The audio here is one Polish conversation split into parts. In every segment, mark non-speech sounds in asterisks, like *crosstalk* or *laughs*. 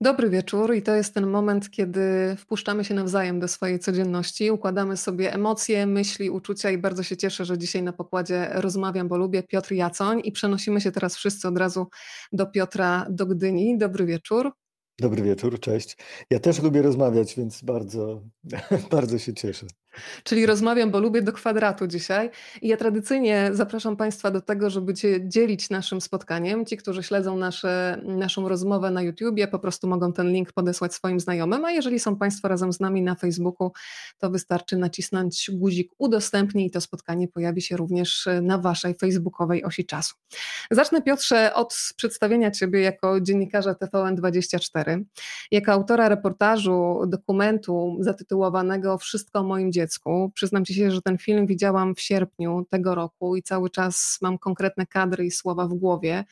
Dobry wieczór i to jest ten moment, kiedy wpuszczamy się nawzajem do swojej codzienności, układamy sobie emocje, myśli, uczucia i bardzo się cieszę, że dzisiaj na pokładzie rozmawiam, bo lubię Piotr Jacoń i przenosimy się teraz wszyscy od razu do Piotra do Gdyni. Dobry wieczór. Dobry wieczór, cześć. Ja też lubię rozmawiać, więc bardzo, *laughs* bardzo się cieszę. Czyli rozmawiam, bo lubię do kwadratu dzisiaj. I ja tradycyjnie zapraszam Państwa do tego, żeby się dzielić naszym spotkaniem. Ci, którzy śledzą nasze, naszą rozmowę na YouTubie, po prostu mogą ten link podesłać swoim znajomym, a jeżeli są Państwo razem z nami na Facebooku, to wystarczy nacisnąć guzik udostępnij i to spotkanie pojawi się również na Waszej facebookowej osi czasu. Zacznę Piotrze od przedstawienia Ciebie jako dziennikarza TVN24, jako autora reportażu, dokumentu zatytułowanego Wszystko o moim dziecku dziecku. Przyznam ci się, że ten film widziałam w sierpniu tego roku i cały czas mam konkretne kadry i słowa w głowie,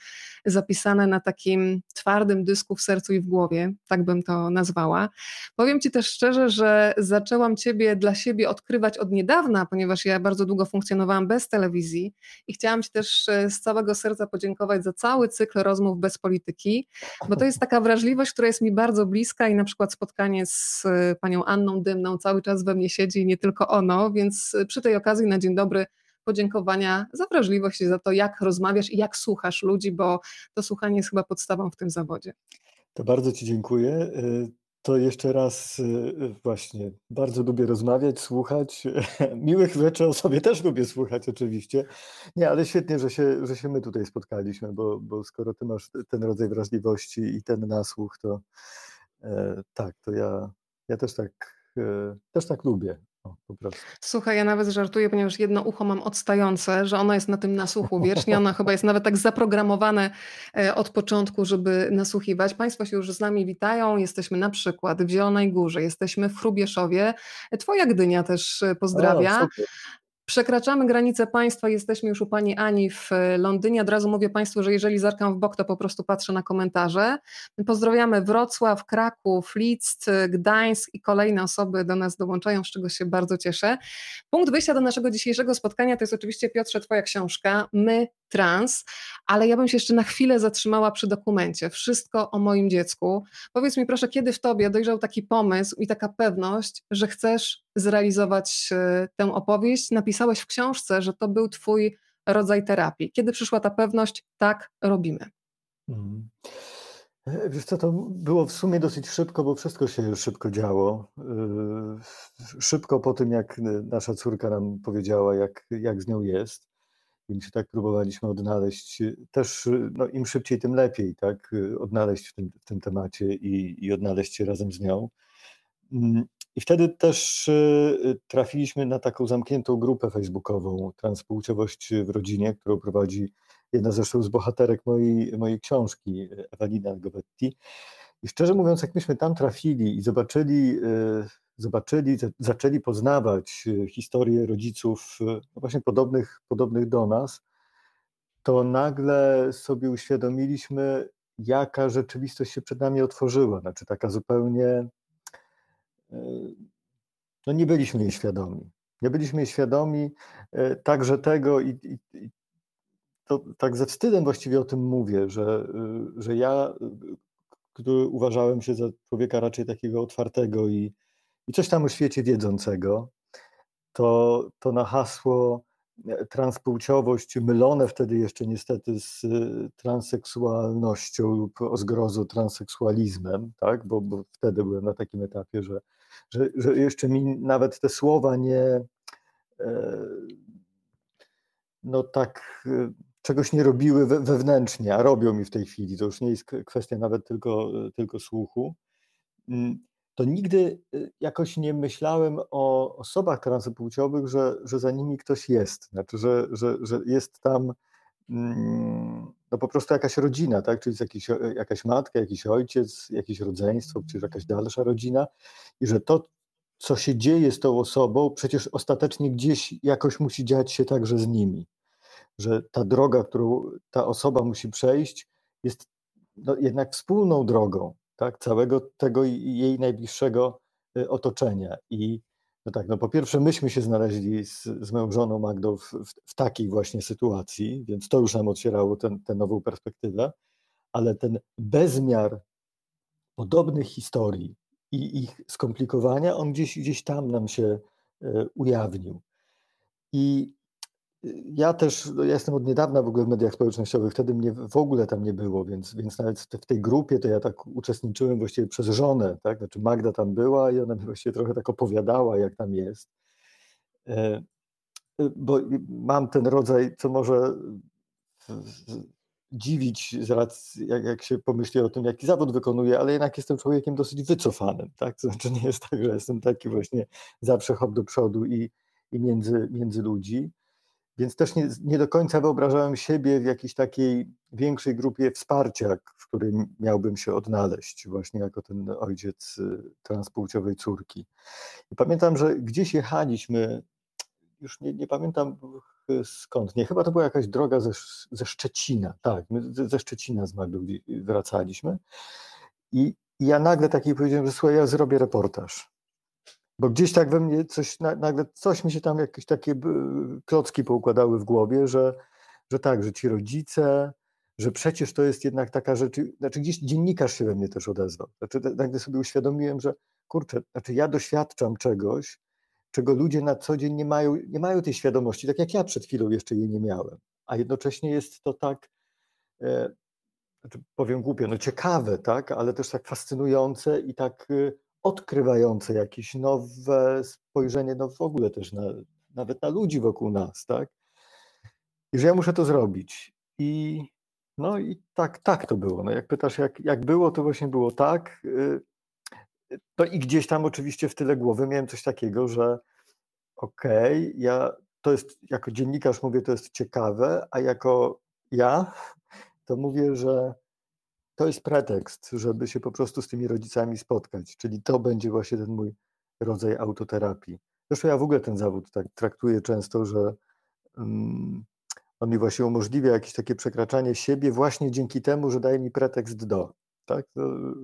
zapisane na takim twardym dysku w sercu i w głowie, tak bym to nazwała. Powiem ci też szczerze, że zaczęłam ciebie dla siebie odkrywać od niedawna, ponieważ ja bardzo długo funkcjonowałam bez telewizji i chciałam ci też e, z całego serca podziękować za cały cykl rozmów bez polityki, bo to jest taka wrażliwość, która jest mi bardzo bliska i na przykład spotkanie z e, panią Anną Dymną cały czas we mnie siedzi nie tylko ono, więc przy tej okazji na dzień dobry podziękowania za wrażliwość i za to, jak rozmawiasz i jak słuchasz ludzi, bo to słuchanie jest chyba podstawą w tym zawodzie. To bardzo Ci dziękuję. To jeszcze raz y, właśnie bardzo lubię rozmawiać, słuchać. *laughs* Miłych rzeczy o sobie też lubię słuchać oczywiście. Nie, ale świetnie, że się, że się my tutaj spotkaliśmy, bo, bo skoro Ty masz ten rodzaj wrażliwości i ten nasłuch, to e, tak, to ja, ja też tak, e, też tak lubię. Słuchaj, ja nawet żartuję, ponieważ jedno ucho mam odstające, że ono jest na tym nasłuchu wiecznie. Ono chyba jest nawet tak zaprogramowane e, od początku, żeby nasłuchiwać. Państwo się już z nami witają. Jesteśmy na przykład w Zielonej Górze, jesteśmy w Chrubieszowie. Twoja Gdynia też e, pozdrawia. O, Przekraczamy granicę państwa, jesteśmy już u pani Ani w e, Londynie. Od razu mówię państwu, że jeżeli zerkam w bok, to po prostu patrzę na komentarze. Pozdrawiamy Wrocław, Kraków, Lidz, Gdańsk i kolejne osoby do nas dołączają, z czego się bardzo cieszę. Punkt wyjścia do naszego dzisiejszego spotkania to jest oczywiście Piotrze twoja książka My Trans, ale ja bym się jeszcze na chwilę zatrzymała przy dokumencie. Wszystko o moim dziecku. Powiedz mi proszę, kiedy w tobie dojrzał taki pomysł i taka pewność, że chcesz zrealizować e, tę opowieść? Napisałeś w książce, że to był twój rodzaj terapii. Kiedy przyszła ta pewność, tak robimy? Mhm. Wiesz co, to było w sumie dosyć szybko, bo wszystko się szybko działo. E, szybko po tym, jak nasza córka nam powiedziała, jak, jak z nią jest więc tak próbowaliśmy odnaleźć. Też no, im szybciej, tym lepiej, tak? Odnaleźć w tym, w tym temacie i, i odnaleźć się razem z nią. Mm, I wtedy też y, trafiliśmy na taką zamkniętą grupę facebookową Transpłciowość w rodzinie, którą prowadzi jedna zresztą z bohaterek mojej, mojej książki, Ewelina Govetti. I szczerze mówiąc, jak myśmy tam trafili i zobaczyli y, zobaczyli, zaczęli poznawać e, historię rodziców e, no właśnie podobnych, podobnych do nas, to nagle sobie uświadomiliśmy, jaka rzeczywistość się przed nami otworzyła. Znaczy taka zupełnie, e, no nie byliśmy jej świadomi. Nie byliśmy jej świadomi także tego i, i, i to tak ze wstydem właściwie o tym mówię, że, że ja, który uważałem się za człowieka raczej takiego otwartego i, i coś tam o świecie wiedzącego, to, to na hasło e, transpłciowość, mylone wtedy jeszcze niestety z e, transseksualnością lub o zgrozu transseksualizmem, tak? bo, bo wtedy byłem na takim etapie, że, że, że jeszcze mi nawet te słowa nie e, no tak czegoś nie robiły wewnętrznie, a robią mi w tej chwili. To już nie jest kwestia nawet tylko, tylko słuchu. Mm, to nigdy y, jakoś nie myślałem o osobach transpłciowych, że, że za nimi ktoś jest. Znaczy, że, że, że jest tam mm, no po prostu jakaś rodzina, tak? czyli jest jakiś, jakaś matka, jakiś ojciec, jakieś rodzeństwo, czy jakaś dalsza rodzina i że to, co się dzieje z tą osobą, przecież ostatecznie gdzieś jakoś musi dziać się także z nimi. Że ta droga, którą ta osoba musi przejść, jest no jednak wspólną drogą tak, całego tego jej najbliższego y, otoczenia. I no tak, no po pierwsze, myśmy się znaleźli z, z moją żoną Magdą w, w, w, takiej właśnie sytuacji, więc to już nam otwierało tę nową perspektywę, ale ten bezmiar podobnych historii i ich skomplikowania, on gdzieś, gdzieś tam nam się e, ujawnił. I ja też, no ja jestem od niedawna w ogóle w mediach społecznościowych, wtedy mnie w ogóle tam nie było, więc, więc nawet w tej grupie to ja tak uczestniczyłem właściwie przez żonę, tak? Znaczy Magda tam była i ona mi właściwie trochę tak opowiadała, jak tam jest. E, bo mam ten rodzaj, co może dziwić, z racji, jak, jak się pomyśli o tym, jaki zawód wykonuję, ale jednak jestem człowiekiem dosyć wycofanym, tak? To znaczy nie jest tak, że jestem taki właśnie zawsze hop do przodu i, i między, między ludzi. Więc też nie, nie do końca wyobrażałem siebie w jakiejś takiej większej grupie wsparcia, w której miałbym się odnaleźć, właśnie jako ten ojciec y, transpłciowej córki. I pamiętam, że gdzieś jechaliśmy, już nie, nie pamiętam skąd, nie, chyba to była jakaś droga ze, ze Szczecina, tak, my ze Szczecina z Magdą wracaliśmy. I, I ja nagle takiej powiedziałem, że słuchaj, ja zrobię reportaż. Bo gdzieś tak we mnie coś, nagle coś mi się tam jakieś takie klocki poukładały w głowie, że, że tak, że ci rodzice, że przecież to jest jednak taka rzecz, znaczy gdzieś dziennikarz się we mnie też odezwał. Znaczy nagle sobie uświadomiłem, że kurczę, znaczy ja doświadczam czegoś, czego ludzie na co dzień nie mają, nie mają tej świadomości, tak jak ja przed chwilą jeszcze jej nie miałem. A jednocześnie jest to tak, e, znaczy powiem głupio, no ciekawe, tak, ale też tak fascynujące i tak e, odkrywające jakieś nowe spojrzenie, no w ogóle też na, nawet na ludzi wokół nas, tak? I że ja muszę to zrobić. I no i tak, tak to było. No jak pytasz, jak, jak było, to właśnie było tak. Y, to i gdzieś tam oczywiście w tyle głowy miałem coś takiego, że okej, okay, ja to jest, jako dziennikarz mówię, to jest ciekawe, a jako ja to mówię, że to jest pretekst, żeby się po prostu z tymi rodzicami spotkać. Czyli to będzie właśnie ten mój rodzaj autoterapii. Zresztą ja w ogóle ten zawód tak traktuję często, że um, on mi właśnie umożliwia jakieś takie przekraczanie siebie właśnie dzięki temu, że daje mi pretekst do. Tak?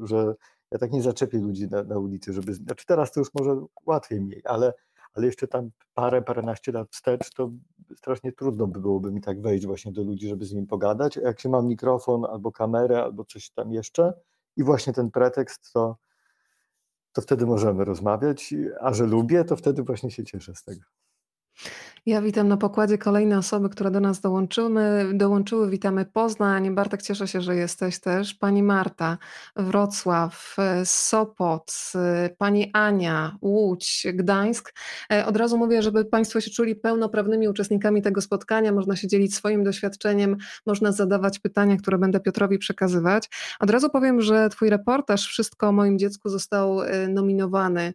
Że ja tak nie zaczepię ludzi na, na ulicy, żeby. Znaczy teraz to już może łatwiej mniej, ale ale jeszcze tam parę, paręnaście lat wstecz, to strasznie trudno by byłoby mi tak wejść właśnie do ludzi, żeby z nimi pogadać. A jak się mam mikrofon albo kamerę, albo coś tam jeszcze i właśnie ten pretekst, to, to wtedy możemy rozmawiać, a że lubię, to wtedy właśnie się cieszę z tego. Ja witam na pokładzie kolejne osoby, które do nas dołączyły. dołączyły. Witamy Poznań. Bartek, cieszę się, że jesteś też. Pani Marta, Wrocław, Sopot, pani Ania, Łódź, Gdańsk. E, od razu mówię, żeby Państwo się czuli pełnoprawnymi uczestnikami tego spotkania. Można się dzielić swoim doświadczeniem, można zadawać pytania, które będę Piotrowi przekazywać. Od razu powiem, że Twój reportaż Wszystko o moim dziecku został e, nominowany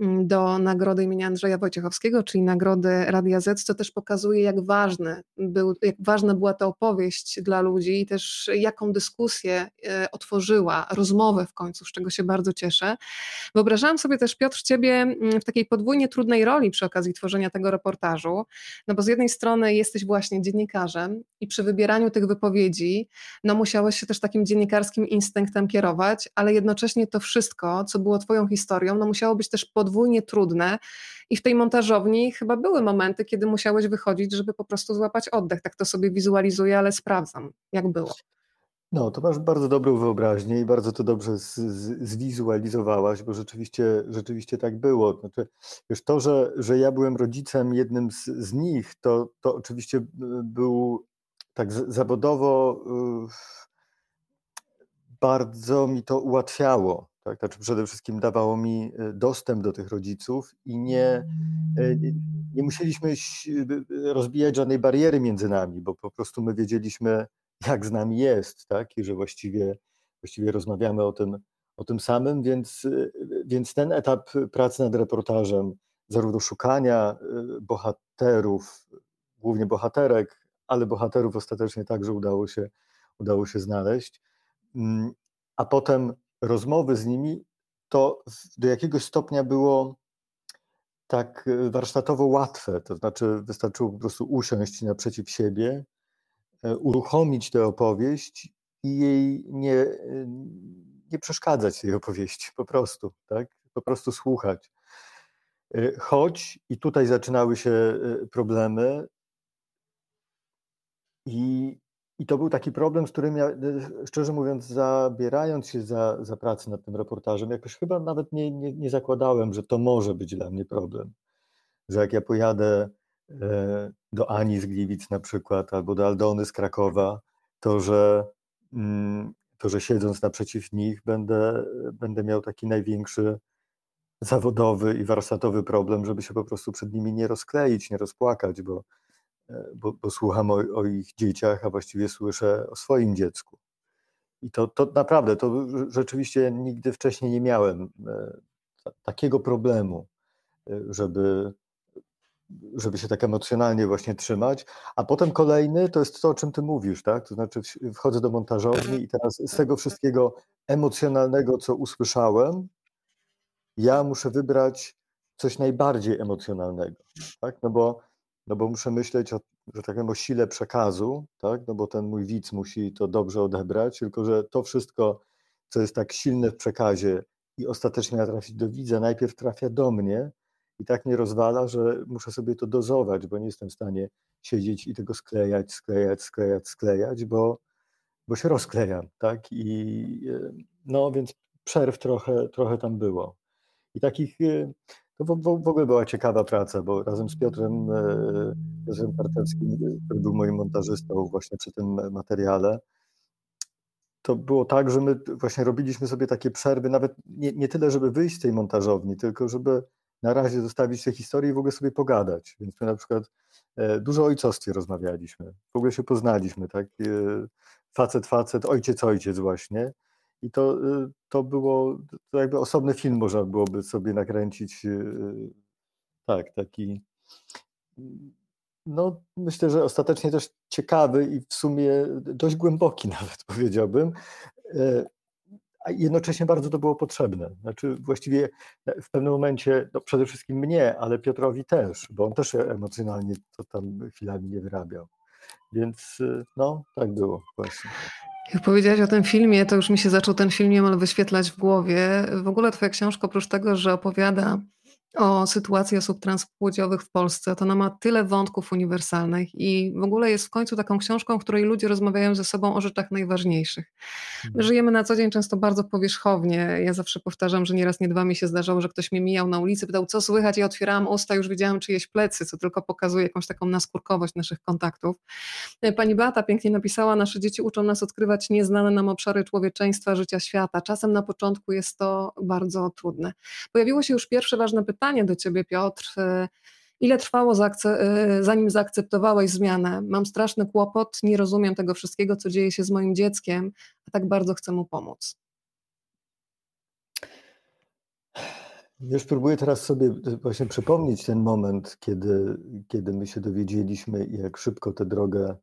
do nagrody imienia Andrzeja Wojciechowskiego, czyli nagrody Radia Z, co też pokazuje, jak, ważny był, jak ważna była ta opowieść dla ludzi i też jaką dyskusję e, otworzyła, rozmowę w końcu, z czego się bardzo cieszę. Wyobrażałam sobie też, Piotr, ciebie mm, w takiej podwójnie trudnej roli przy okazji tworzenia tego reportażu, no bo z jednej strony jesteś właśnie dziennikarzem i przy wybieraniu tych wypowiedzi, no musiałeś się też takim dziennikarskim instynktem kierować, ale jednocześnie to wszystko, co było twoją historią, no musiało być też pod podwójnie trudne. I w tej montażowni chyba były momenty, kiedy musiałeś wychodzić, żeby po prostu złapać oddech. Tak to sobie wizualizuję, ale sprawdzam, jak było. No, to masz bardzo dobrą wyobraźnię i bardzo to dobrze z, z, zwizualizowałaś, bo rzeczywiście, rzeczywiście tak było. Znaczy, wiesz, to, że, że ja byłem rodzicem jednym z, z nich, to, to oczywiście był tak zawodowo bardzo mi to ułatwiało. Tak? Znaczy przede wszystkim dawało mi e, dostęp do tych rodziców i nie, e, nie musieliśmy rozbijać żadnej bariery między nami, bo po prostu my wiedzieliśmy, jak z nami jest, tak? I że właściwie, właściwie rozmawiamy o tym, o tym samym, więc, e, więc ten etap pracy nad reportażem, zarówno szukania bohaterów, głównie bohaterek, ale bohaterów ostatecznie także udało się, udało się znaleźć, mm, a potem rozmowy z nimi, to do jakiegoś stopnia było tak e, warsztatowo łatwe. To znaczy, wystarczyło po prostu usiąść naprzeciw siebie, e, uruchomić tę opowieść i jej nie, e, nie przeszkadzać tej opowieści, po prostu, tak? Po prostu słuchać. Choć i tutaj zaczynały się problemy, i I to był taki problem, z którym ja, szczerze mówiąc, zabierając się za, za pracę nad tym reportażem, jakoś chyba nawet nie, nie, nie zakładałem, że to może być dla mnie problem. Że jak ja pojadę e, do Ani z Gliwic na przykład, albo do Aldony z Krakowa, to że, mm, to, że siedząc naprzeciw nich będę, będę miał taki największy zawodowy i warsztatowy problem, żeby się po prostu przed nimi nie rozkleić, nie rozpłakać, bo, e, bo, bo słucham o, o, ich dzieciach, a właściwie słyszę o swoim dziecku. I to, to naprawdę, to rzeczywiście nigdy wcześniej nie miałem e, takiego problemu, e, żeby, żeby się tak emocjonalnie właśnie trzymać. A potem kolejny to jest to, o czym ty mówisz, tak? To znaczy wchodzę do montażowni i teraz z tego wszystkiego emocjonalnego, co usłyszałem, ja muszę wybrać coś najbardziej emocjonalnego, tak? No bo, no bo muszę myśleć o, że tak powiem, o sile przekazu, tak? No bo ten mój widz musi to dobrze odebrać, tylko że to wszystko, co jest tak silne w przekazie i ostatecznie ma trafić do widza, najpierw trafia do mnie i tak mnie rozwala, że muszę sobie to dozować, bo nie jestem w stanie siedzieć i tego sklejać, sklejać, sklejać, sklejać, bo, bo się rozklejam, tak? I e, no więc przerw trochę, trochę tam było. I takich, y, to w, w ogóle była ciekawa praca, bo razem z Piotrem, e, Piotrem Partewskim, y, który był moim montażystą właśnie przy tym materiale, to było tak, że my właśnie robiliśmy sobie takie przerwy, nawet nie, nie tyle, żeby wyjść z tej montażowni, tylko żeby na razie zostawić te historie i w ogóle sobie pogadać. Więc my na przykład e, dużo o ojcostwie rozmawialiśmy, w ogóle się poznaliśmy, tak? E, facet, facet, ojciec, ojciec właśnie. I to, y, to było, to jakby osobny film można byłoby sobie nakręcić. Y, y, tak, taki. No, myślę, że ostatecznie też ciekawy i w sumie dość głęboki, *laughs* nawet powiedziałbym. E, a jednocześnie bardzo to było potrzebne. Znaczy, właściwie w pewnym momencie, no przede wszystkim mnie, ale Piotrowi też, bo on też emocjonalnie to tam chwilami nie wyrabiał. Więc no, tak było właśnie. Jak powiedziałaś o tym filmie, to już mi się zaczął ten film niemal wyświetlać w głowie. W ogóle twoja książka, oprócz tego, że opowiada o sytuacji osób transpłciowych w Polsce, to ona ma tyle wątków uniwersalnych i w ogóle jest w końcu taką książką, w której ludzie rozmawiają ze sobą o rzeczach najważniejszych. My mhm. żyjemy na co dzień często bardzo powierzchownie. Ja zawsze powtarzam, że nieraz nie dwa mi się zdarzało, że ktoś mnie mijał na ulicy, pytał, co słychać, i otwierałam usta, już widziałam czyjeś plecy, co tylko pokazuje jakąś taką naskórkowość naszych kontaktów. Pani Beata pięknie napisała, nasze dzieci uczą nas odkrywać nieznane nam obszary człowieczeństwa, życia świata. Czasem na początku jest to bardzo trudne. Pojawiło się już pierwsze ważne pytanie, pytanie do ciebie, Piotr. Y, ile trwało, y, zanim zaakceptowałeś zmianę? Mam straszny kłopot, nie rozumiem tego wszystkiego, co dzieje się z moim dzieckiem, a tak bardzo chcę mu pomóc. Wiesz, próbuję teraz sobie właśnie przypomnieć ten moment, kiedy, kiedy my się dowiedzieliśmy jak szybko tę drogę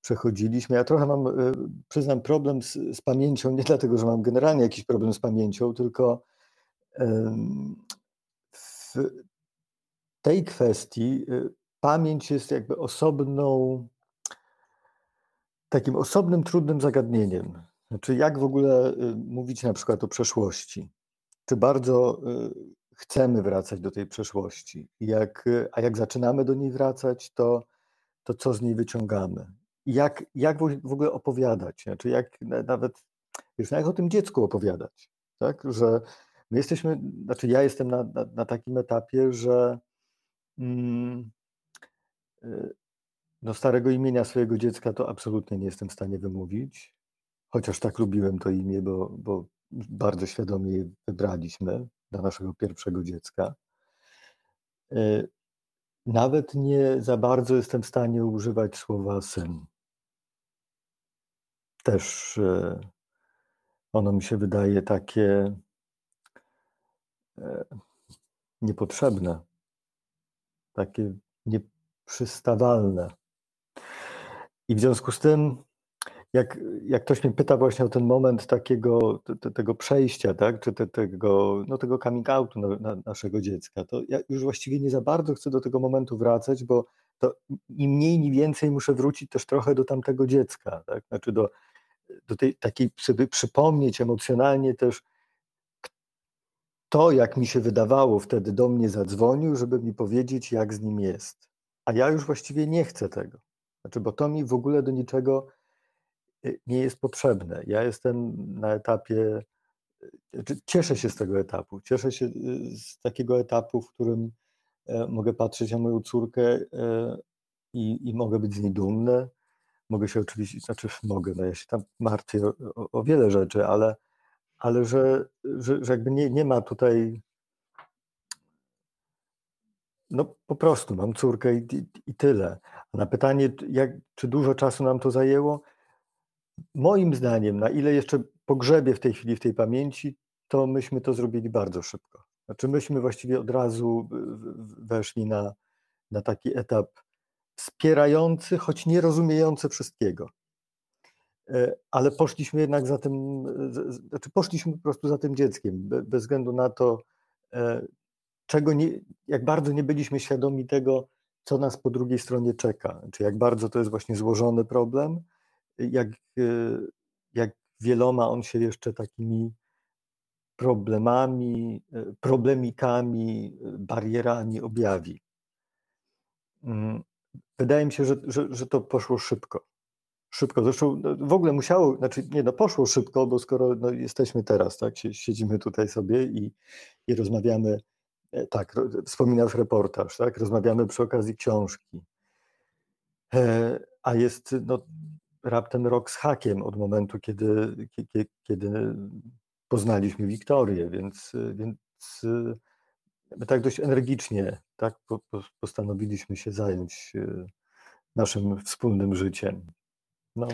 przechodziliśmy. Ja trochę mam, y, przyznam, problem z, z, pamięcią, nie dlatego, że mam generalnie jakiś problem z pamięcią, tylko tej kwestii y, pamięć jest jakby osobną, takim osobnym, trudnym zagadnieniem. Znaczy, jak w ogóle y, mówić na przykład o przeszłości? Czy bardzo y, chcemy wracać do tej przeszłości? Jak, a jak zaczynamy do niej wracać, to, to co z niej wyciągamy? Jak, jak w ogóle opowiadać? Znaczy, jak nawet, wiesz, no jak o tym dziecku opowiadać? Tak? Że My jesteśmy, znaczy ja jestem na, na, na takim etapie, że mm, y, no starego imienia swojego dziecka to absolutnie nie jestem w stanie wymówić, chociaż tak lubiłem to imię, bo, bo bardzo świadomie je wybraliśmy dla naszego pierwszego dziecka. Y, nawet nie za bardzo jestem w stanie używać słowa syn. Też y, ono mi się wydaje takie niepotrzebne, takie nieprzystawalne. I w związku z tym, jak, jak ktoś mnie pyta właśnie o ten moment takiego, te, tego przejścia, tak, czy te, tego, no tego coming outu na, na naszego dziecka, to ja już właściwie nie za bardzo chcę do tego momentu wracać, bo to ni mniej, ni więcej muszę wrócić też trochę do tamtego dziecka, tak, znaczy do, do tej takiej, sobie przypomnieć emocjonalnie też, to, jak mi się wydawało, wtedy do mnie zadzwonił, żeby mi powiedzieć, jak z nim jest. A ja już właściwie nie chcę tego. Znaczy, bo to mi w ogóle do niczego nie jest potrzebne. Ja jestem na etapie, znaczy cieszę się z tego etapu. Cieszę się z takiego etapu, w którym mogę patrzeć na moją córkę i, i mogę być z niej dumny. Mogę się oczywiście, znaczy mogę, no ja się tam martwię o, o wiele rzeczy, ale, ale że, że, że jakby nie, nie ma tutaj no po prostu mam córkę i, i, i, tyle. A na pytanie, jak, czy dużo czasu nam to zajęło, moim zdaniem, na ile jeszcze pogrzebie w tej chwili w tej pamięci, to myśmy to zrobili bardzo szybko. Znaczy myśmy właściwie od razu weszli na, na taki etap wspierający, choć nie rozumiejący wszystkiego. E, ale poszliśmy jednak za tym, znaczy poszliśmy po prostu za tym dzieckiem, bez względu na to, e, czego nie, jak bardzo nie byliśmy świadomi tego, co nas po drugiej stronie czeka, czy jak bardzo to jest właśnie złożony problem, jak, e, jak wieloma on się jeszcze takimi problemami, problemikami, barierami objawi. Mm, wydaje mi się, że, że, że to poszło szybko. Szybko. Zresztą no, w ogóle musiało, znaczy nie, no poszło szybko, bo skoro no, jesteśmy teraz, tak, siedzimy tutaj sobie i, i rozmawiamy, e, tak, wspominasz reportaż, tak, rozmawiamy przy okazji książki, e, a jest no, raptem rok z hakiem od momentu, kiedy, kiedy, kiedy poznaliśmy Wiktorię, więc, więc my tak dość energicznie tak, postanowiliśmy się zająć e, naszym wspólnym życiem. No.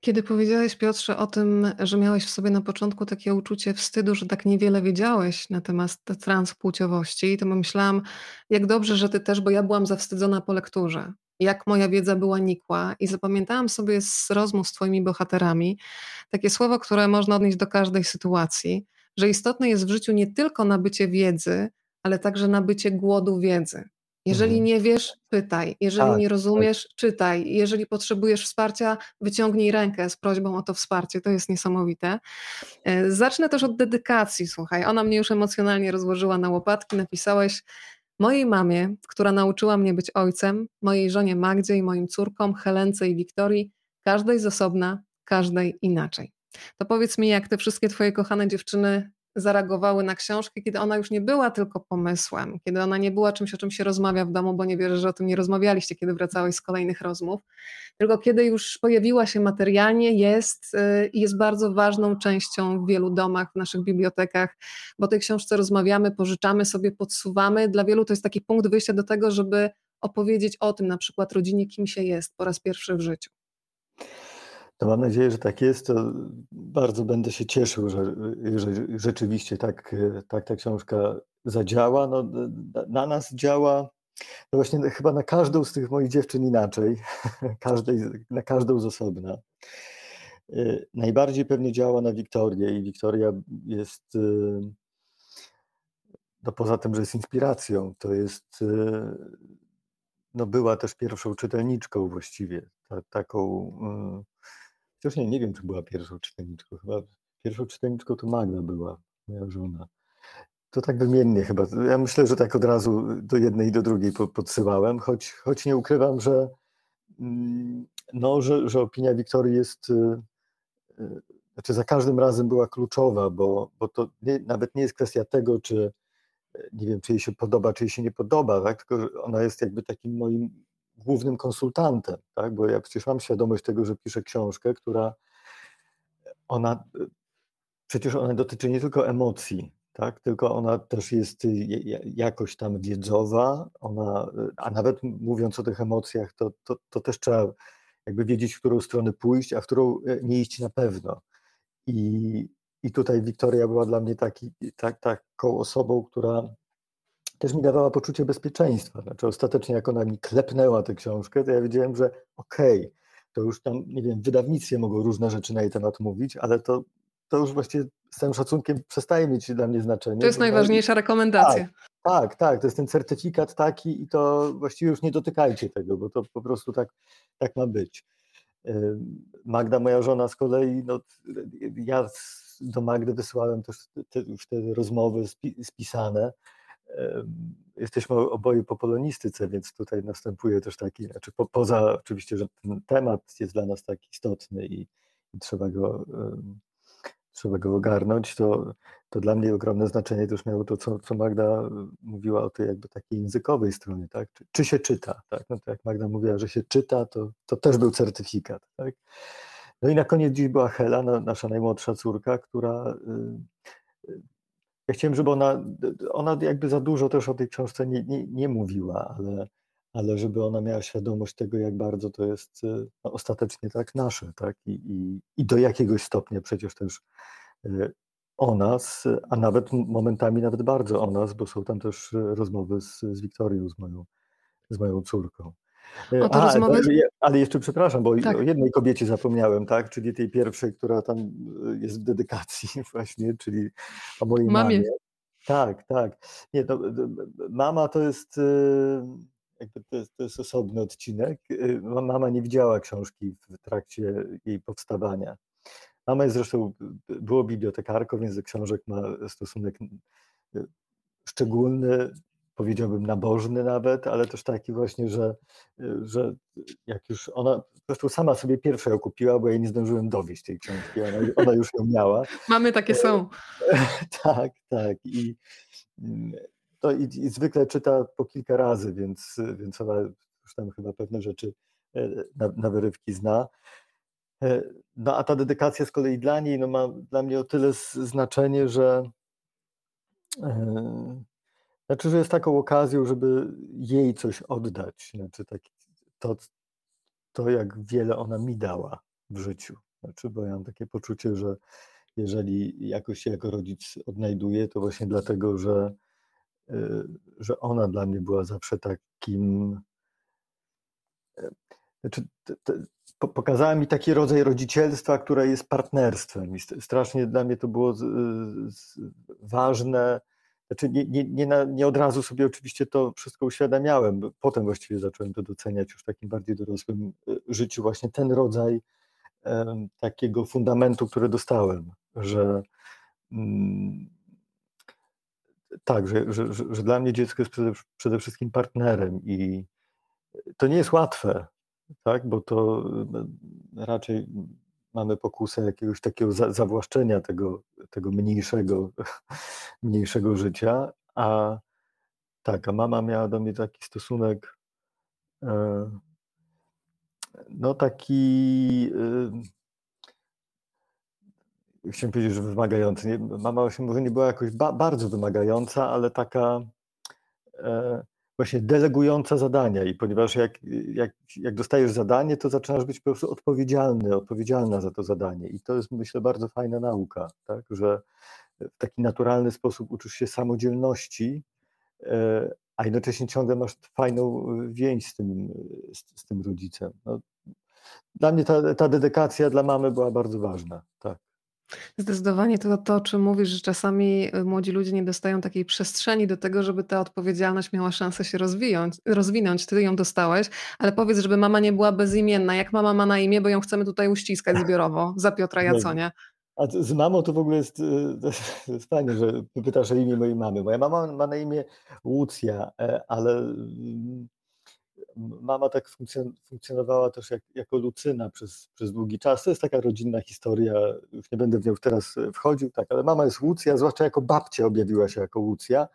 Kiedy powiedziałeś, Piotrze, o tym, że miałeś w sobie na początku takie uczucie wstydu, że tak niewiele wiedziałeś na temat transpłciowości, to myślałam, jak dobrze, że ty też, bo ja byłam zawstydzona po lekturze. Jak moja wiedza była nikła, i zapamiętałam sobie z rozmów z Twoimi bohaterami takie słowo, które można odnieść do każdej sytuacji, że istotne jest w życiu nie tylko nabycie wiedzy, ale także nabycie głodu wiedzy. Jeżeli mhm. nie wiesz, pytaj. Jeżeli tak, nie tak. rozumiesz, tak. czytaj. Jeżeli potrzebujesz wsparcia, wyciągnij rękę z prośbą o to wsparcie. To jest niesamowite. E, zacznę też od dedykacji. Słuchaj, ona mnie już emocjonalnie rozłożyła na łopatki. Napisałeś mojej mamie, która nauczyła mnie być ojcem, mojej żonie Magdzie i moim córkom Helence i Wiktorii, każdej z osobna, każdej inaczej. To powiedz mi, jak te wszystkie twoje kochane dziewczyny zareagowały na książkę, kiedy ona już nie była tylko pomysłem, kiedy ona nie była czymś, o czym się rozmawia w domu, bo nie wierzę, że o tym nie rozmawialiście, kiedy wracałeś z kolejnych rozmów, tylko kiedy już pojawiła się materialnie, jest y, i jest bardzo ważną częścią w wielu domach, w naszych bibliotekach, bo tej książce rozmawiamy, pożyczamy sobie, podsuwamy. Dla wielu to jest taki punkt wyjścia do tego, żeby opowiedzieć o tym, na przykład rodzinie, kim się jest po raz pierwszy w życiu. To mam nadzieję, że tak jest. To bardzo będę się cieszył, że, że rzeczywiście tak, tak ta książka zadziała. No, na nas działa no właśnie chyba na każdą z tych moich dziewczyn inaczej, *laughs* każdej, na każdą z osobna. Najbardziej pewnie działa na Wiktorię i Wiktoria jest, no poza tym, że jest inspiracją, to jest, no była też pierwszą czytelniczką właściwie, ta, taką Chociaż nie, nie wiem, czy była pierwszą czytelniczką. Chyba pierwszą czytelniczką to Magda była, moja żona. To tak wymiennie chyba. Ja myślę, że tak od razu do jednej i do drugiej podsyłałem, choć, choć nie ukrywam, że, mm, no, że, że opinia Wiktorii jest, y, y, znaczy za każdym razem była kluczowa, bo, bo to nie, nawet nie jest kwestia tego, czy nie wiem, czy jej się podoba, czy jej się nie podoba, tak? tylko ona jest jakby takim moim głównym konsultantem, tak? bo ja przecież mam świadomość tego, że piszę książkę, która ona, przecież ona dotyczy nie tylko emocji, tak? tylko ona też jest jakoś tam wiedzowa, ona, a nawet mówiąc o tych emocjach, to, to, to też trzeba jakby wiedzieć, w którą stronę pójść, a w którą e, nie iść na pewno. I, i tutaj Wiktoria była dla mnie taki, tak, taką osobą, która też mi dawała poczucie bezpieczeństwa. Znaczy ostatecznie jak ona mi klepnęła tę książkę, to ja wiedziałem, że okej, okay, to już tam, nie wiem, wydawnictwie mogą różne rzeczy na jej temat mówić, ale to, to już właściwie z tym szacunkiem przestaje mieć dla mnie znaczenie. To jest najważniejsza rekomendacja. Tak, tak, tak, to jest ten certyfikat taki i to właściwie już nie dotykajcie tego, bo to po prostu tak, tak ma być. Magda, moja żona z kolei, no, ja do Magdy wysyłałem też te, już te rozmowy spisane, Jesteśmy oboje po polonistyce, więc tutaj następuje też taki, znaczy po, poza oczywiście, że ten temat jest dla nas tak istotny i, trzeba go, trzeba go ogarnąć, to, to dla mnie ogromne znaczenie też miało to, co, co Magda mówiła o tej jakby takiej językowej stronie, tak? Czy, czy się czyta, tak? No to jak Magda mówiła, że się czyta, to, to też był certyfikat, tak? No i na koniec dziś była Hela, nasza najmłodsza córka, która ja chciałem, żeby ona, ona jakby za dużo też o tej książce nie, nie, nie mówiła, ale, ale żeby ona miała świadomość tego, jak bardzo to jest y, no, ostatecznie tak nasze, tak? I, i, I do jakiegoś stopnia przecież też y, o nas, a nawet momentami nawet bardzo o nas, bo są tam też rozmowy z, z Wiktorią, z moją, z moją córką. To a. Ale jeszcze przepraszam, bo tak. o jednej kobiecie zapomniałem, tak? Czyli tej pierwszej, która tam y, jest w dedykacji *laughs* właśnie, czyli o mojej mamie. mamie. Tak, tak. Nie, to, mama to jest, jakby to jest, to jest osobny odcinek. Mama nie widziała książki w trakcie jej powstawania. Mama jest zresztą, było bibliotekarką, więc do książek ma stosunek szczególny powiedziałbym nabożny nawet, ale też taki właśnie, że, że jak już ona po prostu sama sobie pierwsza ją kupiła, bo jej nie zdążyłem dowieść tej książki, ona, ona już ją miała. *laughs* Mamy takie są. *laughs* tak, tak. I, to i, i, zwykle czyta po kilka razy, więc, więc ona już tam chyba pewne rzeczy e, na, na wyrywki zna. E, no a ta dedykacja z kolei dla niej no, ma dla mnie o tyle znaczenie, że e, znaczy, że jest taką okazją, żeby jej coś oddać. Znaczy, tak, to, to, jak wiele ona mi dała w życiu. Znaczy, bo ja mam takie poczucie, że jeżeli jakoś się jako rodzic odnajduję, to właśnie dlatego, że, y, że ona dla mnie była zawsze takim. E, znaczy, pokazała mi taki rodzaj rodzicielstwa, które jest partnerstwem. I strasznie dla mnie to było ważne znaczy nie, nie, nie, na, nie, od razu sobie oczywiście to wszystko uświadamiałem. Potem właściwie zacząłem to doceniać już w takim bardziej dorosłym e, życiu, właśnie ten rodzaj um, takiego fundamentu, który dostałem, że um, tak, że, że, że, że, dla mnie dziecko jest przede, przede, wszystkim partnerem i to nie jest łatwe, tak, bo to e, raczej mamy pokusę jakiegoś takiego za, zawłaszczenia tego, tego mniejszego, *laughs* mniejszego życia, a tak, a mama miała do mnie taki stosunek, e, no taki, e, chciałem powiedzieć, że wymagający. Mama się może nie była jakoś ba, bardzo wymagająca, ale taka e, właśnie delegująca zadania i ponieważ jak, jak, jak dostajesz zadanie, to zaczynasz być po prostu odpowiedzialny, odpowiedzialna za to zadanie i to jest myślę bardzo fajna nauka, tak, że w taki naturalny sposób uczysz się samodzielności, e, a jednocześnie ciągle masz fajną więź z tym, z, z tym rodzicem. No, dla mnie ta, ta dedykacja dla mamy była bardzo ważna, tak. Zdecydowanie to, to, o czym mówisz, że czasami y, młodzi ludzie nie dostają takiej przestrzeni do tego, żeby ta odpowiedzialność miała szansę się rozwijać, rozwinąć. Ty ją dostałeś, ale powiedz, żeby mama nie była bezimienna. Jak mama ma na imię, bo ją chcemy tutaj uściskać zbiorowo za Piotra Jaconia. A z mamą to w ogóle jest, y, to jest fajne, że pytasz o imię mojej mamy. Moja mama ma na imię Łucja, e, ale mm, mama tak funkcjonowała też jak, jako Lucyna przez, przez długi czas. To jest taka rodzinna historia, już nie będę w nią teraz e, wchodził, tak, ale mama jest Łucja, zwłaszcza jako babcia objawiła się jako Łucja,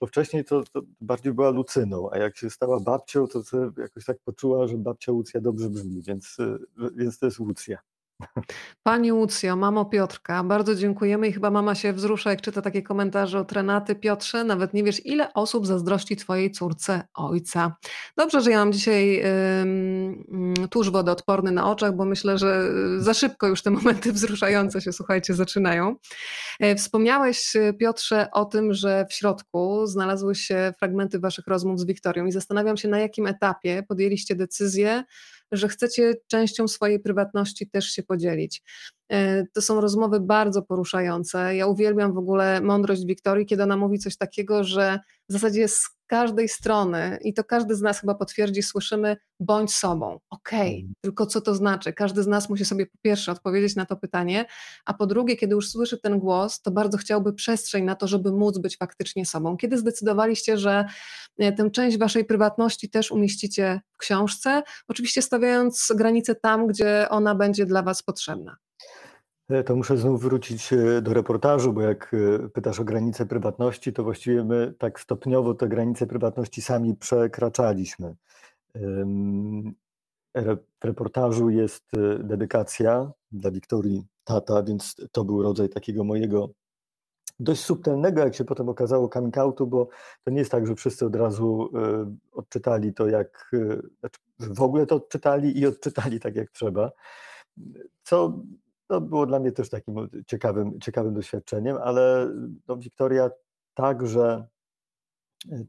bo wcześniej to, to bardziej była Lucyną, a jak się stała babcią, to, to jakoś tak poczuła, że babcia Łucja dobrze brzmi, więc, e, więc to jest Łucja. Pani Łucjo, mamo Piotrka, bardzo dziękujemy i chyba mama się wzrusza, jak czyta takie komentarze od Renaty. Piotrze, nawet nie wiesz, ile osób zazdrości twojej córce ojca. Dobrze, że ja mam dzisiaj yy, tuż wodoodporny na oczach, bo myślę, że za szybko już te momenty wzruszające się, słuchajcie, zaczynają. E, wspomniałeś, Piotrze, o tym, że w środku znalazły się fragmenty waszych rozmów z Wiktorią i zastanawiam się, na jakim etapie podjęliście decyzję, że chcecie częścią swojej prywatności też się podzielić. E, to są rozmowy bardzo poruszające. Ja uwielbiam w ogóle mądrość Wiktorii, kiedy ona mówi coś takiego, że w zasadzie z każdej strony, i to każdy z nas chyba potwierdzi, słyszymy bądź sobą. Okej, okay, mm. tylko co to znaczy? Każdy z nas musi sobie po pierwsze odpowiedzieć na to pytanie, a po drugie, kiedy już słyszy ten głos, to bardzo chciałby przestrzeń na to, żeby móc być faktycznie sobą. Kiedy zdecydowaliście, że e, tę część waszej prywatności też umieścicie w książce, oczywiście stawiając granicę tam, gdzie ona będzie dla was potrzebna? E, to muszę znów wrócić e, do reportażu, bo jak e, pytasz o granice prywatności, to właściwie my tak stopniowo te granice prywatności sami przekraczaliśmy. W reportażu jest dedykacja dla Wiktorii Tata, więc to był rodzaj takiego mojego dość subtelnego, jak się potem okazało, coming outu, bo to nie jest tak, że wszyscy od razu odczytali to jak, znaczy w ogóle to odczytali i odczytali tak jak trzeba, co to było dla mnie też takim ciekawym, ciekawym doświadczeniem, ale no, Wiktoria także,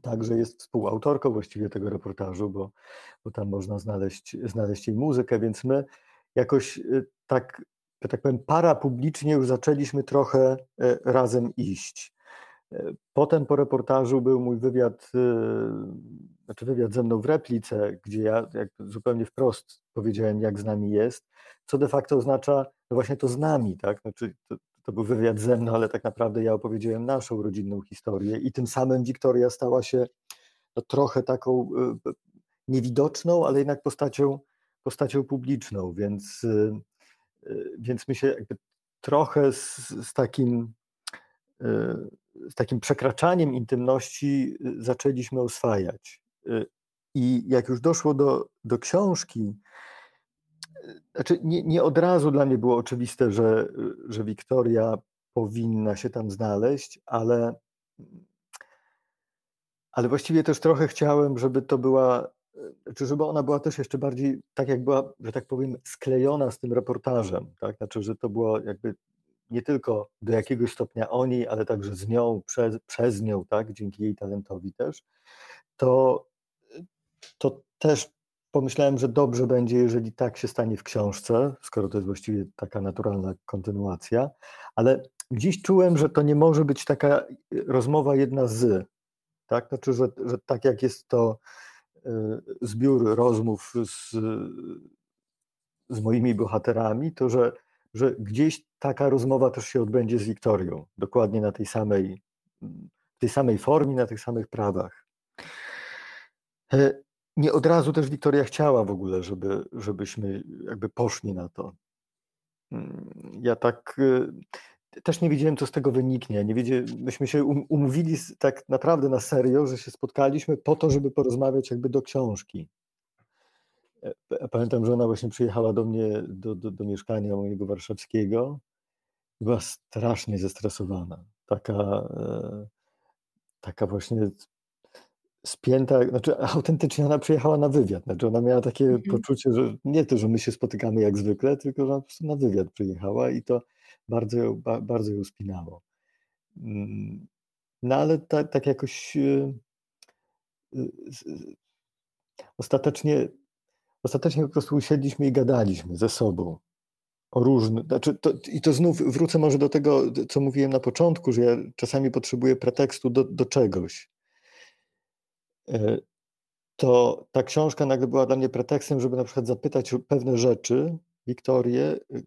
także jest współautorką właściwie tego reportażu, bo, bo tam można znaleźć, znaleźć jej muzykę, więc my jakoś tak, tak powiem, parapublicznie już zaczęliśmy trochę e, razem iść. Potem po reportażu był mój wywiad, y, znaczy wywiad ze mną w replice, gdzie ja zupełnie wprost powiedziałem, jak z nami jest, co de facto oznacza no właśnie to z nami, tak? Znaczy, to, to był wywiad ze mną, ale tak naprawdę ja opowiedziałem naszą rodzinną historię i tym samym Wiktoria stała się no, trochę taką y, niewidoczną, ale jednak postacią, postacią publiczną, więc, y, więc my się trochę z, z takim z takim przekraczaniem intymności zaczęliśmy oswajać. I jak już doszło do, do książki, znaczy nie, nie od razu dla mnie było oczywiste, że, że Wiktoria powinna się tam znaleźć, ale, ale właściwie też trochę chciałem, żeby to była, czy żeby ona była też jeszcze bardziej, tak jak była, że tak powiem, sklejona z tym reportażem, tak? Znaczy, że to było jakby nie tylko do jakiegoś stopnia o niej, ale także z nią, przez, przez nią, tak? Dzięki jej talentowi też, to, to też pomyślałem, że dobrze będzie, jeżeli tak się stanie w książce, skoro to jest właściwie taka naturalna kontynuacja, ale dziś czułem, że to nie może być taka rozmowa jedna z, tak? Znaczy, że, że tak jak jest to y, zbiór rozmów z, z moimi bohaterami, to że, że gdzieś taka rozmowa też się odbędzie z Wiktorią, dokładnie na tej samej, tej samej formie, na tych samych prawach. E, nie od razu też Wiktoria chciała w ogóle, żeby, żebyśmy jakby poszli na to. Mm, ja tak y, też nie wiedziałem, co z tego wyniknie. Nie myśmy się um, umówili tak naprawdę na serio, że się spotkaliśmy po to, żeby porozmawiać jakby do książki. E, pamiętam, że ona właśnie przyjechała do mnie, do, do, do mieszkania mojego warszawskiego. Była strasznie zestresowana. Taka, e, taka właśnie spięta, znaczy autentycznie ona przyjechała na wywiad, znaczy ona miała takie mhm. poczucie, że nie to, że my się spotykamy jak zwykle, tylko że ona po prostu na wywiad przyjechała i to bardzo ją, bardzo ją spinało. Mm, no ale tak, tak jakoś yy, yy, ostatecznie, ostatecznie po prostu usiedliśmy i gadaliśmy ze sobą o różnych, znaczy to, i to znów wrócę może do tego, co mówiłem na początku, że ja czasami potrzebuję pretekstu do, do czegoś. E, to ta książka nagle była dla mnie pretekstem, żeby na przykład zapytać pewne rzeczy Wiktorię, y,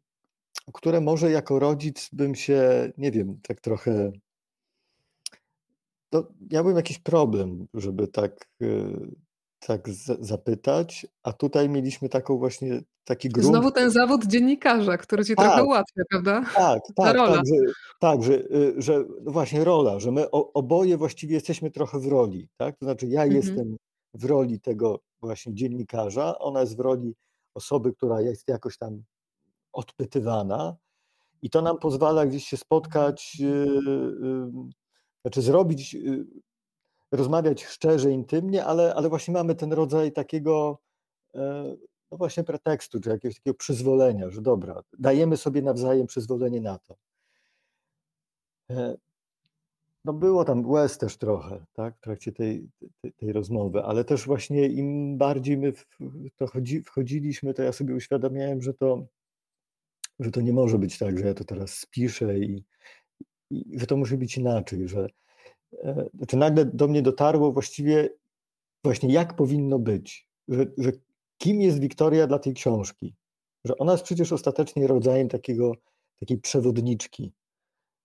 które może jako rodzic bym się, nie wiem, tak trochę. To miałbym jakiś problem, żeby tak, y, tak zapytać, a tutaj mieliśmy taką właśnie taki grunt. Znowu ten zawód dziennikarza, który ci tak, trochę ułatwia, prawda? Tak, tak, rola. tak, że, tak że, y, że no właśnie rola, że my oboje właściwie jesteśmy trochę w roli, tak? To znaczy ja mhm. jestem w roli tego właśnie dziennikarza, ona jest w roli osoby, która jest jakoś tam odpytywana i to nam pozwala gdzieś się spotkać, yy, yy, znaczy zrobić, rozmawiać szczerze, intymnie, ale, ale właśnie mamy ten rodzaj takiego e, no właśnie pretekstu, czy jakiegoś takiego przyzwolenia, że dobra, dajemy sobie nawzajem przyzwolenie na to. E, no było tam łez też trochę, tak, w trakcie tej, tej, tej rozmowy, ale też właśnie im bardziej my w to wchodziliśmy, to ja sobie uświadamiałem, że to, że to nie może być tak, że ja to teraz spiszę i, i że to musi być inaczej, że znaczy nagle do mnie dotarło właściwie właśnie jak powinno być, że, że kim jest Wiktoria dla tej książki. Że ona jest przecież ostatecznie rodzajem takiego, takiej przewodniczki.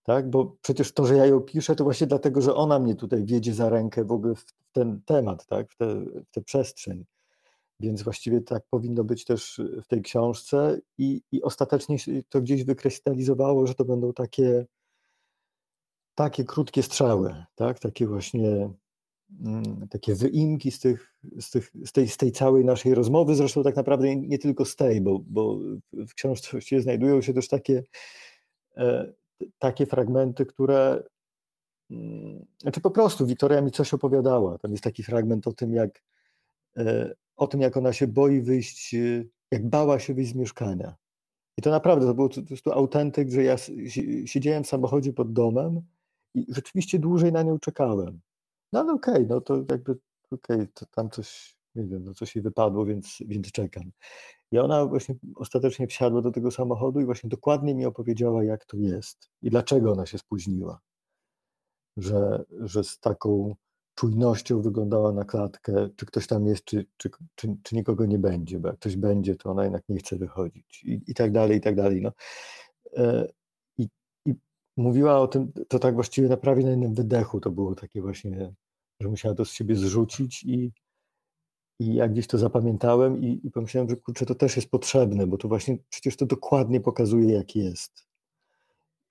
Tak? Bo przecież to, że ja ją piszę, to właśnie dlatego, że ona mnie tutaj wiedzie za rękę w ogóle w ten temat, tak? w, tę w tę przestrzeń. Więc właściwie tak powinno być też w tej książce i, i ostatecznie to gdzieś wykrystalizowało, że to będą takie, takie krótkie strzały, tak? takie właśnie mm, takie wyimki z, tych, z, tych, z, tej, z tej całej naszej rozmowy, zresztą tak naprawdę nie, tylko z tej, bo, bo w książce znajdują się też takie, e, takie fragmenty, które mm, znaczy po prostu Wiktoria mi coś opowiadała. Tam jest taki fragment o tym, jak e, o tym, jak ona się boi wyjść, y, jak bała się wyjść z mieszkania. I to naprawdę, to był po prostu autentyk, że ja siedziałem w samochodzie pod domem i rzeczywiście dłużej na nią czekałem. No ale okej, okay, no to jakby okej, okay, to tam coś, nie wiem, no coś jej wypadło, więc, więc czekam. I ona właśnie ostatecznie wsiadła do tego samochodu i właśnie dokładnie mi opowiedziała, jak to jest i dlaczego ona się spóźniła. Że, że z taką czujnością wyglądała na klatkę, czy ktoś tam jest, czy, czy, czy, czy nikogo nie będzie, bo jak ktoś będzie, to ona jednak nie chce wychodzić i, i tak dalej, i tak dalej. No. Mówiła o tym, to tak właściwie na prawie na jednym wydechu to było takie właśnie, że musiała to z siebie zrzucić i, i jak gdzieś to zapamiętałem i, i pomyślałem, że kurczę, to też jest potrzebne, bo to właśnie przecież to dokładnie pokazuje, jak jest.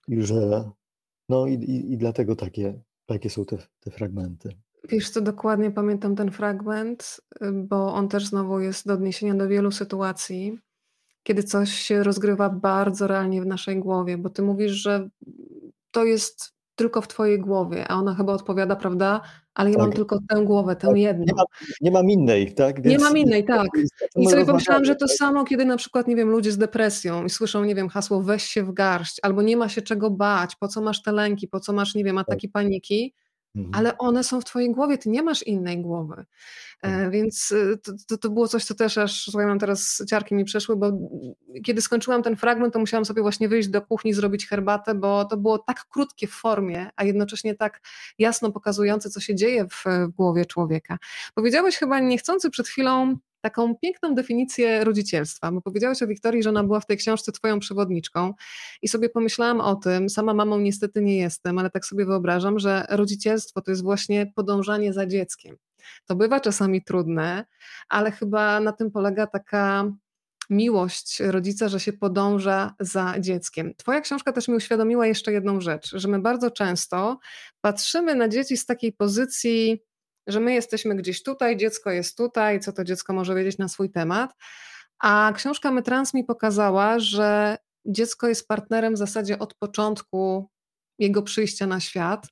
I że no i, i, i dlatego takie, takie są te, te fragmenty. Wiesz co, dokładnie pamiętam ten fragment, bo on też znowu jest do odniesienia do wielu sytuacji, kiedy coś się rozgrywa bardzo realnie w naszej głowie, bo ty mówisz, że to jest tylko w twojej głowie, a ona chyba odpowiada, prawda? Ale ja tak. mam tylko tę głowę, tę tak. jedną. Nie, ma, nie mam innej, tak? Więc nie mam innej, tak. I sobie pomyślałam, że to tak? samo, kiedy na przykład, nie wiem, ludzie z depresją i słyszą, nie wiem, hasło weź się w garść, albo nie ma się czego bać, po co masz te lęki, po co masz, nie wiem, ataki tak. paniki, Mhm. ale one są w twojej głowie, ty nie masz innej głowy. E, mhm. więc y, to, to, to, było coś, co też aż, słuchaj, mam teraz ciarki mi przeszły, bo kiedy skończyłam ten fragment, to musiałam sobie właśnie wyjść do kuchni, zrobić herbatę, bo to było tak krótkie w formie, a jednocześnie tak jasno pokazujące, co się dzieje w, w głowie człowieka. Powiedziałeś chyba niechcący przed chwilą taką piękną definicję rodzicielstwa, bo powiedziałeś o Wiktorii, że ona była w tej książce twoją przewodniczką i sobie pomyślałam o tym, sama mamą niestety nie jestem, ale tak sobie wyobrażam, że rodzicielstwo to jest właśnie podążanie za dzieckiem. To bywa czasami trudne, ale chyba na tym polega taka miłość rodzica, że się podąża za dzieckiem. Twoja książka też mi uświadomiła jeszcze jedną rzecz, że my bardzo często patrzymy na dzieci z takiej pozycji że my jesteśmy gdzieś tutaj, dziecko jest tutaj, co to dziecko może wiedzieć na swój temat. A książka Metrans mi pokazała, że dziecko jest partnerem w zasadzie od początku jego przyjścia na świat.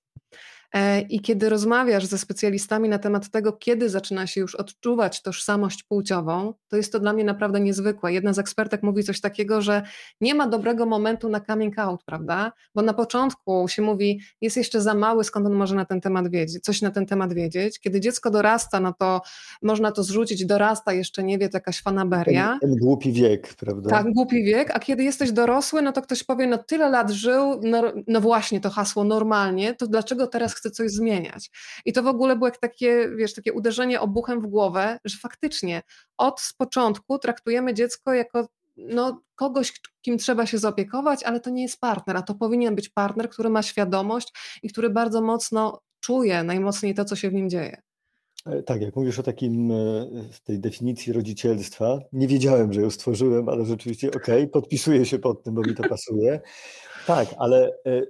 E, I kiedy rozmawiasz ze specjalistami na temat tego, kiedy zaczyna się już odczuwać tożsamość płciową, to jest to dla mnie naprawdę niezwykłe. Jedna z ekspertek mówi coś takiego, że nie ma dobrego momentu na coming out, prawda? Bo na początku się mówi, jest jeszcze za mały, skąd on może na ten temat wiedzieć, coś na ten temat wiedzieć. Kiedy dziecko dorasta, no to można to zrzucić, dorasta, jeszcze nie wie, to jakaś fanaberia. Ten, ten głupi wiek, prawda? Tak, głupi wiek, a kiedy jesteś dorosły, no to ktoś powie, no tyle lat żył, no, no właśnie to hasło normalnie, to dlaczego teraz chce coś zmieniać. I to w ogóle było jak takie, wiesz, takie uderzenie obuchem w głowę, że faktycznie od początku traktujemy dziecko jako no, kogoś, kim trzeba się zaopiekować, ale to nie jest partner, a to powinien być partner, który ma świadomość i który bardzo mocno czuje najmocniej to, co się w nim dzieje. E, tak, jak mówisz o takim, e, tej definicji rodzicielstwa, nie wiedziałem, że ją stworzyłem, ale rzeczywiście okej, okay, podpisuję się pod tym, bo mi to pasuje. Tak, ale e,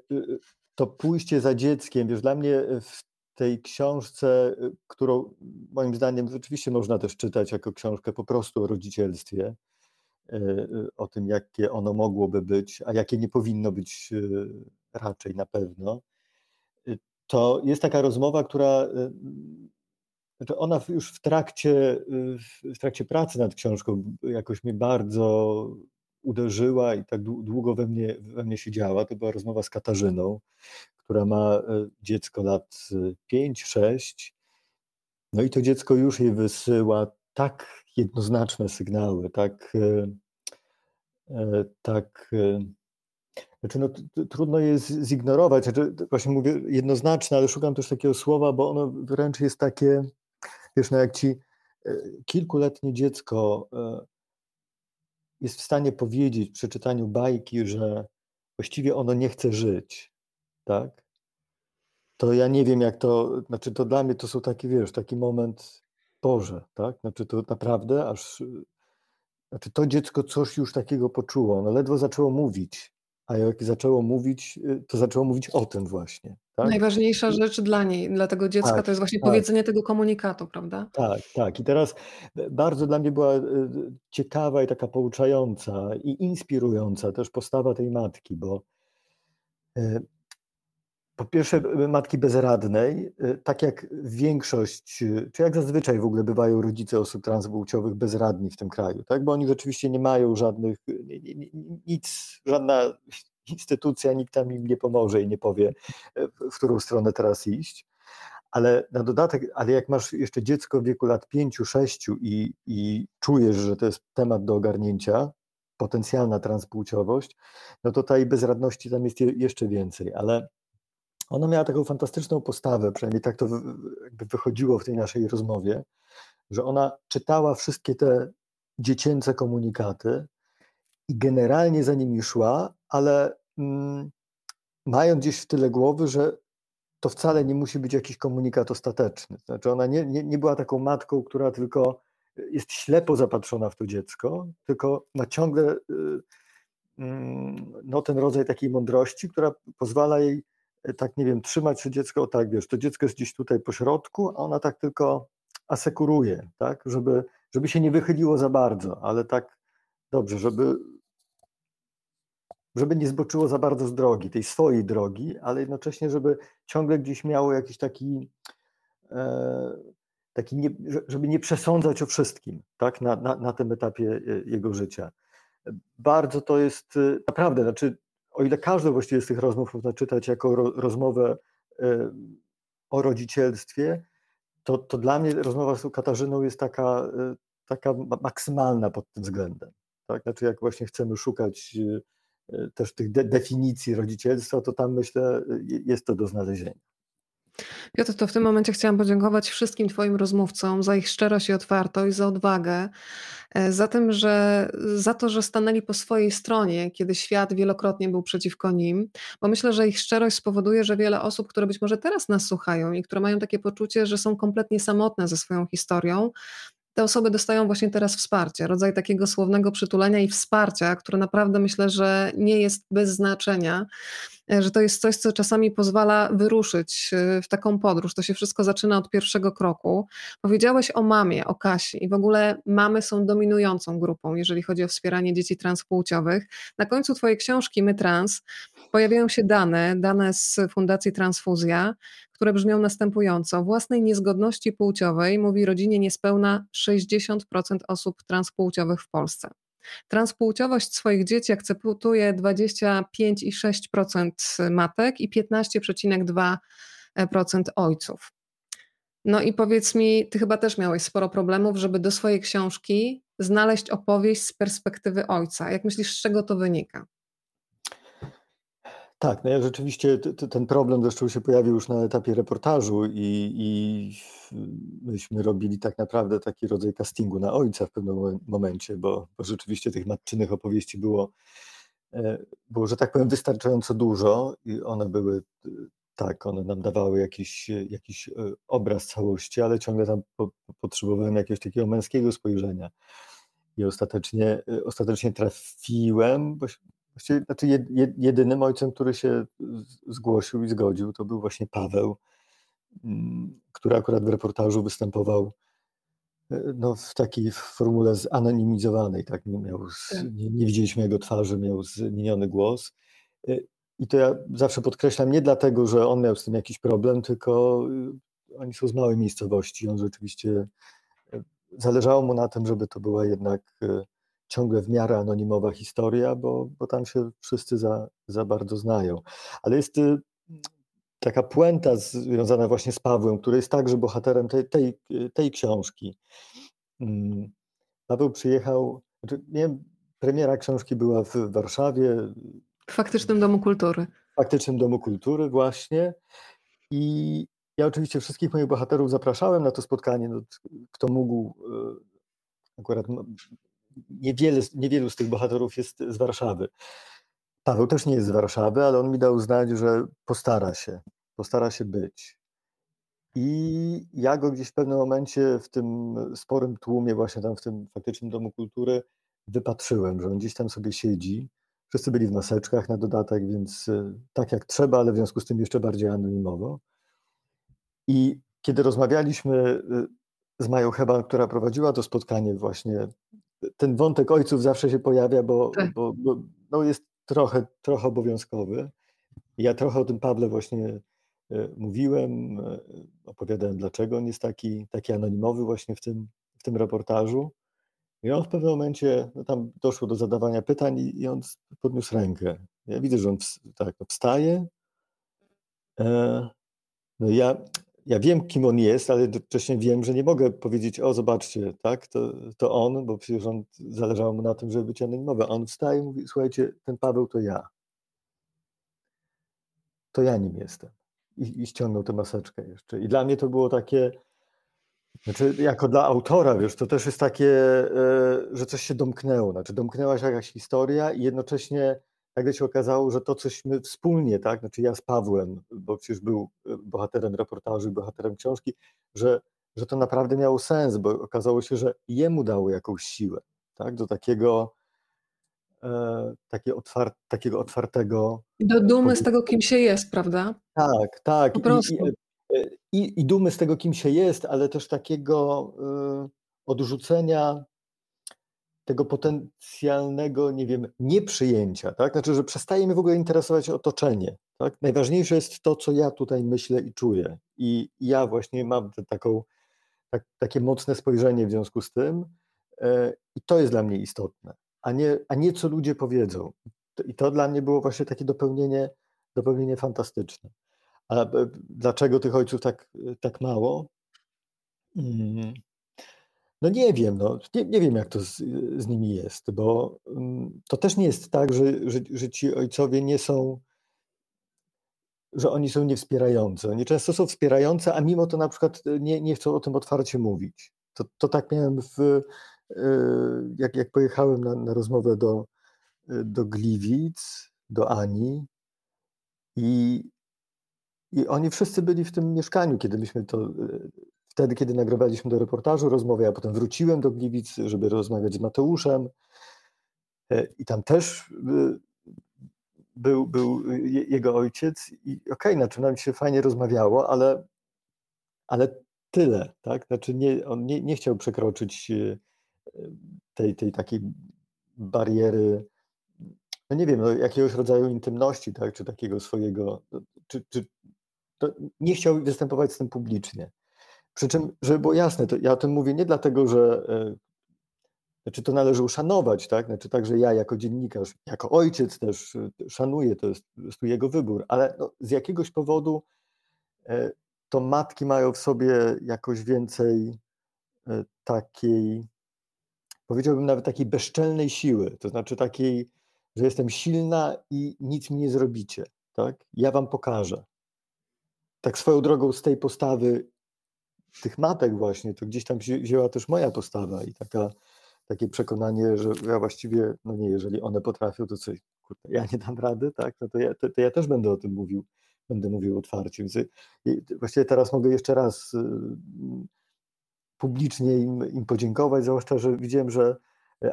to pójście za dzieckiem, wiesz, dla mnie w tej książce, y, którą moim zdaniem rzeczywiście można też czytać jako książkę po prostu o rodzicielstwie, y, o tym, jakie ono mogłoby być, a jakie nie powinno być raczej na pewno, to jest taka rozmowa, która znaczy ona już w trakcie, w trakcie pracy nad książką jakoś mnie bardzo uderzyła i tak długo we mnie, we mnie siedziała. To była rozmowa z Katarzyną, która ma e, dziecko lat 5-6. E, no i to dziecko już jej wysyła tak jednoznaczne sygnały, tak, e, tak znaczy no, trudno je zignorować. Znaczy, właśnie mówię jednoznaczne, ale szukam też takiego słowa, bo ono wręcz jest takie, wiesz, no jak ci kilkuletnie dziecko jest w stanie powiedzieć przy czytaniu bajki, że właściwie ono nie chce żyć, tak? To ja nie wiem, jak to, znaczy to dla mnie to są taki, wiesz, taki moment Boże, tak? Znaczy to naprawdę aż, znaczy to dziecko coś już takiego poczuło, ono ledwo zaczęło mówić, a jak zaczęło mówić, to zaczęło mówić o tym właśnie. Tak? Najważniejsza rzecz dla niej, dla tego dziecka Tak, to jest właśnie tak. powiedzenie tego komunikatu, prawda? Tak, tak. I teraz bardzo dla mnie była ciekawa i taka pouczająca i inspirująca też postawa tej matki, bo po pierwsze, matki bezradnej, tak jak większość, czy jak zazwyczaj w ogóle bywają rodzice osób transpłciowych bezradni w tym kraju, tak? bo oni rzeczywiście nie mają żadnych, nic, żadna *laughs* instytucja, nikt tam im nie pomoże i nie powie, w którą stronę teraz iść. Ale na dodatek, ale jak masz jeszcze dziecko w wieku lat pięciu, sześciu i, i czujesz, że to jest temat do ogarnięcia, potencjalna transpłciowość, no to tej bezradności tam jest jeszcze więcej, ale ona miała taką fantastyczną postawę, przynajmniej tak to jakby wychodziło w tej naszej rozmowie, że ona czytała wszystkie te dziecięce komunikaty i generalnie za nimi szła, ale mm, mając gdzieś w tyle głowy, że to wcale nie musi być jakiś komunikat ostateczny. Znaczy ona nie, nie, nie była taką matką, która tylko jest ślepo zapatrzona w to dziecko, tylko ma ciągle y, mm, no, ten rodzaj takiej mądrości, która pozwala jej tak, nie wiem, trzymać to dziecko, tak, wiesz, to dziecko jest gdzieś tutaj po środku, a ona tak tylko asekuruje, tak, żeby, żeby się nie wychyliło za bardzo, ale tak dobrze, żeby, żeby nie zboczyło za bardzo z drogi, tej swojej drogi, ale jednocześnie, żeby ciągle gdzieś miało jakiś taki e, taki nie, żeby nie przesądzać o wszystkim tak, na, na, na tym etapie e, jego życia. Bardzo to jest e, naprawdę, znaczy, o ile każdą właściwie z tych rozmów można czytać jako ro, rozmowę e, o rodzicielstwie, to, to dla mnie rozmowa z Katarzyną jest taka, taka maksymalna pod tym względem. Tak? Znaczy, jak właśnie chcemy szukać też tych de definicji rodzicielstwa, to tam myślę, jest to do znalezienia. Piotr, to w tym momencie chciałam podziękować wszystkim Twoim rozmówcom za ich szczerość i otwartość, za odwagę, e, za, tym, że, za to, że stanęli po swojej stronie, kiedy świat wielokrotnie był przeciwko nim, bo myślę, że ich szczerość spowoduje, że wiele osób, które być może teraz nas słuchają i które mają takie poczucie, że są kompletnie samotne ze swoją historią, te osoby dostają właśnie teraz wsparcie, rodzaj takiego słownego przytulenia i wsparcia, które naprawdę myślę, że nie jest bez znaczenia, że to jest coś, co czasami pozwala wyruszyć e, w taką podróż. To się wszystko zaczyna od pierwszego kroku. Powiedziałeś o mamie, o Kasi i w ogóle mamy są dominującą grupą, jeżeli chodzi o wspieranie dzieci transpłciowych. Na końcu Twojej książki My Trans pojawiają się dane, dane z Fundacji Transfuzja, które brzmią następująco. Własnej niezgodności płciowej mówi rodzinie niespełna 60% osób transpłciowych w Polsce. Transpłciowość swoich dzieci akceptuje 25,6% matek i 15,2% ojców. No i powiedz mi, ty chyba też miałeś sporo problemów, żeby do swojej książki znaleźć opowieść z perspektywy ojca. Jak myślisz, z czego to wynika? Tak, no ja rzeczywiście ten problem zresztą się pojawił już na etapie reportażu i, i myśmy robili tak naprawdę taki rodzaj castingu na ojca w pewnym momencie, bo, bo rzeczywiście tych matczynych opowieści było, e, było, że tak powiem, wystarczająco dużo i one były, tak, one nam dawały jakiś, jakiś e, obraz całości, ale ciągle tam po, potrzebowałem jakiegoś takiego męskiego spojrzenia. I ostatecznie, e, ostatecznie trafiłem, bo Właściwie, znaczy jedynym ojcem, który się zgłosił i zgodził, to był właśnie Paweł, mm, który akurat w reportażu występował e, no, w takiej formule zanonimizowanej, tak? Nie, miał, tak. nie, nie widzieliśmy jego twarzy, miał zmieniony głos. E, I to ja zawsze podkreślam nie dlatego, że on miał z tym jakiś problem, tylko e, oni są z małej miejscowości. On rzeczywiście zależało mu na tym, żeby to była jednak ciągle w miarę anonimowa historia, bo, bo tam się wszyscy za, za bardzo znają. Ale jest y, taka puenta związana właśnie z Pawłem, który jest także bohaterem tej, tej, tej książki. Mm, Paweł przyjechał, znaczy, nie wiem, premiera książki była w Warszawie. W Faktycznym Domu Kultury. W Faktycznym Domu Kultury właśnie. I ja oczywiście wszystkich moich bohaterów zapraszałem na to spotkanie. No, kto mógł, y, akurat niewiele, niewielu z tych bohaterów jest z Warszawy. Paweł też nie jest z Warszawy, ale on mi dał znać, że postara się, postara się być. I ja go gdzieś w pewnym momencie w tym sporym tłumie, właśnie tam w tym faktycznym domu kultury, wypatrzyłem, że on gdzieś tam sobie siedzi. Wszyscy byli w maseczkach na dodatek, więc y, tak jak trzeba, ale w związku z tym jeszcze bardziej anonimowo. I kiedy rozmawialiśmy y, z Mają Heba, która prowadziła to spotkanie, właśnie ten wątek ojców zawsze się pojawia, bo, tak. bo, bo no jest trochę, trochę obowiązkowy. Ja trochę o tym Pawle właśnie e, mówiłem, e, opowiadałem, dlaczego on jest taki, taki anonimowy właśnie w tym, w tym reportażu. I on w pewnym momencie, no tam doszło do zadawania pytań i, i on podniósł rękę. Ja widzę, że on tak, no wstaje. E, no ja, ja wiem, kim on jest, ale jednocześnie wiem, że nie mogę powiedzieć, o zobaczcie, tak, to, to on, bo przecież on zależało mu na tym, żeby być anonimowy. On wstaje i mówi, słuchajcie, ten Paweł to ja. To ja nim jestem. I, I ściągnął tę maseczkę jeszcze. I dla mnie to było takie, znaczy, jako dla autora, wiesz, to też jest takie, e, że coś się domknęło. Znaczy, domknęła się jakaś historia i jednocześnie nagle się okazało, że to cośmy wspólnie, tak, znaczy ja z Pawłem, bo przecież był e, bohaterem reportażu i bohaterem książki, że, że to naprawdę miało sens, bo okazało się, że jemu dało jakąś siłę, tak, do takiego, e, takie otwar takiego otwartego... Do dumy z tego, kim się jest, prawda? Tak, tak. Po prostu. I, e, i, i dumy z tego, kim się jest, ale też takiego y, odrzucenia tego potencjalnego, nie wiem, nieprzyjęcia, tak? Znaczy, że przestaje mnie w ogóle interesować otoczenie, tak? Najważniejsze jest to, co ja tutaj myślę i czuję. I ja właśnie mam taką, tak, takie mocne spojrzenie w związku z tym e, i to jest dla mnie istotne, a nie, a nie co ludzie powiedzą. I to dla mnie było właśnie takie dopełnienie, dopełnienie fantastyczne. A e, dlaczego tych ojców tak, tak mało? Hmm. No nie wiem, no, nie, nie wiem jak to z, z nimi jest, bo um, to też nie jest tak, że, że, że ci ojcowie nie są, że oni są niewspierający. Oni często są wspierający, a mimo to na przykład nie, nie chcą o tym otwarcie mówić. To, to tak miałem w, y, jak, jak pojechałem na, na rozmowę do, do Gliwic, do Ani i, i oni wszyscy byli w tym mieszkaniu, kiedy myśmy to wtedy, kiedy nagrywaliśmy do reportażu rozmowę, ja potem wróciłem do Gliwic, żeby rozmawiać z Mateuszem e, i tam też e, był, był jego ojciec i okej, okay, znaczy nam się fajnie rozmawiało, ale, ale tyle, tak? Znaczy nie, on nie, nie chciał przekroczyć e, tej, tej takiej bariery, no nie wiem, no jakiegoś rodzaju intymności, tak? Czy takiego swojego, czy, czy nie chciał występować z tym publicznie. Przy czym, żeby było jasne, to ja o tym mówię nie dlatego, że e, znaczy to należy uszanować, tak? Znaczy także ja jako dziennikarz, jako ojciec też e, szanuję, to jest, to jego wybór, ale no, z jakiegoś powodu e, to matki mają w sobie jakoś więcej takiej, powiedziałbym nawet takiej bezczelnej siły, to znaczy takiej, że jestem silna i nic mi nie zrobicie, tak? Ja wam pokażę. Tak swoją drogą z tej postawy tych matek właśnie, to gdzieś tam wzięła też moja postawa i taka, takie przekonanie, że ja właściwie, no nie, jeżeli one potrafią, to coś, kurde, ja nie dam rady, tak, no to ja, to, to ja też będę o tym mówił, będę mówił otwarcie. Więc właściwie teraz mogę jeszcze raz y, publicznie im, im podziękować, zwłaszcza, że widziałem, że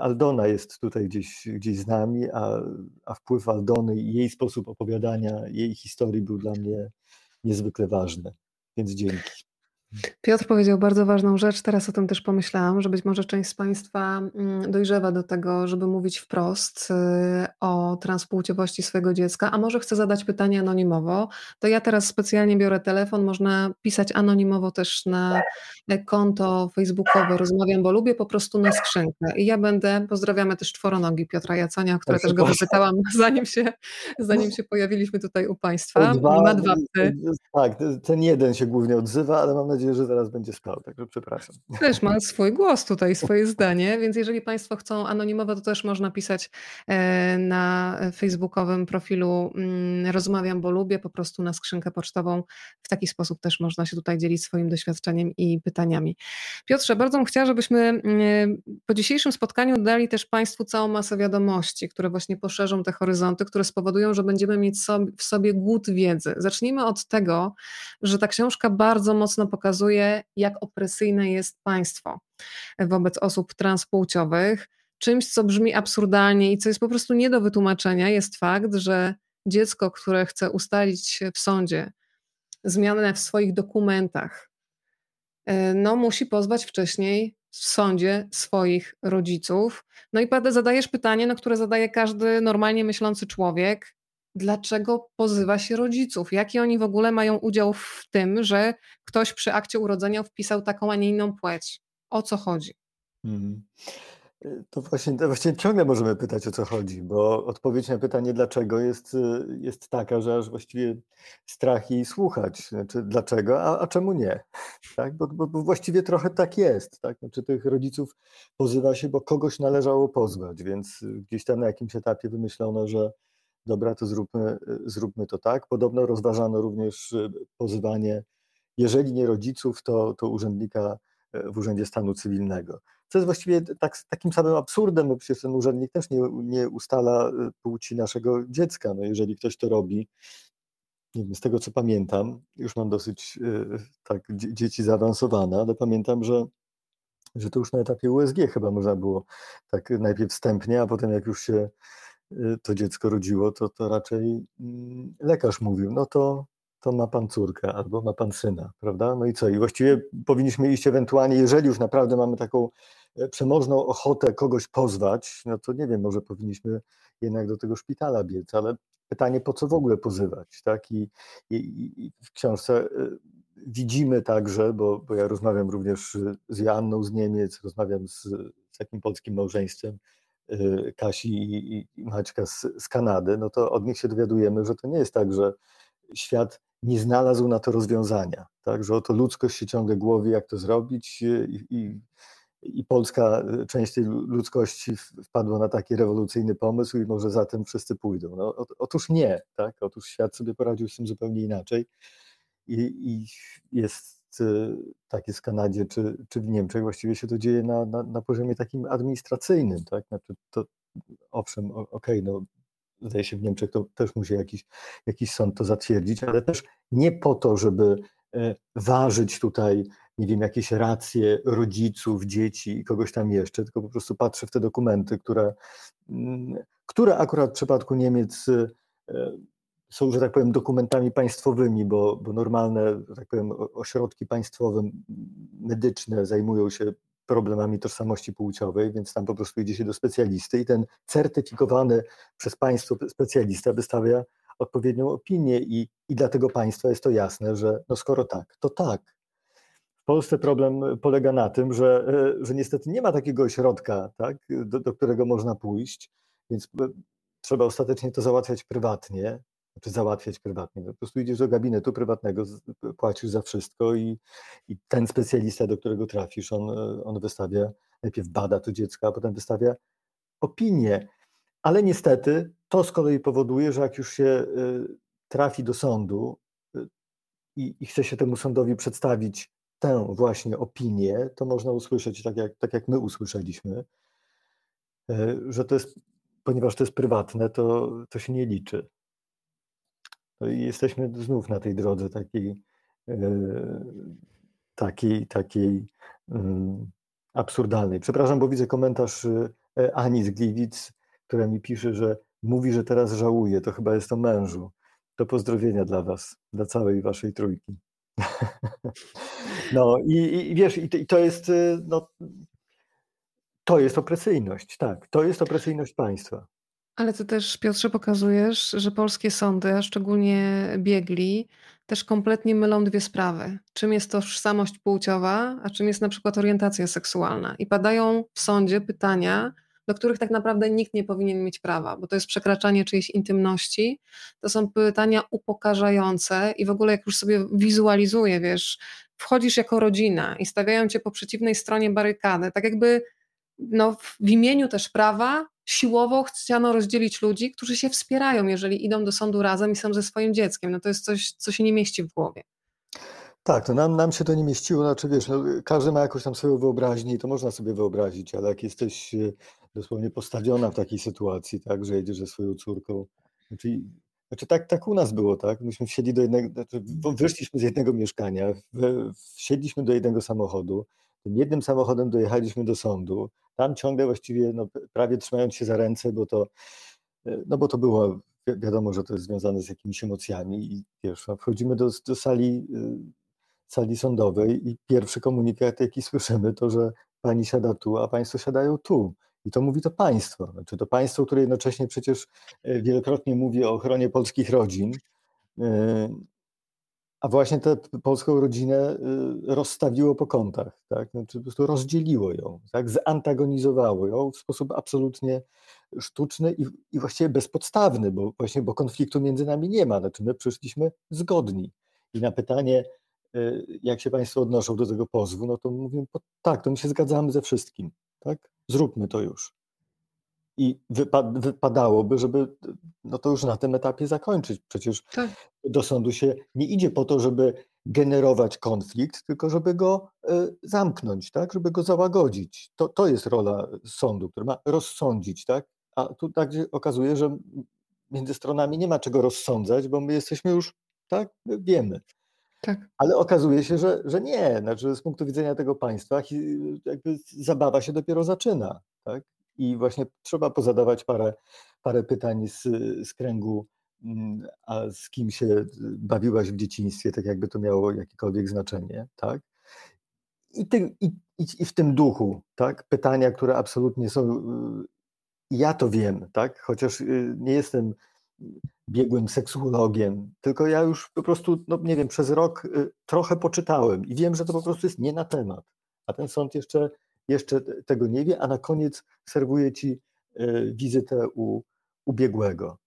Aldona jest tutaj gdzieś, gdzieś z nami, a, a wpływ Aldony i jej sposób opowiadania jej historii był dla mnie niezwykle ważny. Więc dzięki. Piotr powiedział bardzo ważną rzecz, teraz o tym też pomyślałam, że być może część z Państwa mm, dojrzewa do tego, żeby mówić wprost y, o transpłciowości swojego dziecka, a może chce zadać pytanie anonimowo, to ja teraz specjalnie biorę telefon, można pisać anonimowo też na konto facebookowe Rozmawiam, bo lubię po prostu na skrzynkę i ja będę, pozdrawiamy też czworonogi Piotra Jacania, które też go wypytałam *laughs* zanim się, zanim się pojawiliśmy tutaj u Państwa. Dwa, Ma dwa psy. Tak, ten jeden się głównie odzywa, ale mam nadzieję, nadzieję, że zaraz będzie spał, także przepraszam. Też ma swój głos tutaj, swoje *laughs* zdanie, więc jeżeli Państwo chcą anonimowo, to też można pisać e, na facebookowym profilu mm, Rozmawiam, bo lubię, po prostu na skrzynkę pocztową. W taki sposób też można się tutaj dzielić swoim doświadczeniem i pytaniami. Piotrze, bardzo bym chciała, żebyśmy mm, po dzisiejszym spotkaniu dali też Państwu całą masę wiadomości, które właśnie poszerzą te horyzonty, które spowodują, że będziemy mieć w sobie głód wiedzy. Zacznijmy od tego, że ta książka bardzo mocno pokazuje, jak opresyjne jest państwo wobec osób transpłciowych. Czymś, co brzmi absurdalnie i co jest po prostu nie do wytłumaczenia, jest fakt, że dziecko, które chce ustalić w sądzie zmianę w swoich dokumentach, e, no, musi pozwać wcześniej w sądzie swoich rodziców. No i zadajesz pytanie, no, które zadaje każdy normalnie myślący człowiek dlaczego pozywa się rodziców? Jaki oni w ogóle mają udział w tym, że ktoś przy akcie urodzenia wpisał taką, a nie inną płeć? O co chodzi? Hmm. To właśnie, to właśnie ciągle możemy pytać o co chodzi, bo odpowiedź na pytanie dlaczego jest, jest taka, że aż właściwie strach jej słuchać. Znaczy, dlaczego, a, a czemu nie? Tak? Bo, bo, bo, właściwie trochę tak jest. Tak? Znaczy, tych rodziców pozywa się, bo kogoś należało pozwać, więc gdzieś tam na jakimś etapie wymyślono, że dobra, to zróbmy, zróbmy to tak. Podobno rozważano również e, pozywanie, jeżeli nie rodziców, to, to urzędnika e, w Urzędzie Stanu Cywilnego. Co jest właściwie tak, takim samym absurdem, bo przecież ten urzędnik też nie, nie ustala e, płci naszego dziecka. No jeżeli ktoś to robi, wiem, z tego co pamiętam, już mam dosyć tak dzieci zaawansowane, ale pamiętam, że, że to już na etapie USG chyba można było tak najpierw wstępnie, a potem jak już się to dziecko rodziło, to, to raczej mm, lekarz mówił, no to, to ma pan córkę albo ma pan syna, prawda? No i co? I właściwie powinniśmy iść ewentualnie, jeżeli już naprawdę mamy taką e, przemożną ochotę kogoś pozwać, no to nie wiem, może powinniśmy jednak do tego szpitala biec, ale pytanie, po co w ogóle pozywać, tak? I, i, i w książce e, widzimy także, bo, bo ja rozmawiam również z Joanną z Niemiec, rozmawiam z, z takim polskim małżeństwem, Y, Kasi i Maćka z, z Kanady, no to od nich się dowiadujemy, że to nie jest tak, że świat nie znalazł na to rozwiązania, tak? że oto ludzkość się ciągle głowi, jak to zrobić i, i, i Polska, y, część tej ludzkości wpadła na taki rewolucyjny pomysł i może za tym wszyscy pójdą. No, otóż nie, tak? otóż świat sobie poradził z tym zupełnie inaczej i, i jest tak jest w Kanadzie czy, czy w Niemczech, właściwie się to dzieje na, na, na poziomie takim administracyjnym, tak? Znaczy to, owszem, okej, okay, no zdaje się w Niemczech to też musi jakiś, jakiś sąd to zatwierdzić, ale też nie po to, żeby e, ważyć tutaj, nie wiem, jakieś racje rodziców, dzieci i kogoś tam jeszcze, tylko po prostu patrzę w te dokumenty, które, mm, które akurat w przypadku Niemiec e, są, że tak powiem, dokumentami państwowymi, bo, bo normalne, że tak powiem, ośrodki państwowe, medyczne zajmują się problemami tożsamości płciowej, więc tam po prostu idzie się do specjalisty i ten certyfikowany przez państwo specjalista wystawia odpowiednią opinię i, i dla tego państwa jest to jasne, że no skoro tak, to tak. W Polsce problem polega na tym, że, że niestety nie ma takiego ośrodka, tak, do, do którego można pójść, więc trzeba ostatecznie to załatwiać prywatnie znaczy załatwiać prywatnie. Po prostu idziesz do gabinetu prywatnego, płacisz za wszystko i, i ten specjalista, do którego trafisz, on, on wystawia, najpierw bada to dziecko, a potem wystawia opinię. Ale niestety to z kolei powoduje, że jak już się y, trafi do sądu y, i, i chce się temu sądowi przedstawić tę właśnie opinię, to można usłyszeć, tak jak, tak jak my usłyszeliśmy, y, że to jest, ponieważ to jest prywatne, to, to się nie liczy. No i jesteśmy znów na tej drodze takiej, e, takiej, takiej mm, absurdalnej. Przepraszam, bo widzę komentarz e, Ani z Gliwic, która mi pisze, że mówi, że teraz żałuje, to chyba jest o mężu. To pozdrowienia dla Was, dla całej Waszej trójki. *laughs* No i, i wiesz, i to, jest, e, no, to jest opresyjność, tak, to jest opresyjność państwa. Ale ty też, Piotrze, pokazujesz, że polskie sądy, a szczególnie biegli, też kompletnie mylą dwie sprawy. Czym jest tożsamość płciowa, a czym jest na przykład orientacja seksualna. I padają w sądzie pytania do których tak naprawdę nikt nie powinien mieć prawa, bo to jest przekraczanie czyjejś intymności, to są pytania upokarzające i w ogóle jak już sobie wizualizuję, wiesz, wchodzisz jako rodzina i stawiają cię po przeciwnej stronie barykady, tak jakby no, w imieniu też prawa siłowo chciano rozdzielić ludzi, którzy się wspierają, jeżeli idą do sądu razem i są ze swoim dzieckiem. No to jest coś, co się nie mieści w głowie. Tak, to nam, nam się to nie mieściło, znaczy wiesz, no, każdy ma jakąś tam swoją wyobraźnię i to można sobie wyobrazić, ale jak jesteś e, dosłownie postawiona w takiej sytuacji, tak, że jedziesz ze swoją córką, znaczy, znaczy tak, tak u nas było, tak, myśmy wsiedli do jednego, znaczy wyszliśmy z jednego mieszkania, wsiedliśmy do jednego samochodu, jednym samochodem dojechaliśmy do sądu, tam ciągle właściwie no, prawie trzymając się za ręce, bo to, e, no bo to było, wiadomo, że to jest związane z jakimiś emocjami i wiesz, wchodzimy do, do sali e, sali sądowej i pierwszy komunikat, jaki słyszymy, to, że pani siada tu, a państwo siadają tu. I to mówi to państwo. Znaczy to państwo, które jednocześnie przecież e, wielokrotnie mówi o ochronie polskich rodzin, a właśnie tę polską rodzinę e, rozstawiło po kątach, tak? Znaczy po prostu rozdzieliło ją, tak? zantagonizowało ją w sposób absolutnie sztuczny i, i właściwie bezpodstawny, bo właśnie bo konfliktu między nami nie ma. Znaczy my przyszliśmy zgodni. I na pytanie, Y, jak się Państwo odnoszą do tego pozwu, no to mówimy, tak, to my się zgadzamy ze wszystkim, tak? Zróbmy to już. I wypa- wypadałoby, żeby no to już na tym etapie zakończyć. Przecież tak. do sądu się nie idzie po to, żeby generować konflikt, tylko żeby go y, zamknąć, tak? żeby go załagodzić. To, to jest rola sądu, który ma rozsądzić, tak? A tu tak się okazuje, że między stronami nie ma czego rozsądzać, bo my jesteśmy już, tak, wiemy. Tak. Ale okazuje się, że, że nie. Znaczy, z punktu widzenia tego państwa zabawa się dopiero zaczyna. Tak? I właśnie trzeba pozadawać parę, parę pytań z, z kręgu, mm, a z kim się bawiłaś w dzieciństwie, tak jakby to miało jakiekolwiek znaczenie. Tak? I, ty, i, i w tym duchu, tak? pytania, które absolutnie są. Ja to wiem, tak? chociaż y, nie jestem biegłym seksuologiem, tylko ja już po prostu, no nie wiem, przez rok y, trochę poczytałem i wiem, że to po prostu jest nie na temat. A ten sąd jeszcze, jeszcze tego nie wie, a na koniec serwuje ci y, wizytę u, u biegłego.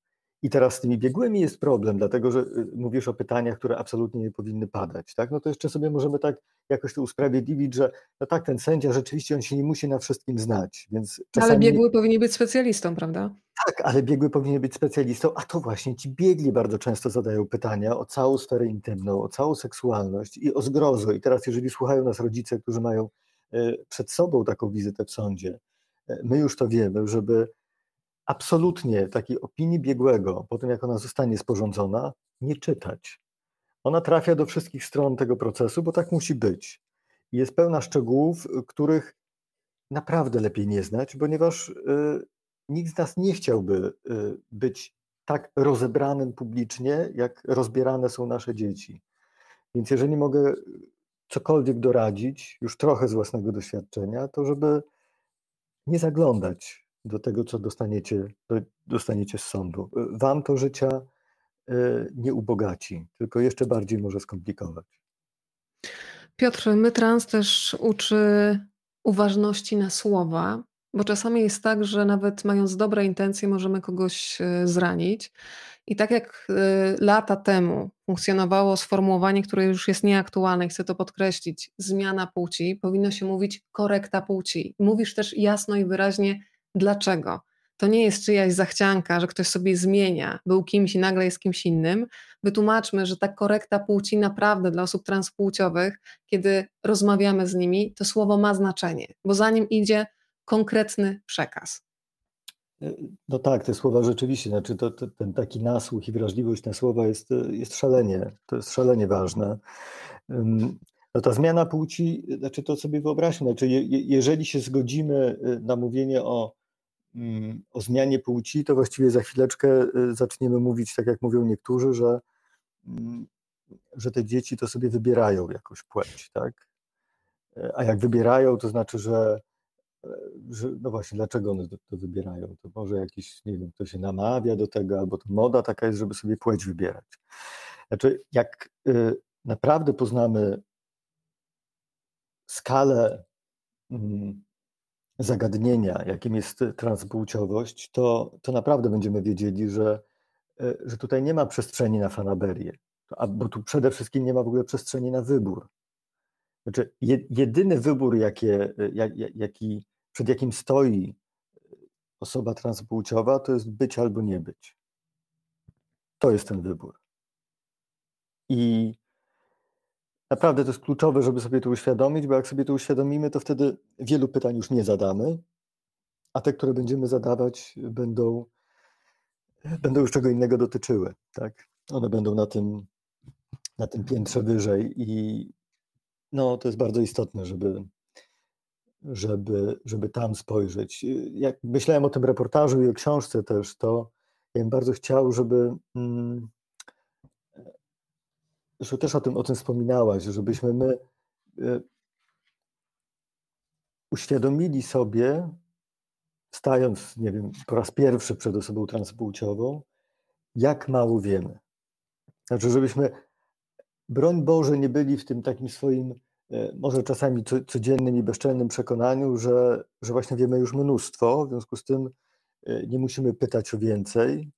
I teraz z tymi biegłymi jest problem, dlatego że y, mówisz o pytaniach, które absolutnie nie powinny padać. Tak? No to jeszcze sobie możemy tak jakoś to usprawiedliwić, że no tak, ten sędzia rzeczywiście on się nie musi na wszystkim znać. Więc czasami... Ale biegły powinien być specjalistą, prawda? Tak, ale biegły powinien być specjalistą, a to właśnie ci biegli bardzo często zadają pytania o całą sferę intymną, o całą seksualność i o zgrozę. I teraz, jeżeli słuchają nas rodzice, którzy mają e, przed sobą taką wizytę w sądzie, e, my już to wiemy, żeby absolutnie takiej opinii biegłego, po tym jak ona zostanie sporządzona, nie czytać. Ona trafia do wszystkich stron tego procesu, bo tak musi być. Jest pełna szczegółów, których naprawdę lepiej nie znać, ponieważ nikt z nas nie chciałby być tak rozebranym publicznie, jak rozbierane są nasze dzieci. Więc jeżeli mogę cokolwiek doradzić, już trochę z własnego doświadczenia, to żeby nie zaglądać do tego, co dostaniecie, dostaniecie z sądu. Wam to życia e, nie ubogaci, tylko jeszcze bardziej może skomplikować. Piotr, my trans też uczy uważności na słowa, bo czasami jest tak, że nawet mając dobre intencje, możemy kogoś e, zranić. I tak jak e, lata temu funkcjonowało sformułowanie, które już jest nieaktualne, chcę to podkreślić, zmiana płci, powinno się mówić korekta płci. Mówisz też jasno i wyraźnie, Dlaczego? To nie jest czyjaś zachcianka, że ktoś sobie zmienia, był kimś i nagle jest kimś innym. Wytłumaczmy, że ta korekta płci naprawdę dla osób transpłciowych, kiedy rozmawiamy z nimi, to słowo ma znaczenie, bo za nim idzie konkretny przekaz. No tak, te słowa rzeczywiście, znaczy to, to, ten taki nasłuch i wrażliwość na słowa jest, jest szalenie, to jest szalenie ważne. No ta zmiana płci, znaczy to sobie wyobraźmy, znaczy je, jeżeli się zgodzimy na mówienie o Mm, o zmianie płci, to właściwie za chwileczkę zaczniemy mówić, tak jak mówią niektórzy, że, mm, że te dzieci to sobie wybierają jakąś płeć, tak? E, a jak wybierają, to znaczy, że, e, że no właśnie, dlaczego one to, to wybierają? To może jakiś, nie wiem, kto się namawia do tego, albo to moda taka jest, żeby sobie płeć wybierać. Znaczy, jak y, naprawdę poznamy skalę mm, zagadnienia, jakim jest transpłciowość, to, to naprawdę będziemy wiedzieli, że, e, że tutaj nie ma przestrzeni na fanaberię, bo tu przede wszystkim nie ma w ogóle przestrzeni na wybór. Znaczy, jedyny wybór, jakie, jak, jaki, przed jakim stoi osoba transpłciowa, to jest być albo nie być. To jest ten wybór. I naprawdę to jest kluczowe, żeby sobie to uświadomić, bo jak sobie to uświadomimy, to wtedy wielu pytań już nie zadamy, a te, które będziemy zadawać, będą, będą już czego innego dotyczyły. Tak? One będą na tym, na tym piętrze wyżej i no, to jest bardzo istotne, żeby, żeby, żeby tam spojrzeć. Jak myślałem o tym reportażu i o książce też, to ja bym bardzo chciał, żeby. Mm, że też o tym, o tym wspominałaś, żebyśmy my e, uświadomili sobie, stając, nie wiem, po raz pierwszy przed osobą transpłciową, jak mało wiemy. Znaczy, żebyśmy, broń Boże, nie byli w tym takim swoim może czasami codziennym i bezczelnym przekonaniu, że, że właśnie wiemy już mnóstwo, w związku z tym e, nie musimy pytać o więcej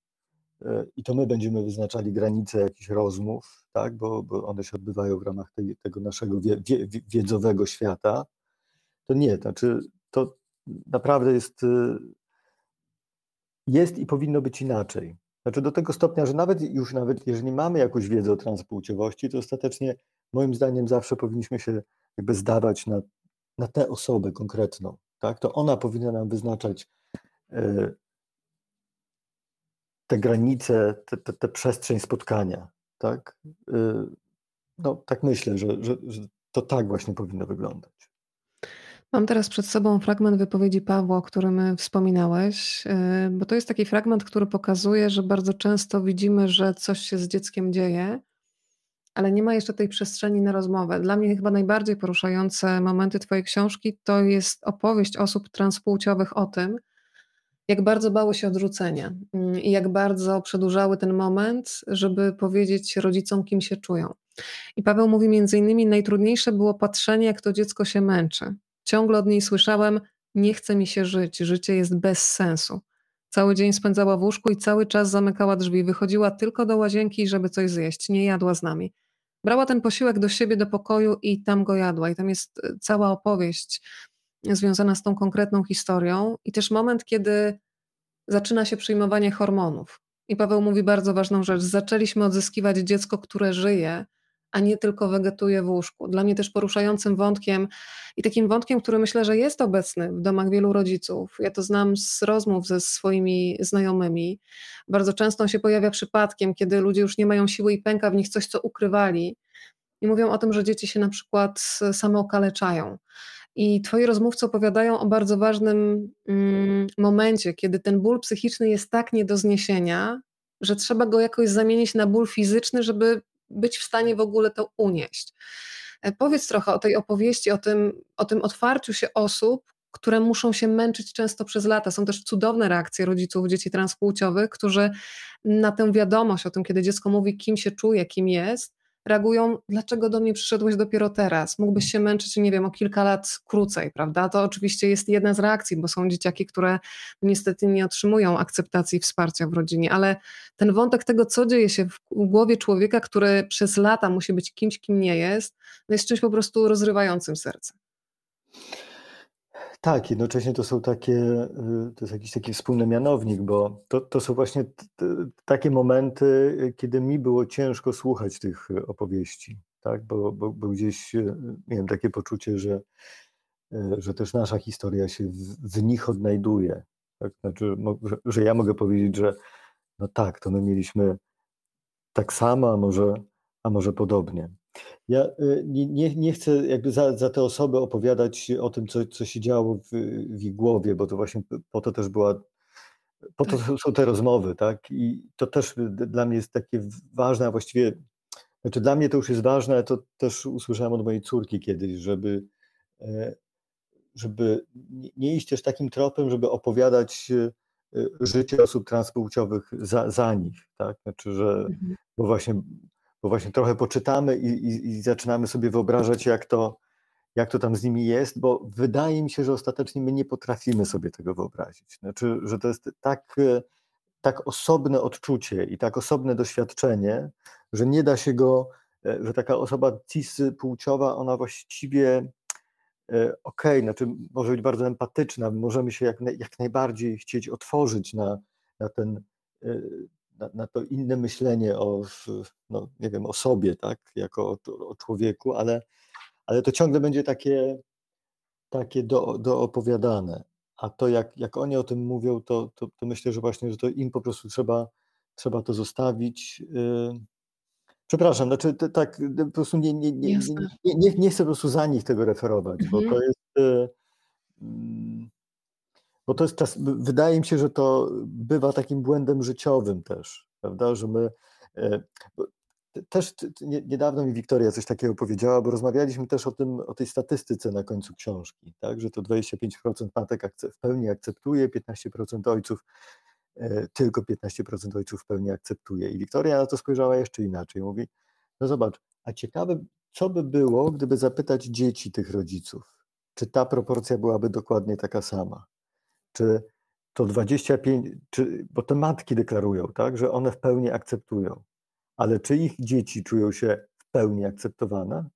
e, i to my będziemy wyznaczali granice jakichś rozmów, tak? bo, bo one się odbywają w ramach tej, tego naszego wie, wie, wiedzowego świata. To nie, znaczy to naprawdę jest, jest i powinno być inaczej. Znaczy do tego stopnia, że nawet już nawet jeżeli mamy jakąś wiedzę o transpłciowości, to ostatecznie moim zdaniem zawsze powinniśmy się jakby zdawać na, na tę osobę konkretną. Tak? To ona powinna nam wyznaczać e, te granice, te, te, te przestrzeń spotkania. Tak? E, no, tak myślę, że, że, że to tak właśnie powinno wyglądać. Mam teraz przed sobą fragment wypowiedzi Pawła, o którym wspominałeś, e, bo to jest taki fragment, który pokazuje, że bardzo często widzimy, że coś się z dzieckiem dzieje, ale nie ma jeszcze tej przestrzeni na rozmowę. Dla mnie chyba najbardziej poruszające momenty Twojej książki to jest opowieść osób transpłciowych o tym, jak bardzo bały się odrzucenia mm, i jak bardzo przedłużały ten moment, żeby powiedzieć rodzicom, kim się czują. I Paweł mówi między innymi, najtrudniejsze było patrzenie, jak to dziecko się męczy. Ciągle od niej słyszałem, nie chce mi się żyć, życie jest bez sensu. Cały dzień spędzała w łóżku i cały czas zamykała drzwi. Wychodziła tylko do łazienki, żeby coś zjeść. Nie jadła z nami brała ten posiłek do siebie, do pokoju i tam go jadła. I tam jest e, cała opowieść związana z tą konkretną historią i też moment, kiedy zaczyna się przyjmowanie hormonów. I Paweł mówi bardzo ważną rzecz. Zaczęliśmy odzyskiwać dziecko, które żyje, a nie tylko wegetuje w łóżku. Dla mnie też poruszającym wątkiem i takim wątkiem, który myślę, że jest obecny w domach wielu rodziców. Ja to znam z rozmów ze swoimi znajomymi. Bardzo często się pojawia przypadkiem, kiedy ludzie już nie mają siły i pęka w nich coś, co ukrywali. I mówią o tym, że dzieci się na przykład same okaleczają. I twoi rozmówcy opowiadają o bardzo ważnym mm, momencie, kiedy ten ból psychiczny jest tak nie do zniesienia, że trzeba go jakoś zamienić na ból fizyczny, żeby być w stanie w ogóle to unieść. E, powiedz trochę o tej opowieści, o tym, o tym otwarciu się osób, które muszą się męczyć często przez lata. Są też cudowne reakcje rodziców dzieci transpłciowych, którzy na tę wiadomość o tym, kiedy dziecko mówi, kim się czuje, kim jest, reagują, dlaczego do mnie przyszedłeś dopiero teraz? Mógłbyś się męczyć, nie wiem, o kilka lat krócej, prawda? To oczywiście jest jedna z reakcji, bo są dzieciaki, które niestety nie otrzymują akceptacji i wsparcia w rodzinie, ale ten wątek tego, co dzieje się w głowie człowieka, który przez lata musi być kimś, kim nie jest, no jest czymś po prostu rozrywającym serce. Tak, jednocześnie to są takie, y, to jest jakiś taki wspólny mianownik, bo to, to są właśnie takie momenty, y, kiedy mi było ciężko słuchać tych opowieści, tak? bo, bo, bo gdzieś y, miałem takie poczucie, że, że też nasza historia się w, w nich odnajduje. Tak? Znaczy, że, że ja mogę powiedzieć, że no tak, to my mieliśmy tak samo, a może, a może podobnie. Ja y, nie, nie chcę jakby za, za te osoby opowiadać o tym, co, co się działo w, w ich głowie, bo to właśnie po to też była, po to tak. są te rozmowy, tak? I to też dla mnie jest takie ważne, a właściwie, znaczy dla mnie to już jest ważne, ale to też usłyszałem od mojej córki kiedyś, żeby, e, żeby nie iść też takim tropem, żeby opowiadać e, życie osób transpłciowych za, za nich, tak? Znaczy, że, mhm. bo właśnie bo właśnie trochę poczytamy i, i, i, zaczynamy sobie wyobrażać, jak to, jak to tam z nimi jest, bo wydaje mi się, że ostatecznie my nie potrafimy sobie tego wyobrazić. Znaczy, że to jest tak, tak osobne odczucie i tak osobne doświadczenie, że nie da się go, że taka osoba cis płciowa, ona właściwie okej, okay, znaczy może być bardzo empatyczna, możemy się jak, jak najbardziej chcieć otworzyć na, na ten na, na, to inne myślenie o, no, nie wiem, o sobie, tak, jako o, o człowieku, ale, ale to ciągle będzie takie, takie do, doopowiadane. A to, jak, jak oni o tym mówią, to, to, to myślę, że właśnie, że to im po prostu trzeba, trzeba to zostawić. Przepraszam, znaczy tak po prostu nie, nie, nie, nie, nie, nie chcę po prostu za nich tego referować, mhm. bo to jest. Bo to jest czas, wydaje mi się, że to bywa takim błędem życiowym też, prawda, że my. E, też niedawno mi Wiktoria coś takiego powiedziała, bo rozmawialiśmy też o, tym, o tej statystyce na końcu książki, tak? że to 25% matek w pełni akceptuje, 15% ojców, e, tylko 15% ojców w pełni akceptuje. I Wiktoria na to spojrzała jeszcze inaczej. Mówi, no zobacz, a ciekawe, co by było, gdyby zapytać dzieci tych rodziców, czy ta proporcja byłaby dokładnie taka sama? Czy to 25, czy, bo te matki deklarują, tak, że one w pełni akceptują ale czy ich dzieci czują się w pełni akceptowane?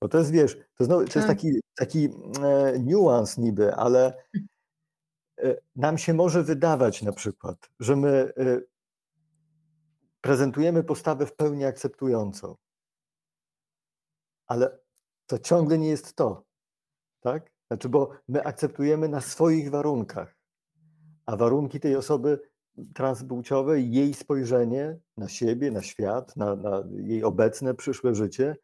Bo to jest, wiesz, to, znowu, to jest tak. taki, taki e, niuans niby, ale e, nam się może wydawać na przykład, że my e, prezentujemy postawę w pełni akceptującą, ale to ciągle nie jest to, tak? Znaczy, bo my akceptujemy na swoich warunkach, a warunki tej osoby transpłciowe i jej spojrzenie na siebie, na świat, na, na jej obecne, przyszłe życie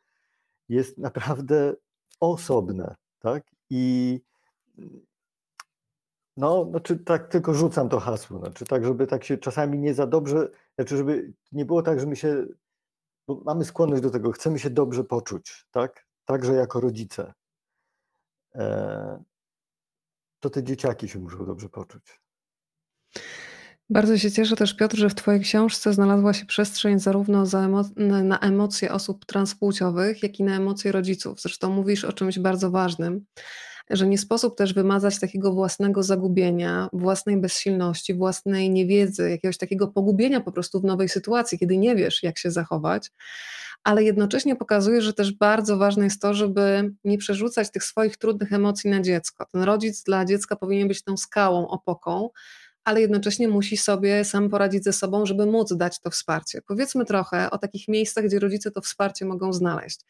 jest naprawdę osobne, tak? I no, znaczy tak tylko rzucam to hasło, znaczy tak, żeby tak się czasami nie za dobrze, znaczy żeby nie było tak, że my się, bo mamy skłonność do tego, chcemy się dobrze poczuć, tak? Także jako rodzice. E, to te dzieciaki się muszą dobrze poczuć. Bardzo się cieszę też, Piotr, że w Twojej książce znalazła się przestrzeń zarówno emo na emocje osób transpłciowych, jak i na emocje rodziców. Zresztą mówisz o czymś bardzo ważnym, że nie sposób też wymazać takiego własnego zagubienia, własnej bezsilności, własnej niewiedzy, jakiegoś takiego pogubienia po prostu w nowej sytuacji, kiedy nie wiesz, jak się zachować. Ale jednocześnie pokazuje, że też bardzo ważne jest to, żeby nie przerzucać tych swoich trudnych emocji na dziecko. Ten rodzic dla dziecka powinien być tą skałą, opoką, ale jednocześnie musi sobie sam poradzić ze sobą, żeby móc dać to wsparcie. Powiedzmy trochę o takich miejscach, gdzie rodzice to wsparcie mogą znaleźć.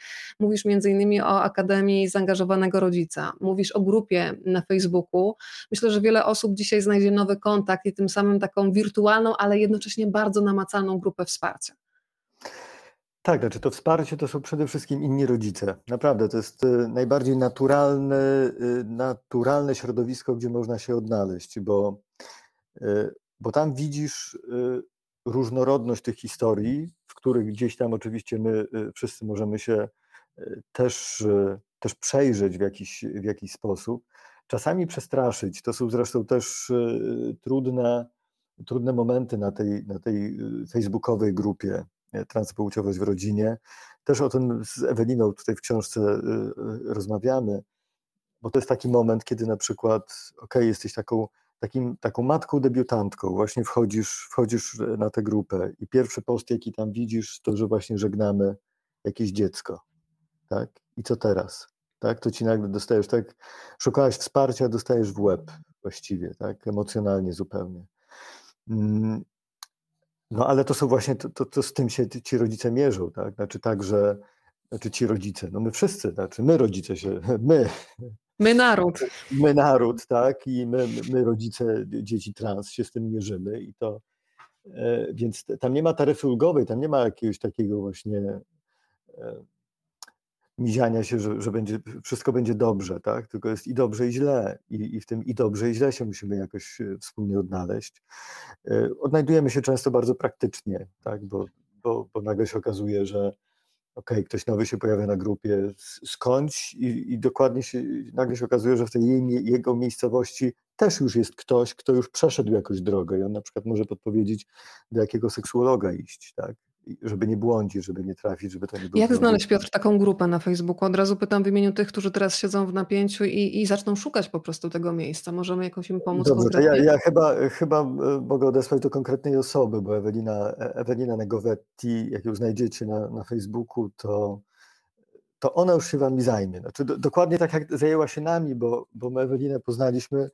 Mówisz między innymi o Akademii Zaangażowanego Rodzica, mówisz o grupie na Facebooku. Myślę, że wiele osób dzisiaj znajdzie nowy kontakt i tym samym taką wirtualną, ale jednocześnie bardzo namacalną grupę wsparcia. Tak, znaczy to wsparcie to są przede wszystkim inni rodzice. Naprawdę, to jest y, najbardziej naturalne, y, naturalne środowisko, gdzie można się odnaleźć, bo bo tam widzisz y, różnorodność tych historii, w których gdzieś tam oczywiście my y, wszyscy możemy się też, też przejrzeć w jakiś, w jakiś sposób. Czasami przestraszyć. To są zresztą też trudne, trudne momenty na tej, na tej facebookowej grupie Transpłciowość w rodzinie. Też o tym z Eweliną tutaj w książce rozmawiamy, bo to jest taki moment, kiedy na przykład, ok, jesteś taką takim, taką matką debiutantką, właśnie wchodzisz, wchodzisz na tę grupę i pierwszy post, jaki tam widzisz, to, że właśnie żegnamy jakieś dziecko, tak? I co teraz? Tak? To ci nagle dostajesz, tak? Szukałeś wsparcia, dostajesz w łeb właściwie, tak? Emocjonalnie zupełnie. Mm, no ale to są właśnie, to, to, to z tym się ci rodzice mierzą, tak? Znaczy tak, że znaczy ci rodzice, no my wszyscy, znaczy my rodzice się, *laughs* my, My naród. My naród, tak, i my, my rodzice dzieci trans się z tym mierzymy i to, e, więc tam nie ma taryfy ulgowej, tam nie ma jakiegoś takiego właśnie e, miziania się, że, że będzie, wszystko będzie dobrze, tak, tylko jest i dobrze i źle i, i w tym i dobrze i źle się musimy jakoś e, wspólnie odnaleźć. Odnajdujemy się często bardzo praktycznie, tak, bo, bo, bo nagle się okazuje, że ok, ktoś nowy się pojawia na grupie, skądś i, i dokładnie się, nagle się okazuje, że w tej jej, jego miejscowości też już jest ktoś, kto już przeszedł jakąś drogę i on na przykład może podpowiedzieć, do jakiego seksuologa iść, tak? Żeby nie błądzić, żeby nie trafić, żeby to nie było. Jak znaleźć, Piotr, taką grupę na Facebooku? Od razu pytam w imieniu tych, którzy teraz siedzą w napięciu i, i zaczną szukać po prostu tego miejsca. Możemy jakoś im pomóc Dobrze, to ja, ja chyba, chyba e, mogę odesłać do konkretnej osoby, bo Ewelina, e, Ewelina Negowetti, jak ją znajdziecie na, na Facebooku, to, to ona już się wami zajmie. Znaczy, do, dokładnie tak, jak zajęła się nami, bo, bo my Ewelinę poznaliśmy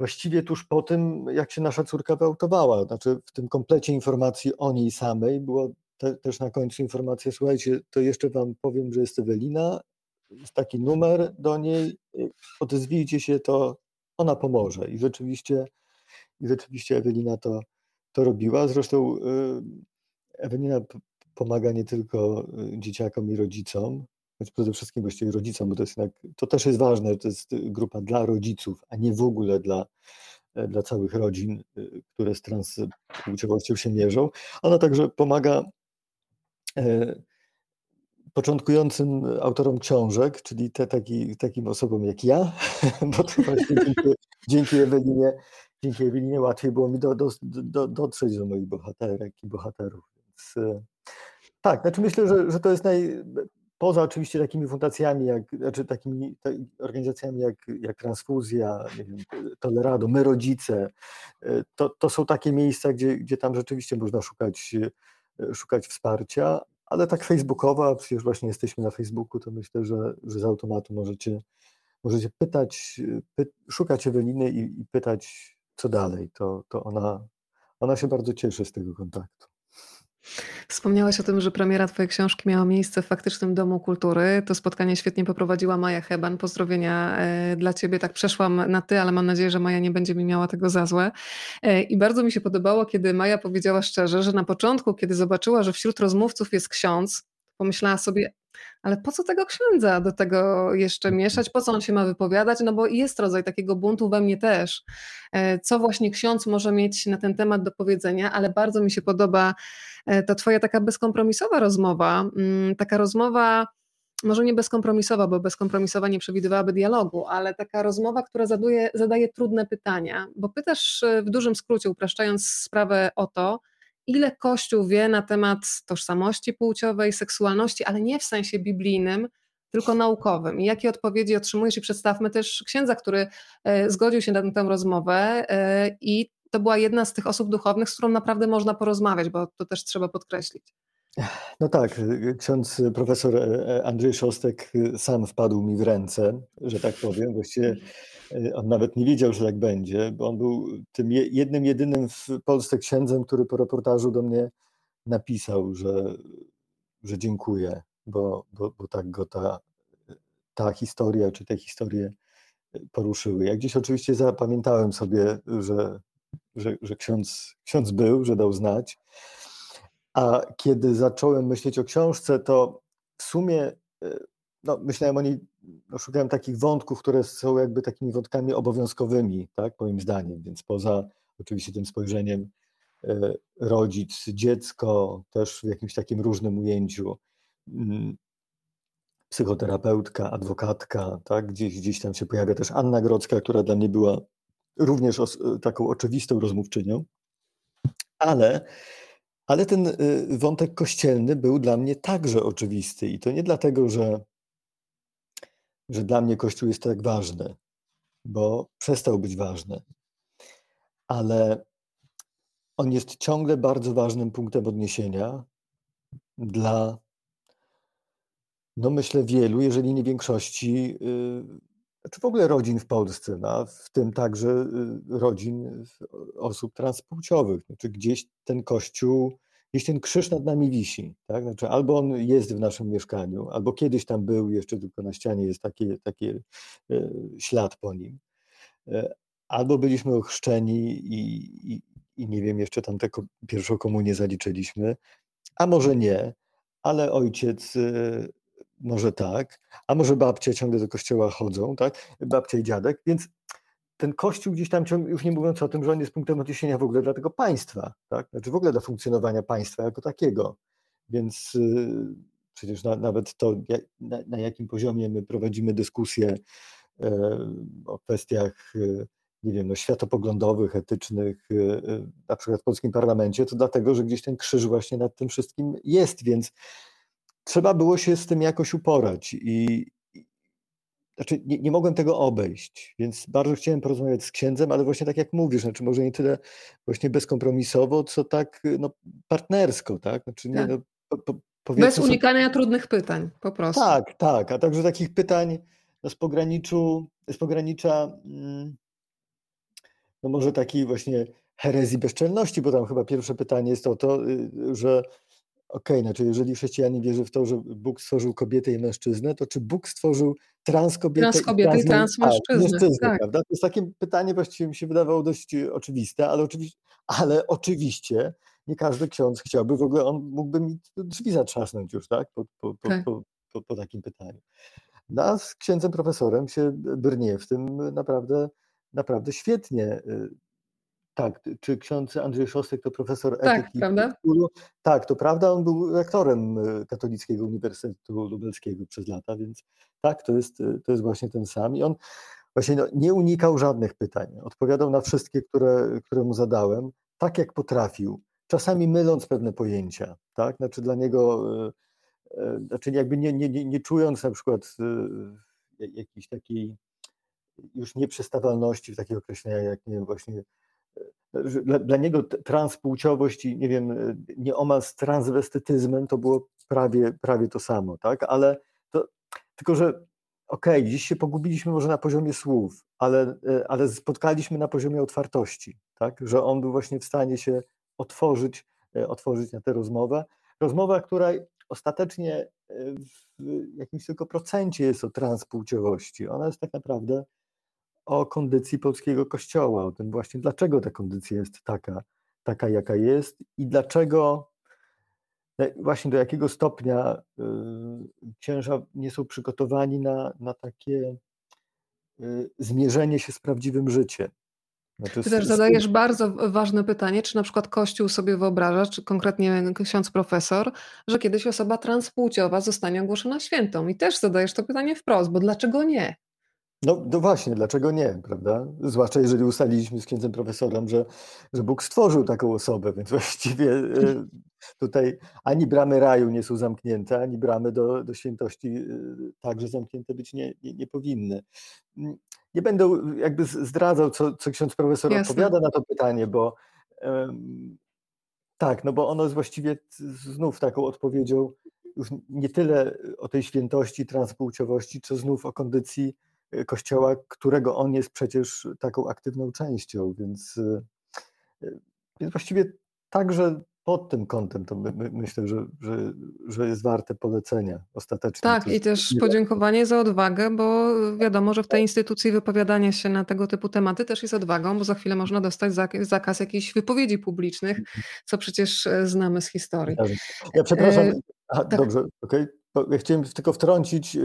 właściwie tuż po tym, jak się nasza córka wyautowała. Znaczy w tym komplecie informacji o niej samej było te, też na końcu informacja, słuchajcie, to jeszcze wam powiem, że jest Ewelina, jest taki numer do niej, odezwijcie się, to ona pomoże. I rzeczywiście, i rzeczywiście Ewelina to, to robiła. Zresztą y, Ewelina pomaga nie tylko y, dzieciakom i rodzicom, choć przede wszystkim właściwie rodzicom, bo to jest jednak, to też jest ważne, to jest grupa dla rodziców, a nie w ogóle dla, e, dla całych rodzin, y, które z transpłciowością się mierzą. Ona także pomaga e, początkującym autorom książek, czyli te, taki, takim osobom jak ja, *laughs* bo to właśnie dzięki, dzięki Ewelinie, dzięki Ewelinie łatwiej było mi do, do, do, dotrzeć do moich bohaterek i bohaterów. Więc, e, tak, znaczy myślę, że, że to jest naj, poza oczywiście takimi fundacjami, jak, znaczy takimi organizacjami jak, jak Transfuzja, wiem, Tolerado, My Rodzice, e, to, to są takie miejsca, gdzie, gdzie tam rzeczywiście można szukać, e, szukać wsparcia, ale tak facebookowa, przecież właśnie jesteśmy na Facebooku, to myślę, że, że z automatu możecie, możecie pytać, py, szukać Eweliny i, i pytać, co dalej. To, to ona, ona się bardzo cieszy z tego kontaktu. Wspomniałaś o tym, że premiera Twojej książki miała miejsce w faktycznym Domu Kultury. To spotkanie świetnie poprowadziła Maja Heban. Pozdrowienia e, dla Ciebie. Tak przeszłam na Ty, ale mam nadzieję, że Maja nie będzie mi miała tego za złe. E, I bardzo mi się podobało, kiedy Maja powiedziała szczerze, że na początku, kiedy zobaczyła, że wśród rozmówców jest ksiądz, pomyślała sobie, ale po co tego księdza do tego jeszcze mhm. mieszać? Po co on się ma wypowiadać? No bo jest rodzaj takiego buntu we mnie też. E, co właśnie ksiądz może mieć na ten temat do powiedzenia, ale bardzo mi się podoba e, ta twoja taka bezkompromisowa rozmowa, mm, taka rozmowa może nie bezkompromisowa, bo bezkompromisowa nie przewidywałaby dialogu, ale taka rozmowa, która zaduje, zadaje trudne pytania, bo pytasz e, w dużym skrócie, upraszczając sprawę o to, ile Kościół wie na temat tożsamości płciowej, seksualności, ale nie w sensie biblijnym, tylko naukowym. I jakie odpowiedzi otrzymujesz? I przedstawmy też księdza, który e, zgodził się na tę rozmowę e, i to była jedna z tych osób duchownych, z którą naprawdę można porozmawiać, bo to też trzeba podkreślić. No tak, ksiądz profesor e, Andrzej Szostek sam wpadł mi w ręce, że tak powiem. Właściwie on nawet nie wiedział, że tak będzie, bo on był tym jednym, jedynym w Polsce księdzem, który po reportażu do mnie napisał, że, że dziękuję, bo, bo, bo tak go ta, ta historia, czy te historie poruszyły. Ja gdzieś oczywiście zapamiętałem sobie, że, że, że ksiądz, ksiądz był, że dał znać. A kiedy zacząłem myśleć o książce, to w sumie y, no, myślałem o niej, szukałem takich wątków, które są jakby takimi wątkami obowiązkowymi, tak, moim zdaniem, więc poza oczywiście tym spojrzeniem e, rodzic, dziecko, też w jakimś takim różnym ujęciu, mm, psychoterapeutka, adwokatka, tak, gdzieś, gdzieś tam się pojawia też Anna Grodzka, która dla mnie była również os, taką oczywistą rozmówczynią, ale ale ten y, wątek kościelny był dla mnie także oczywisty i to nie dlatego, że że dla mnie Kościół jest tak ważny, bo przestał być ważny, ale on jest ciągle bardzo ważnym punktem odniesienia dla, no myślę, wielu, jeżeli nie większości, yy, czy w ogóle rodzin w Polsce, no, w tym także yy, rodzin osób transpłciowych. Znaczy gdzieś ten Kościół gdzieś ten krzyż nad nami wisi. Tak? Znaczy, albo on jest w naszym mieszkaniu, albo kiedyś tam był, jeszcze tylko na ścianie jest taki, taki e, ślad po nim. E, albo byliśmy ochrzczeni i, i, i nie wiem, jeszcze tam tę pierwszą komunię zaliczyliśmy, a może nie, ale ojciec e, może tak, a może babcia ciągle do kościoła chodzą, tak? Babcia i dziadek, więc ten kościół gdzieś tam, już nie mówiąc o tym, że on jest punktem odniesienia w ogóle dla tego państwa, tak? znaczy w ogóle dla funkcjonowania państwa jako takiego. Więc yy, przecież na, nawet to, na, na, jakim poziomie my prowadzimy dyskusję yy, o kwestiach yy, nie wiem, no, światopoglądowych, etycznych, na przykład w polskim parlamencie, to dlatego, że gdzieś ten krzyż właśnie nad tym wszystkim jest, więc trzeba było się z tym jakoś uporać i, znaczy nie, nie, mogłem tego obejść, więc bardzo chciałem porozmawiać z księdzem, ale właśnie tak jak mówisz, znaczy może nie tyle właśnie bezkompromisowo, co tak no, partnersko, tak? Znaczy nie, tak. No, po, po, Bez unikania sobie... trudnych pytań, po prostu. Tak, tak, a także takich pytań no, z pograniczu, z pogranicza mm, no może takiej właśnie herezji bezczelności, bo tam chyba pierwsze pytanie jest o to, y, że Okej, okay, znaczy jeżeli chrześcijanin wierzy w to, że Bóg stworzył kobietę i mężczyznę, to czy Bóg stworzył trans kobietę trans kobietę i trans mężczyznę? Tak, mężczyznę tak. prawda? To jest takie pytanie właściwie mi się wydawało dość e, oczywiste, ale oczywiście, ale oczywiście nie każdy ksiądz chciałby, w ogóle on mógłby mi drzwi zatrzasnąć już, tak? Po, po, tak. po, po, po takim pytaniu. No, a z księdzem profesorem się brnie w tym naprawdę, naprawdę świetnie. Tak, czy ksiądz Andrzej Szostek to profesor tak, etyki? Prawda? Tak, to prawda, on był rektorem e, Katolickiego Uniwersytetu Lubelskiego przez lata, więc tak, to jest, e, to jest właśnie ten sam. I on właśnie no, nie unikał żadnych pytań, odpowiadał na wszystkie, które, które mu zadałem, tak jak potrafił, czasami myląc pewne pojęcia, tak, znaczy dla niego, e, znaczy jakby nie, nie, nie, nie czując na przykład jakiejś takiej już nieprzystawalności w takich określeniach, jak nie wiem, właśnie dla, dla, niego transpłciowość i nie wiem, nieomal z transwestytyzmem to było prawie, prawie to samo, tak? Ale to, tylko, że okej, okay, dziś się pogubiliśmy może na poziomie słów, ale, ale spotkaliśmy na poziomie otwartości, tak? Że on był właśnie w stanie się otworzyć, otworzyć na tę rozmowę. Rozmowa, która ostatecznie w jakimś tylko procencie jest o transpłciowości. Ona jest tak naprawdę o kondycji polskiego kościoła, o tym właśnie, dlaczego ta kondycja jest taka, taka jaka jest i dlaczego właśnie do jakiego stopnia y, księża nie są przygotowani na, na takie y, zmierzenie się z prawdziwym życiem. Znaczy, Ty też zadajesz bardzo ważne pytanie, czy na przykład Kościół sobie wyobraża, czy konkretnie ksiądz profesor, że kiedyś osoba transpłciowa zostanie ogłoszona świętą. I też zadajesz to pytanie wprost, bo dlaczego nie? No, no właśnie, dlaczego nie, prawda? Zwłaszcza jeżeli ustaliliśmy z księdzem profesorem, że, że Bóg stworzył taką osobę, więc *laughs* właściwie e, tutaj ani bramy raju nie są zamknięte, ani bramy do, do świętości e, także zamknięte być nie, nie, nie powinny. Mm, nie będę jakby zdradzał, co, co ksiądz profesor Jasne. odpowiada na to pytanie, bo um, tak, no bo ono jest właściwie znów taką odpowiedzią już nie tyle o tej świętości, transpłciowości, co znów o kondycji Kościoła, którego on jest przecież taką aktywną częścią, więc, e, więc właściwie także pod tym kątem to my, my, myślę, że, że, że jest warte polecenia ostatecznie. Tak, i też podziękowanie za odwagę, bo wiadomo, że w tej instytucji wypowiadanie się na tego typu tematy też jest odwagą, bo za chwilę można dostać zakaz jakichś wypowiedzi publicznych, co przecież e, znamy z historii. Ja przepraszam, e, Aha, tak. dobrze, okej. Okay. Ja chciałem tylko wtrącić.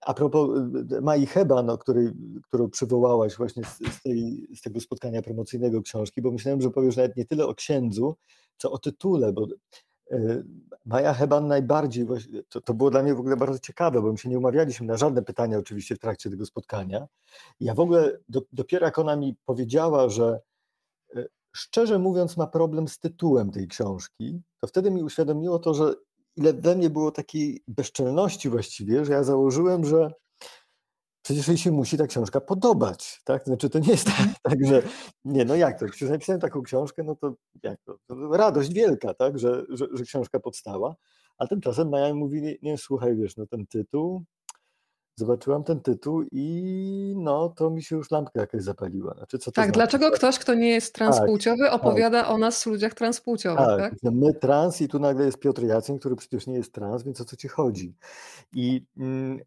A propos y, Mai Heban, o której, którą przywołałaś właśnie z, z, tej, z, tego spotkania promocyjnego książki, bo myślałem, że powiesz nawet nie tyle o księdzu, co o tytule, bo y, Maja Heban najbardziej, to, to było dla mnie w ogóle bardzo ciekawe, bo my się nie umawialiśmy na żadne pytania oczywiście w trakcie tego spotkania. Ja w ogóle do, dopiero jak ona mi powiedziała, że y, szczerze mówiąc ma problem z tytułem tej książki, to wtedy mi uświadomiło to, że ile we mnie było takiej bezczelności właściwie, że ja założyłem, że przecież jej się musi ta książka podobać, tak? Znaczy to nie jest tak, tak że nie, no jak to, przecież napisałem taką książkę, no to jak to, to radość wielka, tak, że, że, że książka powstała, a tymczasem Maja mówi, nie, nie, słuchaj, wiesz, no ten tytuł, zobaczyłam ten tytuł i no to mi się już lampka jakaś zapaliła. Znaczy, co tak, znaczy? dlaczego ktoś, kto nie jest transpłciowy, tak, opowiada tak. o nas, ludziach transpłciowych, tak? tak? My trans i tu nagle jest Piotr Jacyn, który przecież nie jest trans, więc o co ci chodzi? I, mm,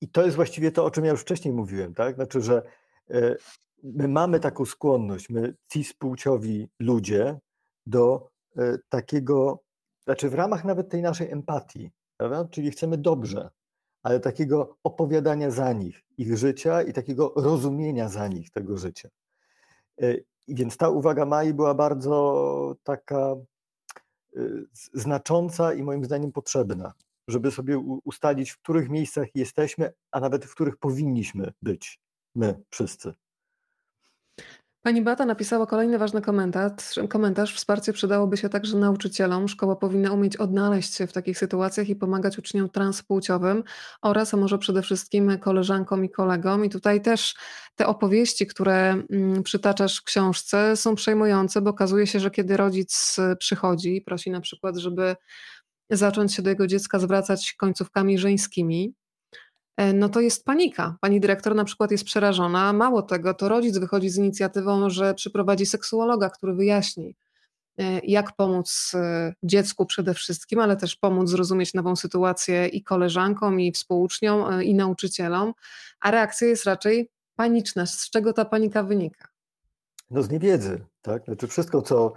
i to jest właściwie to, o czym ja już wcześniej mówiłem, tak? Znaczy, że e, my mamy taką skłonność, my cispłciowi ludzie, do e, takiego, znaczy w ramach nawet tej naszej empatii, prawda? czyli chcemy dobrze, ale takiego opowiadania za nich, ich życia i takiego rozumienia za nich tego życia. E, I więc ta uwaga Mai była bardzo taka e, znacząca i moim zdaniem potrzebna, żeby sobie ustalić, w których miejscach jesteśmy, a nawet w których powinniśmy być my wszyscy. Pani Beata napisała kolejny ważny komentarz. komentarz. Wsparcie przydałoby się także nauczycielom. Szkoła powinna umieć odnaleźć się w takich sytuacjach i pomagać uczniom transpłciowym oraz, a może przede wszystkim koleżankom i kolegom. I tutaj też te opowieści, które mm, przytaczasz w książce są przejmujące, bo okazuje się, że kiedy rodzic przychodzi i prosi na przykład, żeby zacząć się do jego dziecka zwracać końcówkami żeńskimi, E, no to jest panika. Pani dyrektor na przykład jest przerażona. Mało tego, to rodzic wychodzi z inicjatywą, że przyprowadzi seksuologa, który wyjaśni, e, jak pomóc e, dziecku przede wszystkim, ale też pomóc zrozumieć nową sytuację i koleżankom, i współuczniom, i nauczycielom. A reakcja jest raczej paniczna. Z czego ta panika wynika? No z niewiedzy, tak? Znaczy wszystko, co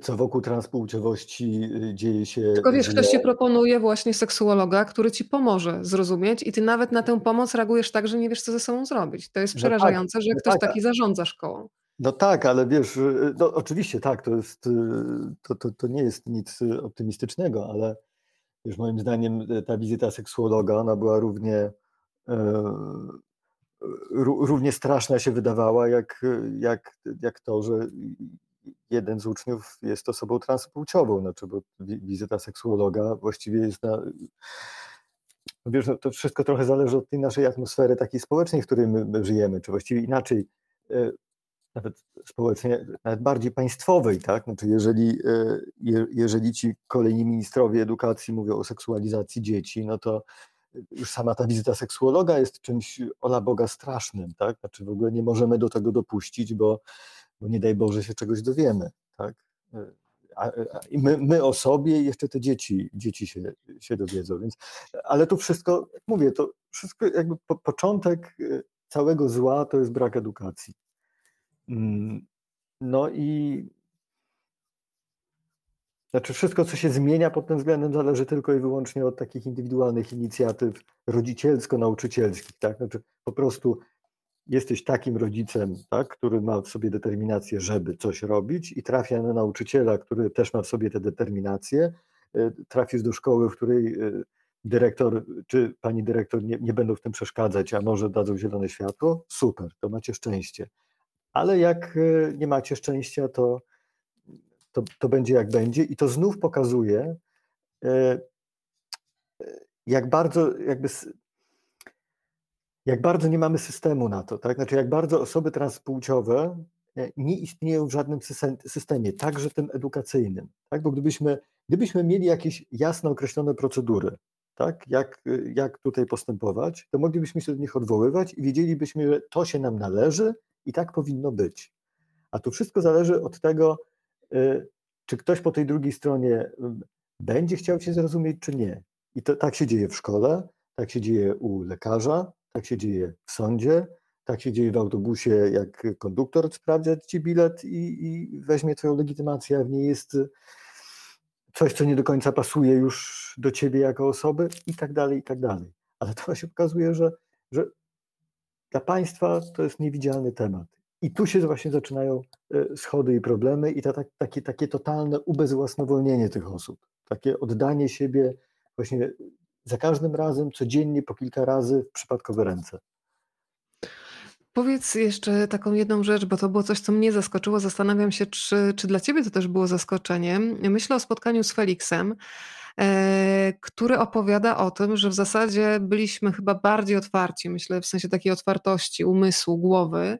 co wokół transpłciowości y, dzieje się. Tylko wiesz, ktoś ci proponuje właśnie seksuologa, który ci pomoże zrozumieć, i ty nawet na tę pomoc reagujesz tak, że nie wiesz, co ze sobą zrobić. To jest przerażające, no tak, że no ktoś tak. taki zarządza szkołą. No tak, ale wiesz, y, no oczywiście tak, to, jest, y, to, to, to nie jest nic optymistycznego, ale wiesz, moim zdaniem ta wizyta seksuologa, ona była równie, e, równie straszna się wydawała, jak, jak, jak to, że jeden z uczniów jest osobą transpłciową, znaczy, bo wizyta seksuologa właściwie jest na. Wiesz, no to wszystko trochę zależy od tej naszej atmosfery takiej społecznej, w której my, my żyjemy, czy właściwie inaczej, e, nawet społecznie, nawet bardziej państwowej, tak? Znaczy, jeżeli, e, je, jeżeli ci kolejni ministrowie edukacji mówią o seksualizacji dzieci, no to już sama ta wizyta seksuologa jest czymś ola Boga strasznym, tak? Znaczy w ogóle nie możemy do tego dopuścić, bo bo nie daj Boże się czegoś dowiemy, tak? A, a, I my, my o sobie i jeszcze te dzieci, dzieci się, się dowiedzą. Więc, ale to wszystko, jak mówię, to wszystko jakby po, początek e, całego zła to jest brak edukacji. Mm, no i znaczy wszystko, co się zmienia pod tym względem, zależy tylko i wyłącznie od takich indywidualnych inicjatyw rodzicielsko-nauczycielskich. Tak? Znaczy po prostu jesteś takim rodzicem, tak, który ma w sobie determinację, żeby coś robić, i trafia na nauczyciela, który też ma w sobie tę determinację. E, trafisz do szkoły, w której e, dyrektor czy pani dyrektor nie, nie będą w tym przeszkadzać, a może dadzą zielone światło, super, to macie szczęście. Ale jak e, nie macie szczęścia, to, to, to będzie jak będzie, i to znów pokazuje, jak bardzo jakby jak bardzo nie mamy systemu na to, tak? Znaczy, jak bardzo osoby transpłciowe e, nie istnieją w żadnym systemie, także tym edukacyjnym, tak? Bo gdybyśmy, gdybyśmy mieli jakieś jasno określone procedury, tak? Jak, jak tutaj postępować, to moglibyśmy się do nich odwoływać i wiedzielibyśmy, że to się nam należy i tak powinno być. A tu wszystko zależy od tego, e, czy ktoś po tej drugiej stronie będzie chciał się zrozumieć, czy nie. I to tak się dzieje w szkole, tak się dzieje u lekarza, tak się dzieje w sądzie, tak się dzieje w autobusie, jak konduktor sprawdza ci bilet i, i weźmie twoją legitymację, a w niej jest coś, co nie do końca pasuje już do ciebie jako osoby i tak dalej, i tak dalej. Ale to się okazuje, że, że dla państwa to jest niewidzialny temat. I tu się właśnie zaczynają e, schody i problemy i ta, ta, takie, takie totalne ubezwłasnowolnienie tych osób, takie oddanie siebie właśnie za każdym razem, codziennie, po kilka razy w przypadkowe ręce. Powiedz jeszcze taką jedną rzecz, bo to było coś, co mnie zaskoczyło. Zastanawiam się, czy, czy dla ciebie to też było zaskoczeniem. Myślę o spotkaniu z Felixem, e, który opowiada o tym, że w zasadzie byliśmy chyba bardziej otwarci, myślę w sensie takiej otwartości umysłu, głowy,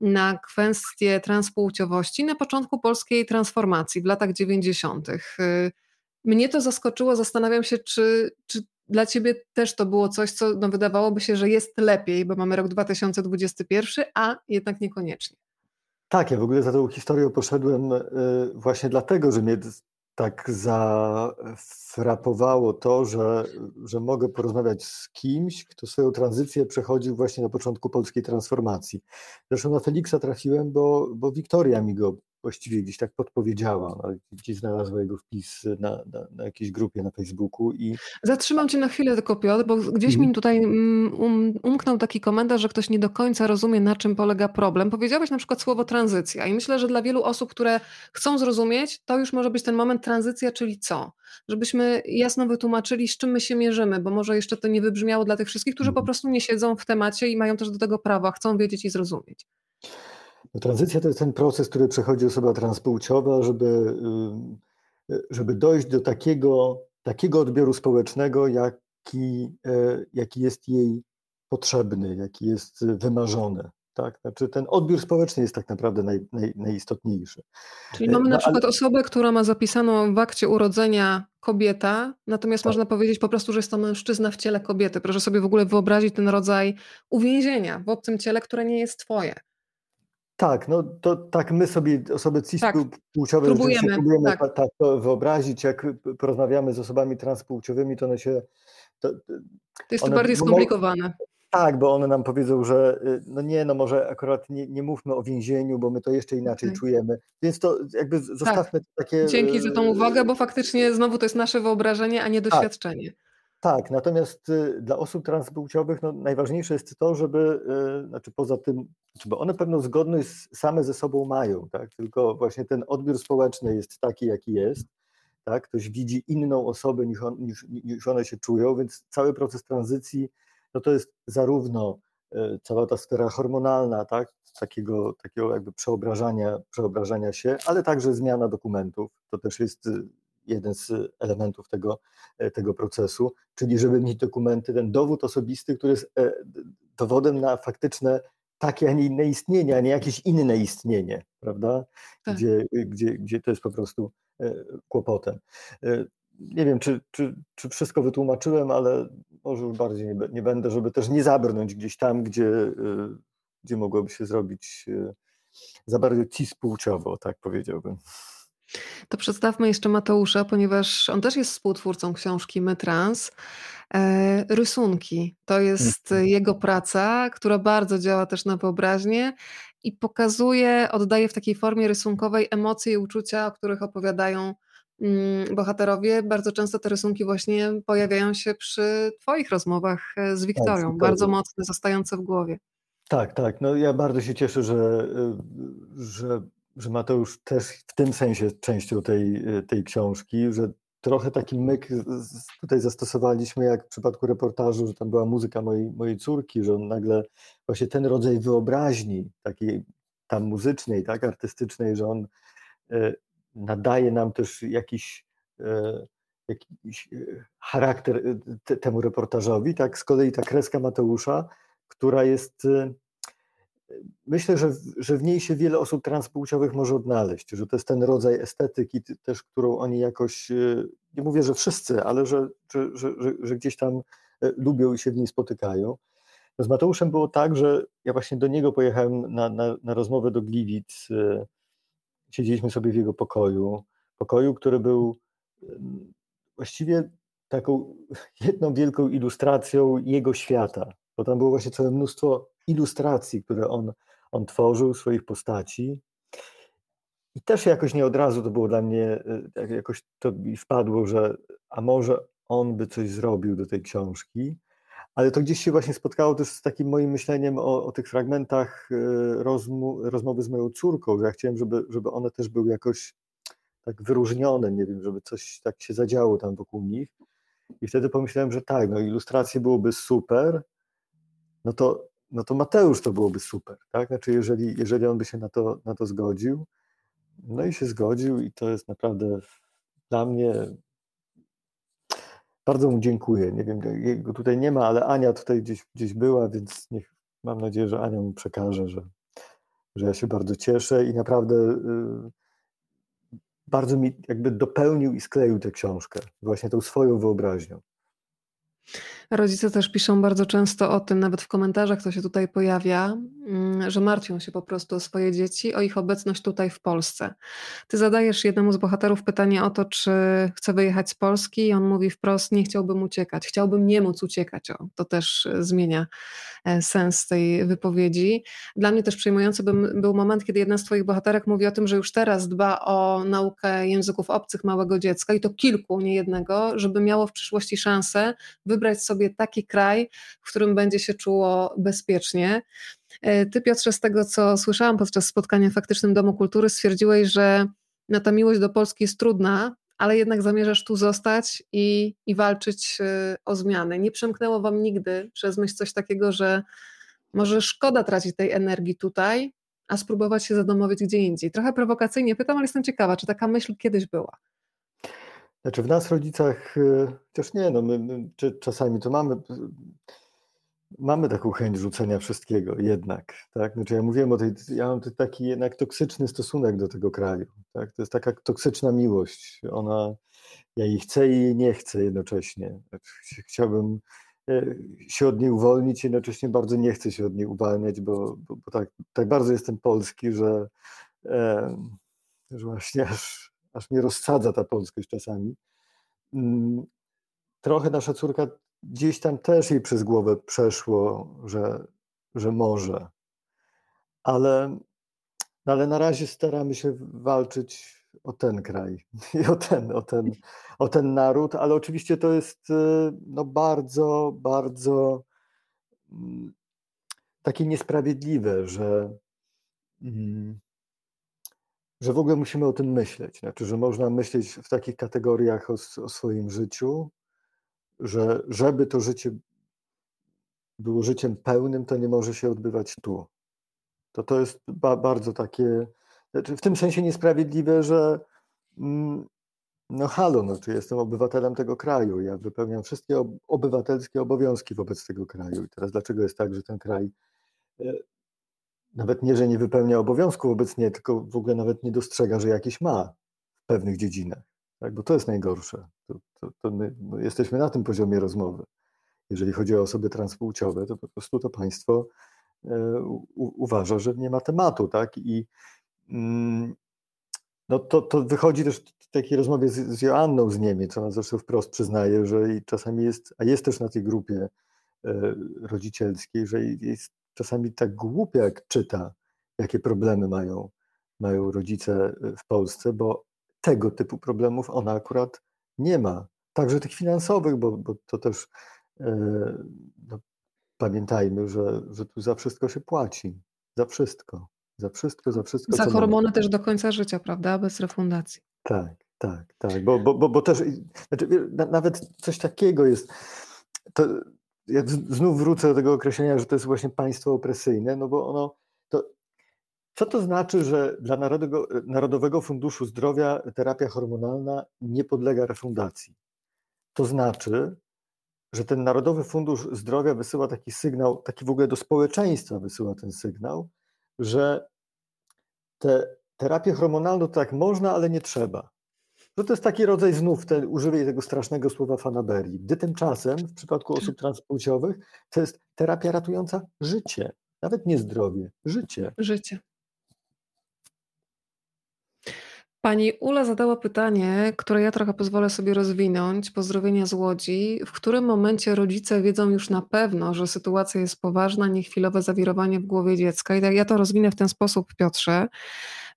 na kwestie transpłciowości na początku polskiej transformacji w latach 90. Mnie to zaskoczyło, zastanawiam się, czy, czy dla ciebie też to było coś, co no, wydawałoby się, że jest lepiej, bo mamy rok 2021, a jednak niekoniecznie. Tak, ja w ogóle za tą historią poszedłem e, właśnie dlatego, że mnie tak zafrapowało to, że, że mogę porozmawiać z kimś, kto swoją tranzycję przechodził właśnie na początku polskiej transformacji. Zresztą na Feliksa trafiłem, bo, bo Wiktoria mi go właściwie gdzieś tak podpowiedziała. No, gdzieś znalazła jego wpis na, na, na, jakiejś grupie na Facebooku i... Zatrzymam cię na chwilę tylko Piotr, bo gdzieś mm. mi tutaj mm, um, umknął taki komentarz, że ktoś nie do końca rozumie na czym polega problem. Powiedziałeś na przykład słowo tranzycja i myślę, że dla wielu osób, które chcą zrozumieć, to już może być ten moment tranzycja, czyli co? Żebyśmy jasno wytłumaczyli, z czym my się mierzymy, bo może jeszcze to nie wybrzmiało dla tych wszystkich, którzy po mhm. prostu nie siedzą w temacie i mają też do tego prawa, chcą wiedzieć i zrozumieć. No, tranzycja to jest ten proces, który przechodzi osoba transpłciowa, żeby, żeby dojść do takiego, takiego odbioru społecznego, jaki, jaki jest jej potrzebny, jaki jest wymarzony. Tak? Znaczy ten odbiór społeczny jest tak naprawdę naj, naj, najistotniejszy. Czyli mamy no, na przykład ale... osobę, która ma zapisaną w akcie urodzenia kobieta, natomiast tak. można powiedzieć po prostu, że jest to mężczyzna w ciele kobiety. Proszę sobie w ogóle wyobrazić ten rodzaj uwięzienia w obcym ciele, które nie jest twoje. Tak, no to tak my sobie osoby cispłciowe tak. próbujemy, próbujemy tak. tak. to wyobrazić, jak porozmawiamy z osobami transpłciowymi, to one się... To, to jest to bardziej skomplikowane. Tak, bo one nam powiedzą, że y, no nie, no może akurat nie, nie mówmy o więzieniu, bo my to jeszcze inaczej okay. czujemy. Więc to jakby zostawmy tak. takie. Dzięki za tą y, uwagę, bo faktycznie znowu to jest nasze wyobrażenie, a nie tak. doświadczenie. Tak, tak natomiast y, dla osób transpłciowych no, najważniejsze jest to, żeby, znaczy poza tym, żeby one pewną zgodność same ze sobą mają, tak? tylko właśnie ten odbiór społeczny jest taki, jaki jest. Tak? Ktoś widzi inną osobę niż, on, niż, niż one się czują, więc cały proces tranzycji no to jest zarówno e, cała ta sfera hormonalna, tak, takiego, takiego jakby przeobrażania, przeobrażania się, ale także zmiana dokumentów. To też jest jeden z elementów tego, e, tego procesu, czyli żeby mieć dokumenty, ten dowód osobisty, który jest dowodem na faktyczne takie, a nie inne istnienie, a nie jakieś inne istnienie, prawda? Tak. Gdzie, gdzie, gdzie to jest po prostu kłopotem nie wiem, czy, czy, czy wszystko wytłumaczyłem, ale może już bardziej nie, nie będę, żeby też nie zabrnąć gdzieś tam, gdzie, gdzie mogłoby się zrobić za bardzo cispłciowo, tak powiedziałbym. To przedstawmy jeszcze Mateusza, ponieważ on też jest współtwórcą książki My Trans. E, rysunki to jest mhm. jego praca, która bardzo działa też na wyobraźnię i pokazuje, oddaje w takiej formie rysunkowej emocje i uczucia, o których opowiadają Mm, bohaterowie, bardzo często te rysunki właśnie pojawiają się przy Twoich rozmowach e, z tak, Wiktorią, tak, bardzo mocne, zostające w głowie. Tak, tak. No ja bardzo się cieszę, że, e, że, że Mateusz też w tym sensie częścią tej, e, tej książki, że trochę taki myk tutaj zastosowaliśmy, jak w przypadku reportażu, że tam była muzyka mojej, mojej córki, że on nagle właśnie ten rodzaj wyobraźni, takiej tam muzycznej, tak, artystycznej, że on nadaje nam też jakiś, e, jakiś e, charakter e, temu reportażowi. Tak, z kolei ta kreska Mateusza, która jest, myślę, że, że w niej się wiele osób transpłciowych może odnaleźć, że to jest ten rodzaj estetyki też, którą oni jakoś, nie mówię, że wszyscy, ale że, że, że, że gdzieś tam lubią i się w niej spotykają. No z Mateuszem było tak, że ja właśnie do niego pojechałem na, na, na rozmowę do Gliwic siedzieliśmy sobie w jego pokoju, pokoju, który był właściwie taką *laughs* jedną wielką ilustracją jego świata, bo tam było właśnie całe mnóstwo ilustracji, które on, on tworzył, swoich postaci. I też jakoś nie od razu to było dla mnie, e, jakoś to mi wpadło, że a może on by coś zrobił do tej książki ale to gdzieś się właśnie spotkało też z takim moim myśleniem o, o tych fragmentach e, rozmu, rozmowy z moją córką, że ja chciałem, żeby, żeby one też były jakoś tak wyróżnione, nie wiem, żeby coś tak się zadziało tam wokół nich. I wtedy pomyślałem, że tak, no ilustracje byłoby super, no to, no to Mateusz to byłoby super, tak? Znaczy, jeżeli, jeżeli on by się na to, na to zgodził, no i się zgodził, i to jest naprawdę dla mnie bardzo mu dziękuję. Nie wiem, jego tutaj nie ma, ale Ania tutaj gdzieś, gdzieś była, więc niech, mam nadzieję, że Ania mu przekaże, że, że ja się bardzo cieszę i naprawdę y, bardzo mi jakby dopełnił i skleił tę książkę, właśnie tą swoją wyobraźnią. Rodzice też piszą bardzo często o tym, nawet w komentarzach to się tutaj pojawia, mm, że martwią się po prostu o swoje dzieci, o ich obecność tutaj w Polsce. Ty zadajesz jednemu z bohaterów pytanie o to, czy chce wyjechać z Polski i on mówi wprost, nie chciałbym uciekać, chciałbym nie móc uciekać. O, to też e, zmienia e, sens tej wypowiedzi. Dla mnie też przejmujący był moment, kiedy jedna z twoich bohaterek mówi o tym, że już teraz dba o naukę języków obcych małego dziecka i to kilku, nie jednego, żeby miało w przyszłości szansę wybrać sobie sobie taki kraj, w którym będzie się czuło bezpiecznie. E, ty, Piotrze, z tego co słyszałam podczas spotkania w Faktycznym Domu Kultury, stwierdziłeś, że no, ta miłość do Polski jest trudna, ale jednak zamierzasz tu zostać i, i walczyć e, o zmiany. Nie przemknęło wam nigdy przez myśl coś takiego, że może szkoda tracić tej energii tutaj, a spróbować się zadomowić gdzie indziej. Trochę prowokacyjnie pytam, ale jestem ciekawa, czy taka myśl kiedyś była? Znaczy w nas rodzicach też nie, no my, my czasami to mamy, mamy taką chęć rzucenia wszystkiego jednak, tak? Znaczy ja mówiłem o tej, ja mam taki jednak toksyczny stosunek do tego kraju, tak? To jest taka toksyczna miłość, ona, ja jej chcę i jej nie chcę jednocześnie. Znaczy, chciałbym e, się od niej uwolnić, jednocześnie bardzo nie chcę się od niej uwalniać, bo, bo, bo tak, tak bardzo jestem polski, że, e, że właśnie aż, aż mnie rozsadza ta polskość czasami. Mm, trochę nasza córka gdzieś tam też jej przez głowę przeszło, że, że może. Ale, ale na razie staramy się walczyć o ten kraj i o ten, o ten, o ten naród, ale oczywiście to jest y, no, bardzo, bardzo mm, takie niesprawiedliwe, że, mm, że w ogóle musimy o tym myśleć. Znaczy, że można myśleć w takich kategoriach o, o swoim życiu, że żeby to życie było życiem pełnym, to nie może się odbywać tu. To to jest ba bardzo takie, znaczy w tym sensie niesprawiedliwe, że mm, no halo, no, czy jestem obywatelem tego kraju, ja wypełniam wszystkie ob obywatelskie obowiązki wobec tego kraju. I teraz dlaczego jest tak, że ten kraj e, nawet nie, że nie wypełnia obowiązków wobec nie, tylko w ogóle nawet nie dostrzega, że jakiś ma w pewnych dziedzinach. Tak? Bo to jest najgorsze. To, to, to my jesteśmy na tym poziomie rozmowy. Jeżeli chodzi o osoby transpłciowe, to po prostu to państwo e, u, uważa, że nie ma tematu. Tak? I mm, no to, to wychodzi też w takiej rozmowie z, z Joanną z Niemiec, ona zresztą wprost przyznaje, że czasami jest, a jest też na tej grupie e, rodzicielskiej, że jest czasami tak głupia, jak czyta, jakie problemy mają, mają rodzice w Polsce, bo tego typu problemów ona akurat nie ma. Także tych finansowych, bo, bo to też e, no, pamiętajmy, że, że tu za wszystko się płaci. Za wszystko. Za wszystko, za wszystko. Za hormony mamy. też do końca życia, prawda? Bez refundacji. Tak, tak, tak. Bo, bo, bo, bo też znaczy, nawet coś takiego jest. To, ja znów wrócę do tego określenia, że to jest właśnie państwo opresyjne, no bo ono to co to znaczy, że dla Narodowego, Narodowego Funduszu Zdrowia terapia hormonalna nie podlega refundacji? To znaczy, że ten Narodowy Fundusz Zdrowia wysyła taki sygnał, taki w ogóle do społeczeństwa wysyła ten sygnał, że te terapię hormonalną tak można, ale nie trzeba. Że to jest taki rodzaj znów, ten, użyję tego strasznego słowa fanaberii, gdy tymczasem w przypadku osób transpłciowych to jest terapia ratująca życie, nawet nie zdrowie, życie. Życie. Pani Ula zadała pytanie, które ja trochę pozwolę sobie rozwinąć. Pozdrowienia z Łodzi. W którym momencie rodzice wiedzą już na pewno, że sytuacja jest poważna, niechwilowe zawirowanie w głowie dziecka? I tak ja to rozwinę w ten sposób, Piotrze,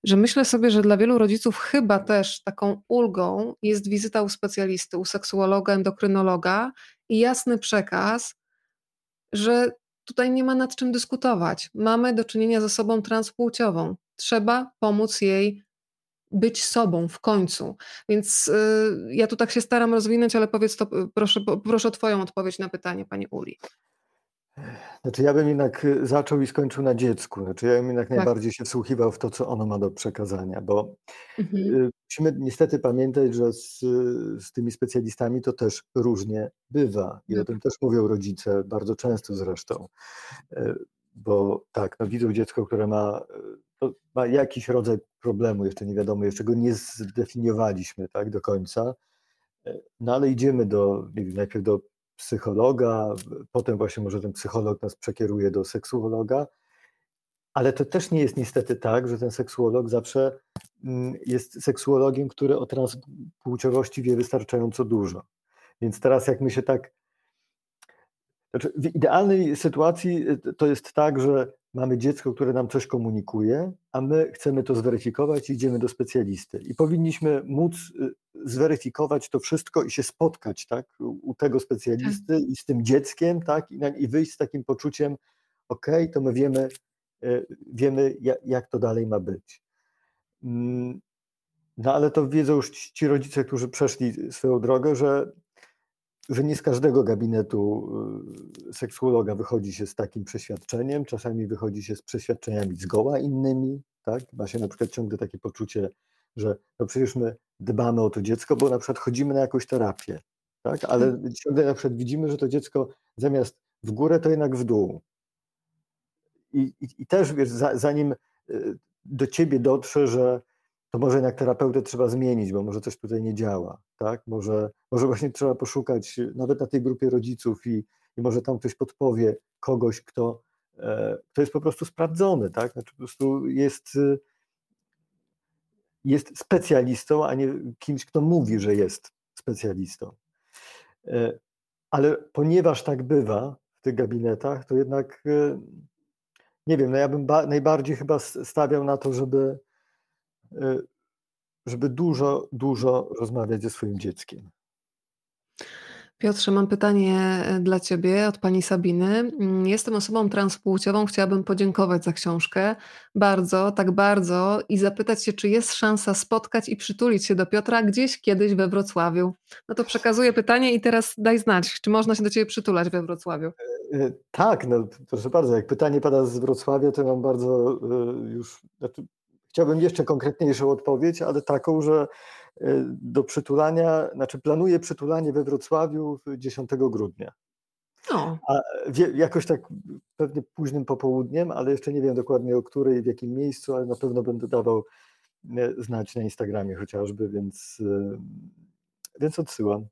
że myślę sobie, że dla wielu rodziców chyba też taką ulgą jest wizyta u specjalisty, u seksuologa, endokrynologa i jasny przekaz, że tutaj nie ma nad czym dyskutować. Mamy do czynienia z osobą transpłciową. Trzeba pomóc jej być sobą w końcu. Więc y, ja tu tak się staram rozwinąć, ale powiedz to, proszę, proszę o Twoją odpowiedź na pytanie, Pani Uli. Znaczy ja bym jednak y, zaczął i skończył na dziecku. Znaczy ja bym jednak tak. najbardziej się wsłuchiwał w to, co ono ma do przekazania, bo mhm. Y, musimy niestety pamiętać, że z, z tymi specjalistami to też różnie bywa i o tym też mówią rodzice, bardzo często zresztą. Bo tak, no widzą dziecko, które ma ma jakiś rodzaj problemu, jeszcze nie wiadomo, jeszcze go nie zdefiniowaliśmy tak do końca, e, no ale idziemy do, nie wiem, najpierw do psychologa, potem właśnie może ten psycholog nas przekieruje do seksuologa, ale to też nie jest niestety tak, że ten seksuolog zawsze mm, jest seksuologiem, który o transpłciowości wie wystarczająco dużo. Więc teraz jak my się tak znaczy, w idealnej sytuacji e, to jest tak, że mamy dziecko, które nam coś komunikuje, a my chcemy to zweryfikować i idziemy do specjalisty. I powinniśmy móc y, zweryfikować to wszystko i się spotkać tak, u tego specjalisty tak. i z tym dzieckiem, tak, i, i wyjść z takim poczuciem, ok, to my wiemy, y, wiemy jak to dalej ma być. Mm, no ale to wiedzą już ci rodzice, którzy przeszli swoją drogę, że że nie z każdego gabinetu y, seksuologa wychodzi się z takim przeświadczeniem, czasami wychodzi się z przeświadczeniami zgoła innymi, tak? Ma się na przykład ciągle takie poczucie, że no przecież my dbamy o to dziecko, bo na przykład chodzimy na jakąś terapię, tak? Ale hmm. ciągle na przykład widzimy, że to dziecko zamiast w górę, to jednak w dół. I, i, i też wiesz, za, zanim y, do ciebie dotrze, że to może jednak terapeutę trzeba zmienić, bo może coś tutaj nie działa, tak? Może, może właśnie trzeba poszukać nawet na tej grupie rodziców i, i może tam ktoś podpowie kogoś, kto, e, kto jest po prostu sprawdzony, tak? Znaczy po prostu jest, jest specjalistą, a nie kimś, kto mówi, że jest specjalistą. E, ale ponieważ tak bywa w tych gabinetach, to jednak e, nie wiem, no ja bym najbardziej chyba stawiał na to, żeby Y, żeby dużo, dużo rozmawiać ze swoim dzieckiem. Piotrze, mam pytanie e, dla Ciebie od pani Sabiny. Mm, jestem osobą transpłciową, chciałabym podziękować za książkę. Bardzo, tak bardzo i zapytać się, czy jest szansa spotkać i przytulić się do Piotra gdzieś kiedyś we Wrocławiu. No to przekazuję pytanie i teraz daj znać, czy można się do Ciebie przytulać we Wrocławiu. E, e, tak, no proszę bardzo, jak pytanie pada z Wrocławia, to mam bardzo już, znaczy Chciałbym jeszcze konkretniejszą odpowiedź, ale taką, że e, do przytulania, znaczy planuję przytulanie we Wrocławiu 10 grudnia. No. A jakoś tak pewnie późnym popołudniem, ale jeszcze nie wiem dokładnie o której, w jakim miejscu, ale na pewno będę dawał e, znać na Instagramie chociażby, więc, e, więc odsyłam.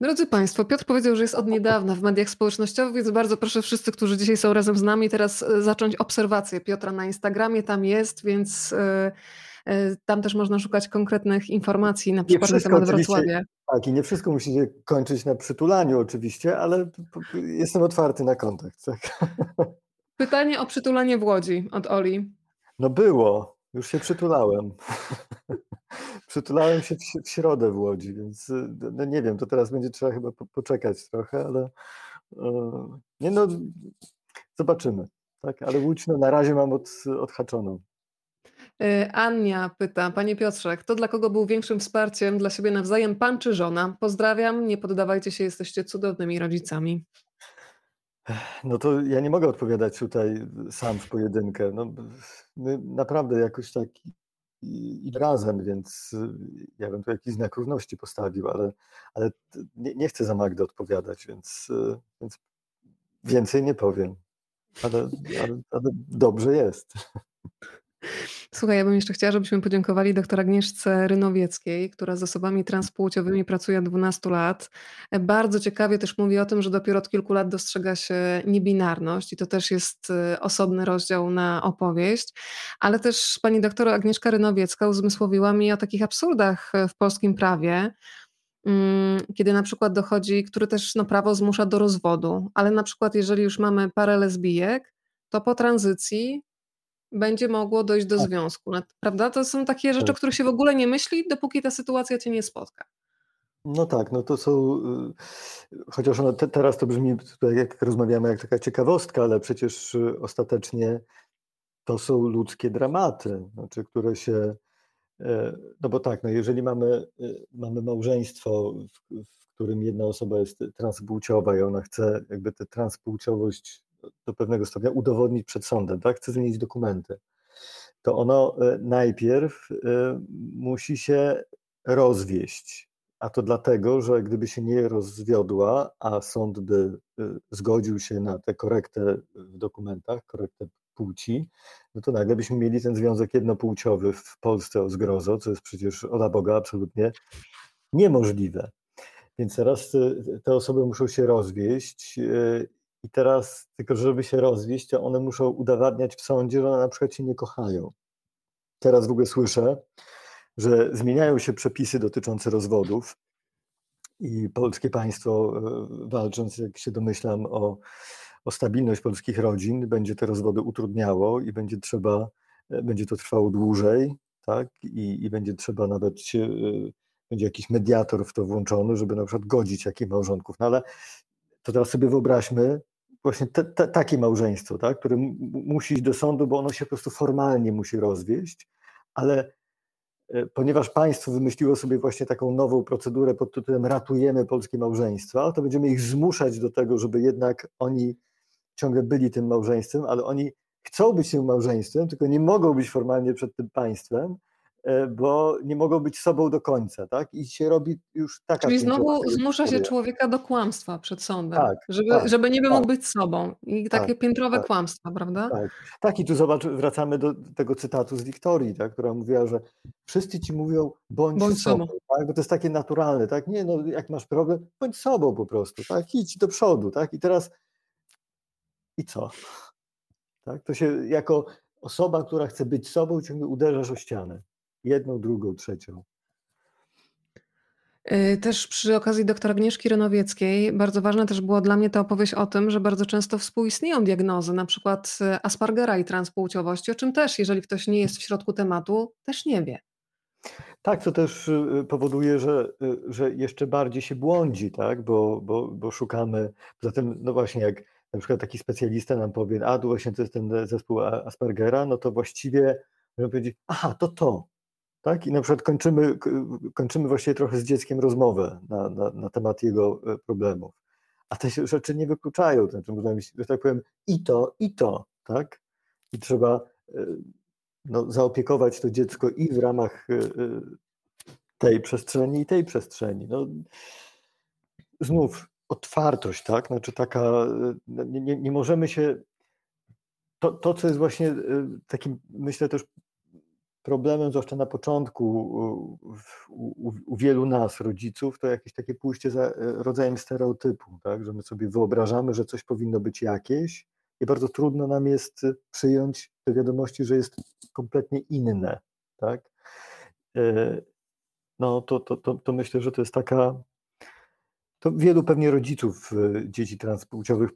Drodzy Państwo, Piotr powiedział, że jest od niedawna w mediach społecznościowych, więc bardzo proszę wszyscy, którzy dzisiaj są razem z nami, teraz e, zacząć obserwację Piotra na Instagramie. Tam jest, więc e, e, tam też można szukać konkretnych informacji, na przykład na temat Wrocławia. Tak, i nie wszystko musi się kończyć na przytulaniu oczywiście, ale jestem otwarty na kontakt. Tak. *laughs* Pytanie o przytulanie w Łodzi od Oli. No było, już się przytulałem. *laughs* Przytulałem się w, w, środę w Łodzi, więc y, no nie wiem, to teraz będzie trzeba chyba po, poczekać trochę, ale yy, nie no, zobaczymy. Tak? Ale Łódź no, na razie mam od, odhaczoną. Y, Ania pyta, Panie Piotrze, kto dla kogo był większym wsparciem dla siebie nawzajem, pan czy żona? Pozdrawiam, nie poddawajcie się, jesteście cudownymi rodzicami. No to ja nie mogę odpowiadać tutaj sam w pojedynkę. No, my naprawdę jakoś tak i, razem, więc ja bym tu jakiś znak równości postawił, ale, ale nie, nie chcę za Magdę odpowiadać, więc, więc więcej nie powiem. Ale, ale, ale dobrze jest. *laughs* Słuchaj, ja bym jeszcze chciała, żebyśmy podziękowali doktor Agnieszce Rynowieckiej, która z osobami transpłciowymi pracuje od 12 lat. Bardzo ciekawie też mówi o tym, że dopiero od kilku lat dostrzega się niebinarność i to też jest y, osobny rozdział na opowieść. Ale też pani doktor Agnieszka Rynowiecka uzmysłowiła mi o takich absurdach w polskim prawie, mm, kiedy na przykład dochodzi, który też no, prawo zmusza do rozwodu, ale na przykład jeżeli już mamy parę lesbijek, to po tranzycji będzie mogło dojść do tak. związku, prawda? To są takie rzeczy, tak. o których się w ogóle nie myśli, dopóki ta sytuacja cię nie spotka. No tak, no to są, y, chociaż te, teraz to brzmi, tutaj jak rozmawiamy, jak taka ciekawostka, ale przecież y, ostatecznie to są ludzkie dramaty, znaczy, które się, e, no bo tak, no jeżeli mamy, y, mamy małżeństwo, w, w którym jedna osoba jest transpłciowa i ona chce jakby tę transpłciowość do pewnego stopnia udowodnić przed sądem, tak? chce zmienić dokumenty, to ono e, najpierw e, musi się rozwieść. A to dlatego, że gdyby się nie rozwiodła, a sąd by e, zgodził się na tę korektę w dokumentach, korektę płci, no to nagle byśmy mieli ten związek jednopłciowy w Polsce o zgrozo, co jest przecież ola Boga absolutnie niemożliwe. Więc teraz te osoby muszą się rozwieść i teraz, tylko żeby się rozwieść, to one muszą udowadniać w sądzie, że one na przykład się nie kochają. Teraz w ogóle słyszę, że zmieniają się przepisy dotyczące rozwodów i polskie państwo, e, walcząc, jak się domyślam, o, o stabilność polskich rodzin, będzie te rozwody utrudniało i będzie trzeba, e, będzie to trwało dłużej, tak? I, i będzie trzeba nawet, e, będzie jakiś mediator w to włączony, żeby na przykład godzić jakich małżonków. No ale to teraz sobie wyobraźmy, właśnie te, te, takie małżeństwo, tak, które musi iść do sądu, bo ono się po prostu formalnie musi rozwieść, ale e, ponieważ państwo wymyśliło sobie właśnie taką nową procedurę pod tytułem ratujemy polskie małżeństwa, to będziemy ich zmuszać do tego, żeby jednak oni ciągle byli tym małżeństwem, ale oni chcą być tym małżeństwem, tylko nie mogą być formalnie przed tym państwem, bo nie mogą być sobą do końca, tak? I się robi już taka... Czyli znowu zmusza się człowieka do kłamstwa przed sądem, tak, żeby, tak, żeby nie tak. mógł tak. być sobą. I takie tak, piętrowe tak. kłamstwa, prawda? Tak. tak, i tu zobacz, wracamy do tego cytatu z Wiktorii, tak, która mówiła, że wszyscy ci mówią bądź, bądź sobą, sobą. Tak? bo to jest takie naturalne, tak? Nie, no jak masz problem, bądź sobą po prostu, tak? Idź do przodu, tak? I teraz i co? Tak? To się jako osoba, która chce być sobą, ciągle uderzasz o ścianę jedną, drugą, trzecią. Y, też przy okazji doktora Agnieszki Renowieckiej bardzo ważne też było dla mnie ta opowieść o tym, że bardzo często współistnieją diagnozy, na przykład y, Aspergera i transpłciowości, o czym też, jeżeli ktoś nie jest w środku tematu, też nie wie. Tak, to też y, powoduje, że, że jeszcze bardziej się błądzi, tak? bo, bo, bo szukamy, poza tym, no właśnie jak na przykład taki specjalista nam powie, a tu właśnie to jest ten zespół Aspergera, no to właściwie możemy powiedzieć, aha, to to, tak? I na przykład kończymy, kończymy właściwie trochę z dzieckiem rozmowę na, na, na temat jego e, problemów. A te rzeczy nie wykluczają, znaczy można mieć, że tak powiem, i to, i to, tak? I trzeba e, no, zaopiekować to dziecko i w ramach e, tej przestrzeni, i tej przestrzeni. No, znów otwartość, tak? Znaczy taka, nie, nie, nie możemy się. To, to, co jest właśnie takim, myślę też problemem, zwłaszcza na początku u, u, u, wielu nas, rodziców, to jakieś takie pójście za e, rodzajem stereotypu, tak? że my sobie wyobrażamy, że coś powinno być jakieś i bardzo trudno nam jest przyjąć te wiadomości, że jest kompletnie inne. Tak? E, no to, to, to, to myślę, że to jest taka. To wielu pewnie rodziców e, dzieci transpłciowych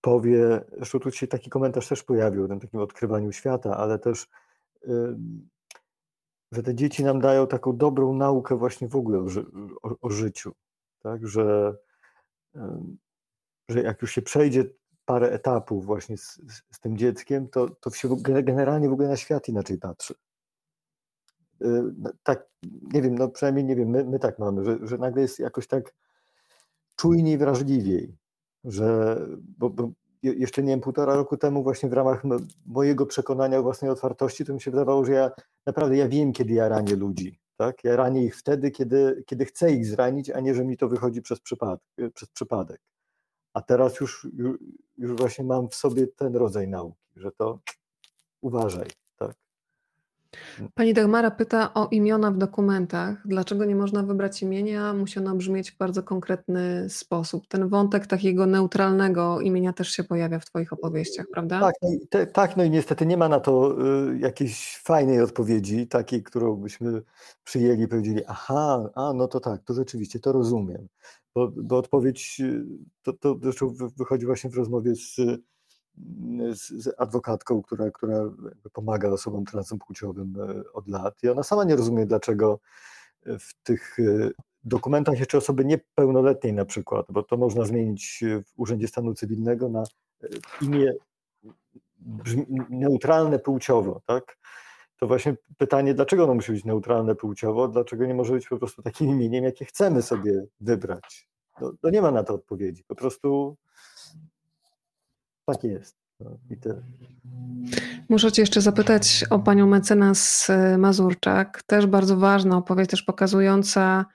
powie, zresztą tu się taki komentarz też pojawił o tym takim odkrywaniu świata, ale też że te dzieci nam dają taką dobrą naukę właśnie w ogóle o, o, o życiu, tak, że, że jak już się przejdzie parę etapów właśnie z, z, tym dzieckiem, to, to się generalnie w ogóle na świat inaczej patrzy. Y, no, tak, nie wiem, no przynajmniej nie wiem, my, my tak mamy, że, że nagle jest jakoś tak czujniej, wrażliwiej, że, bo, bo jeszcze nie wiem, półtora roku temu właśnie w ramach mojego przekonania o własnej otwartości, to mi się wydawało, że ja naprawdę ja wiem, kiedy ja ranię ludzi. Tak? Ja ranię ich wtedy, kiedy, kiedy chcę ich zranić, a nie, że mi to wychodzi przez przypadek. Przez przypadek. A teraz już, już właśnie mam w sobie ten rodzaj nauki, że to uważaj. Pani Dagmara pyta o imiona w dokumentach. Dlaczego nie można wybrać imienia? Musi ono brzmieć w bardzo konkretny sposób. Ten wątek takiego neutralnego imienia też się pojawia w Twoich opowieściach, prawda? Tak, no i, te, tak, no i niestety nie ma na to y, jakiejś fajnej odpowiedzi, takiej, którą byśmy przyjęli i powiedzieli, aha, a no to tak, to rzeczywiście, to rozumiem. Bo, bo odpowiedź y, to, to zresztą wychodzi właśnie w rozmowie z z, z adwokatką, która, która pomaga osobom transpłciowym e, od lat i ona sama nie rozumie, dlaczego w tych e, dokumentach jeszcze osoby niepełnoletniej na przykład, bo to można zmienić w Urzędzie Stanu Cywilnego na e, imię neutralne płciowo, tak? To właśnie pytanie, dlaczego ono musi być neutralne płciowo, dlaczego nie może być po prostu takim imieniem, jakie chcemy sobie wybrać? No, to nie ma na to odpowiedzi. Po prostu tak jest. No, I tyle. Muszę Cię jeszcze zapytać o panią mecenas e, Mazurczak. Też bardzo ważna opowieść, też pokazująca,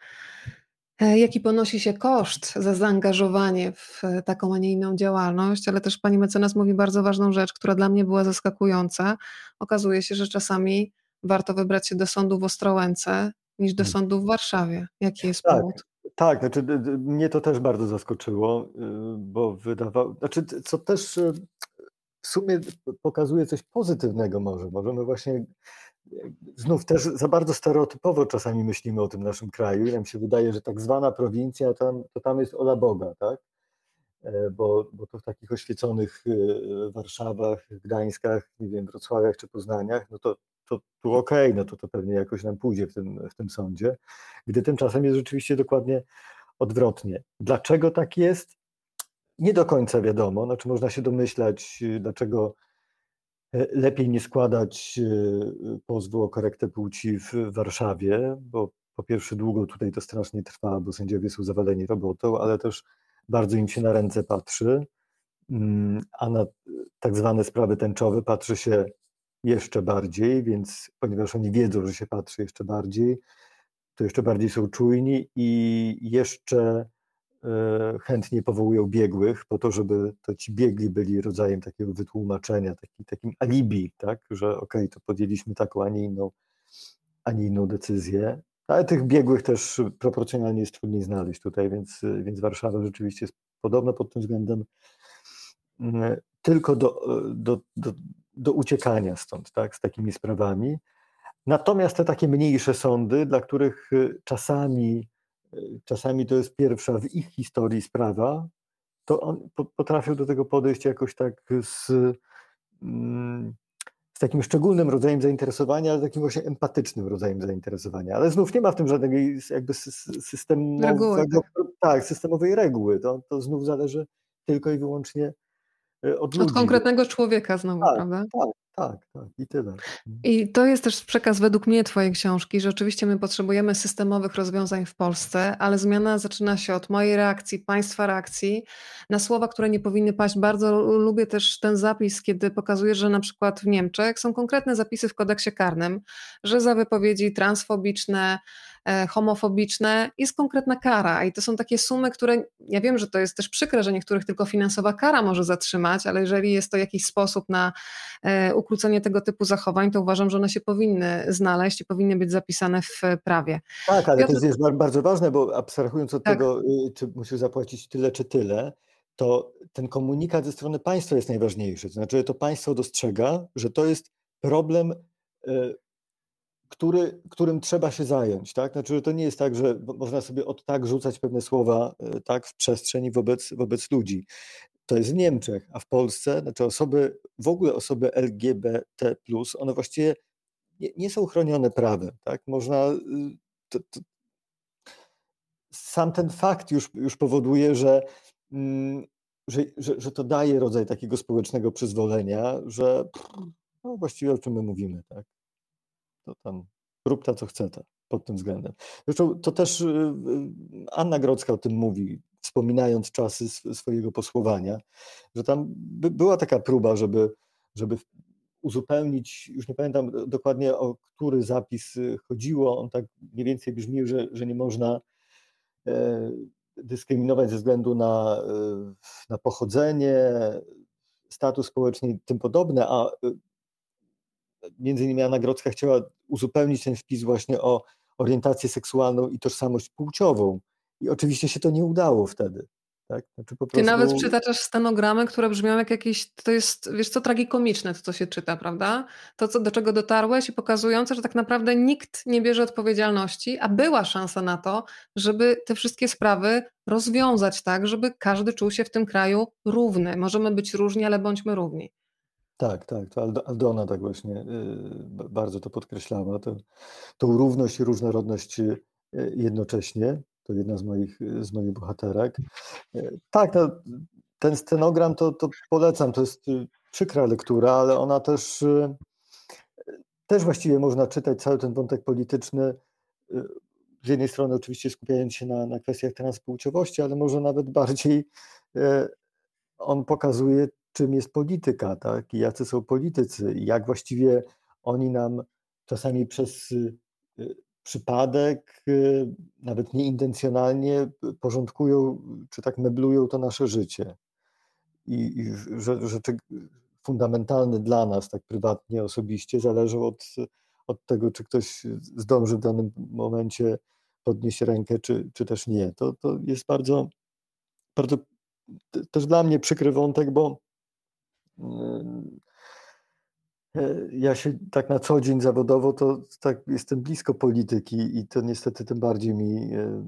e, jaki ponosi się koszt za zaangażowanie w e, taką, a nie inną działalność, ale też pani mecenas mówi bardzo ważną rzecz, która dla mnie była zaskakująca. Okazuje się, że czasami warto wybrać się do sądu w Ostrołęce niż do hmm. sądu w Warszawie. Jaki jest tak. powód? Tak, znaczy mnie to też bardzo zaskoczyło, y, bo wydawało, znaczy co też y, w sumie pokazuje coś pozytywnego może. Możemy właśnie znów też za bardzo stereotypowo czasami myślimy o tym naszym kraju i nam się wydaje, że tak zwana prowincja tam, to tam jest ola Boga, tak? E, bo, bo to w takich oświeconych y, Warszawach, Gdańskach, nie wiem, Wrocławiach czy Poznaniach, no to to tu okej, okay, no to to pewnie jakoś nam pójdzie w tym, w tym sądzie, gdy tymczasem jest rzeczywiście dokładnie odwrotnie. Dlaczego tak jest? Nie do końca wiadomo, znaczy można się domyślać, dlaczego lepiej nie składać pozwu o korektę płci w Warszawie, bo po pierwsze długo tutaj to strasznie trwa, bo sędziowie są zawaleni robotą, ale też bardzo im się na ręce patrzy, mm, a na tak zwane sprawy tęczowe patrzy się jeszcze bardziej, więc ponieważ oni wiedzą, że się patrzy jeszcze bardziej, to jeszcze bardziej są czujni i jeszcze e, chętnie powołują biegłych po to, żeby to ci biegli byli rodzajem takiego wytłumaczenia, taki, takim alibi, tak, że okej, okay, to podjęliśmy taką, a nie inną, a nie inną decyzję. Ale tych biegłych też proporcjonalnie jest trudniej znaleźć tutaj, więc, więc Warszawa rzeczywiście jest podobna pod tym względem mm, tylko do, do, do, do uciekania stąd, tak, z takimi sprawami. Natomiast te takie mniejsze sądy, dla których y, czasami, y, czasami to jest pierwsza w ich historii sprawa, to on, potrafią do tego podejść jakoś tak z, mm, z takim szczególnym rodzajem zainteresowania, ale takim właśnie empatycznym rodzajem zainteresowania. Ale znów nie ma w tym żadnej jakby systemowego, tak. tak, systemowej reguły. To, to znów zależy tylko i wyłącznie y, od, od konkretnego człowieka znowu, tak, prawda? Tak, tak, tak, i tyle. Mhm. I to jest też przekaz według mnie Twojej książki, że oczywiście my potrzebujemy systemowych rozwiązań w Polsce, ale zmiana zaczyna się od mojej reakcji, Państwa reakcji na słowa, które nie powinny paść. Bardzo lubię też ten zapis, kiedy pokazuje, że na przykład w Niemczech są konkretne zapisy w kodeksie karnym, że za wypowiedzi transfobiczne, E, homofobiczne, jest konkretna kara. I to są takie sumy, które ja wiem, że to jest też przykre, że niektórych tylko finansowa kara może zatrzymać, ale jeżeli jest to jakiś sposób na e, ukrócenie tego typu zachowań, to uważam, że one się powinny znaleźć i powinny być zapisane w prawie. Tak, ale ja to jest, jest bardzo ważne, bo abstrahując od tak. tego, y, czy musisz zapłacić tyle czy tyle, to ten komunikat ze strony państwa jest najważniejszy. To znaczy, to państwo dostrzega, że to jest problem który, którym trzeba się zająć. Tak? Znaczy, że to nie jest tak, że można sobie od tak rzucać pewne słowa e, tak, w przestrzeni wobec, wobec ludzi. To jest w Niemczech, a w Polsce, znaczy osoby, w ogóle osoby LGBT, one właściwie nie, nie są chronione prawem. Tak? Można. Y, to, to, sam ten fakt już, już powoduje, że, mm, że, że, że, to daje rodzaj takiego społecznego przyzwolenia, że no właściwie o czym my mówimy. Tak? To tam rób ta, co chce ta, pod tym względem. Zresztą to też y, y, Anna Grodzka o tym mówi, wspominając czasy swojego posłowania, że tam była taka próba, żeby, żeby uzupełnić, już nie pamiętam dokładnie o który zapis y, chodziło, on tak mniej więcej brzmił, że, że nie można e, dyskryminować ze względu na, na pochodzenie, status społeczny i tym podobne, a między innymi Anna Grodzka chciała uzupełnić ten wpis właśnie o orientację seksualną i tożsamość płciową. I oczywiście się to nie udało wtedy. Tak? Znaczy prostu... Ty nawet przytaczasz stenogramy, które brzmią jak jakieś, to jest, wiesz co, tragikomiczne to, co się czyta, prawda? To, co, do czego dotarłeś i pokazujące, że tak naprawdę nikt nie bierze odpowiedzialności, a była szansa na to, żeby te wszystkie sprawy rozwiązać tak, żeby każdy czuł się w tym kraju równy. Możemy być różni, ale bądźmy równi. Tak, tak, to Aldona tak właśnie y, bardzo to podkreślała, to, tą równość i różnorodność y, jednocześnie, to jedna z moich, z moich bohaterek. Y, tak, no, ten scenogram to, to polecam, to jest przykra lektura, ale ona też, też właściwie można czytać cały ten wątek polityczny, z jednej strony oczywiście skupiając się na, na kwestiach transpłciowości, ale może nawet bardziej on pokazuje czym jest polityka, tak? I jacy są politycy, i jak właściwie oni nam czasami przez y, przypadek, y, nawet nieintencjonalnie porządkują, czy tak meblują to nasze życie. I, i rzeczy fundamentalne dla nas, tak prywatnie, osobiście, zależą od, od tego, czy ktoś zdąży w danym momencie podnieść rękę, czy, czy też nie. To, to jest bardzo, bardzo też dla mnie przykry wątek, bo ja się tak na co dzień zawodowo to tak jestem blisko polityki i to niestety tym bardziej mi e,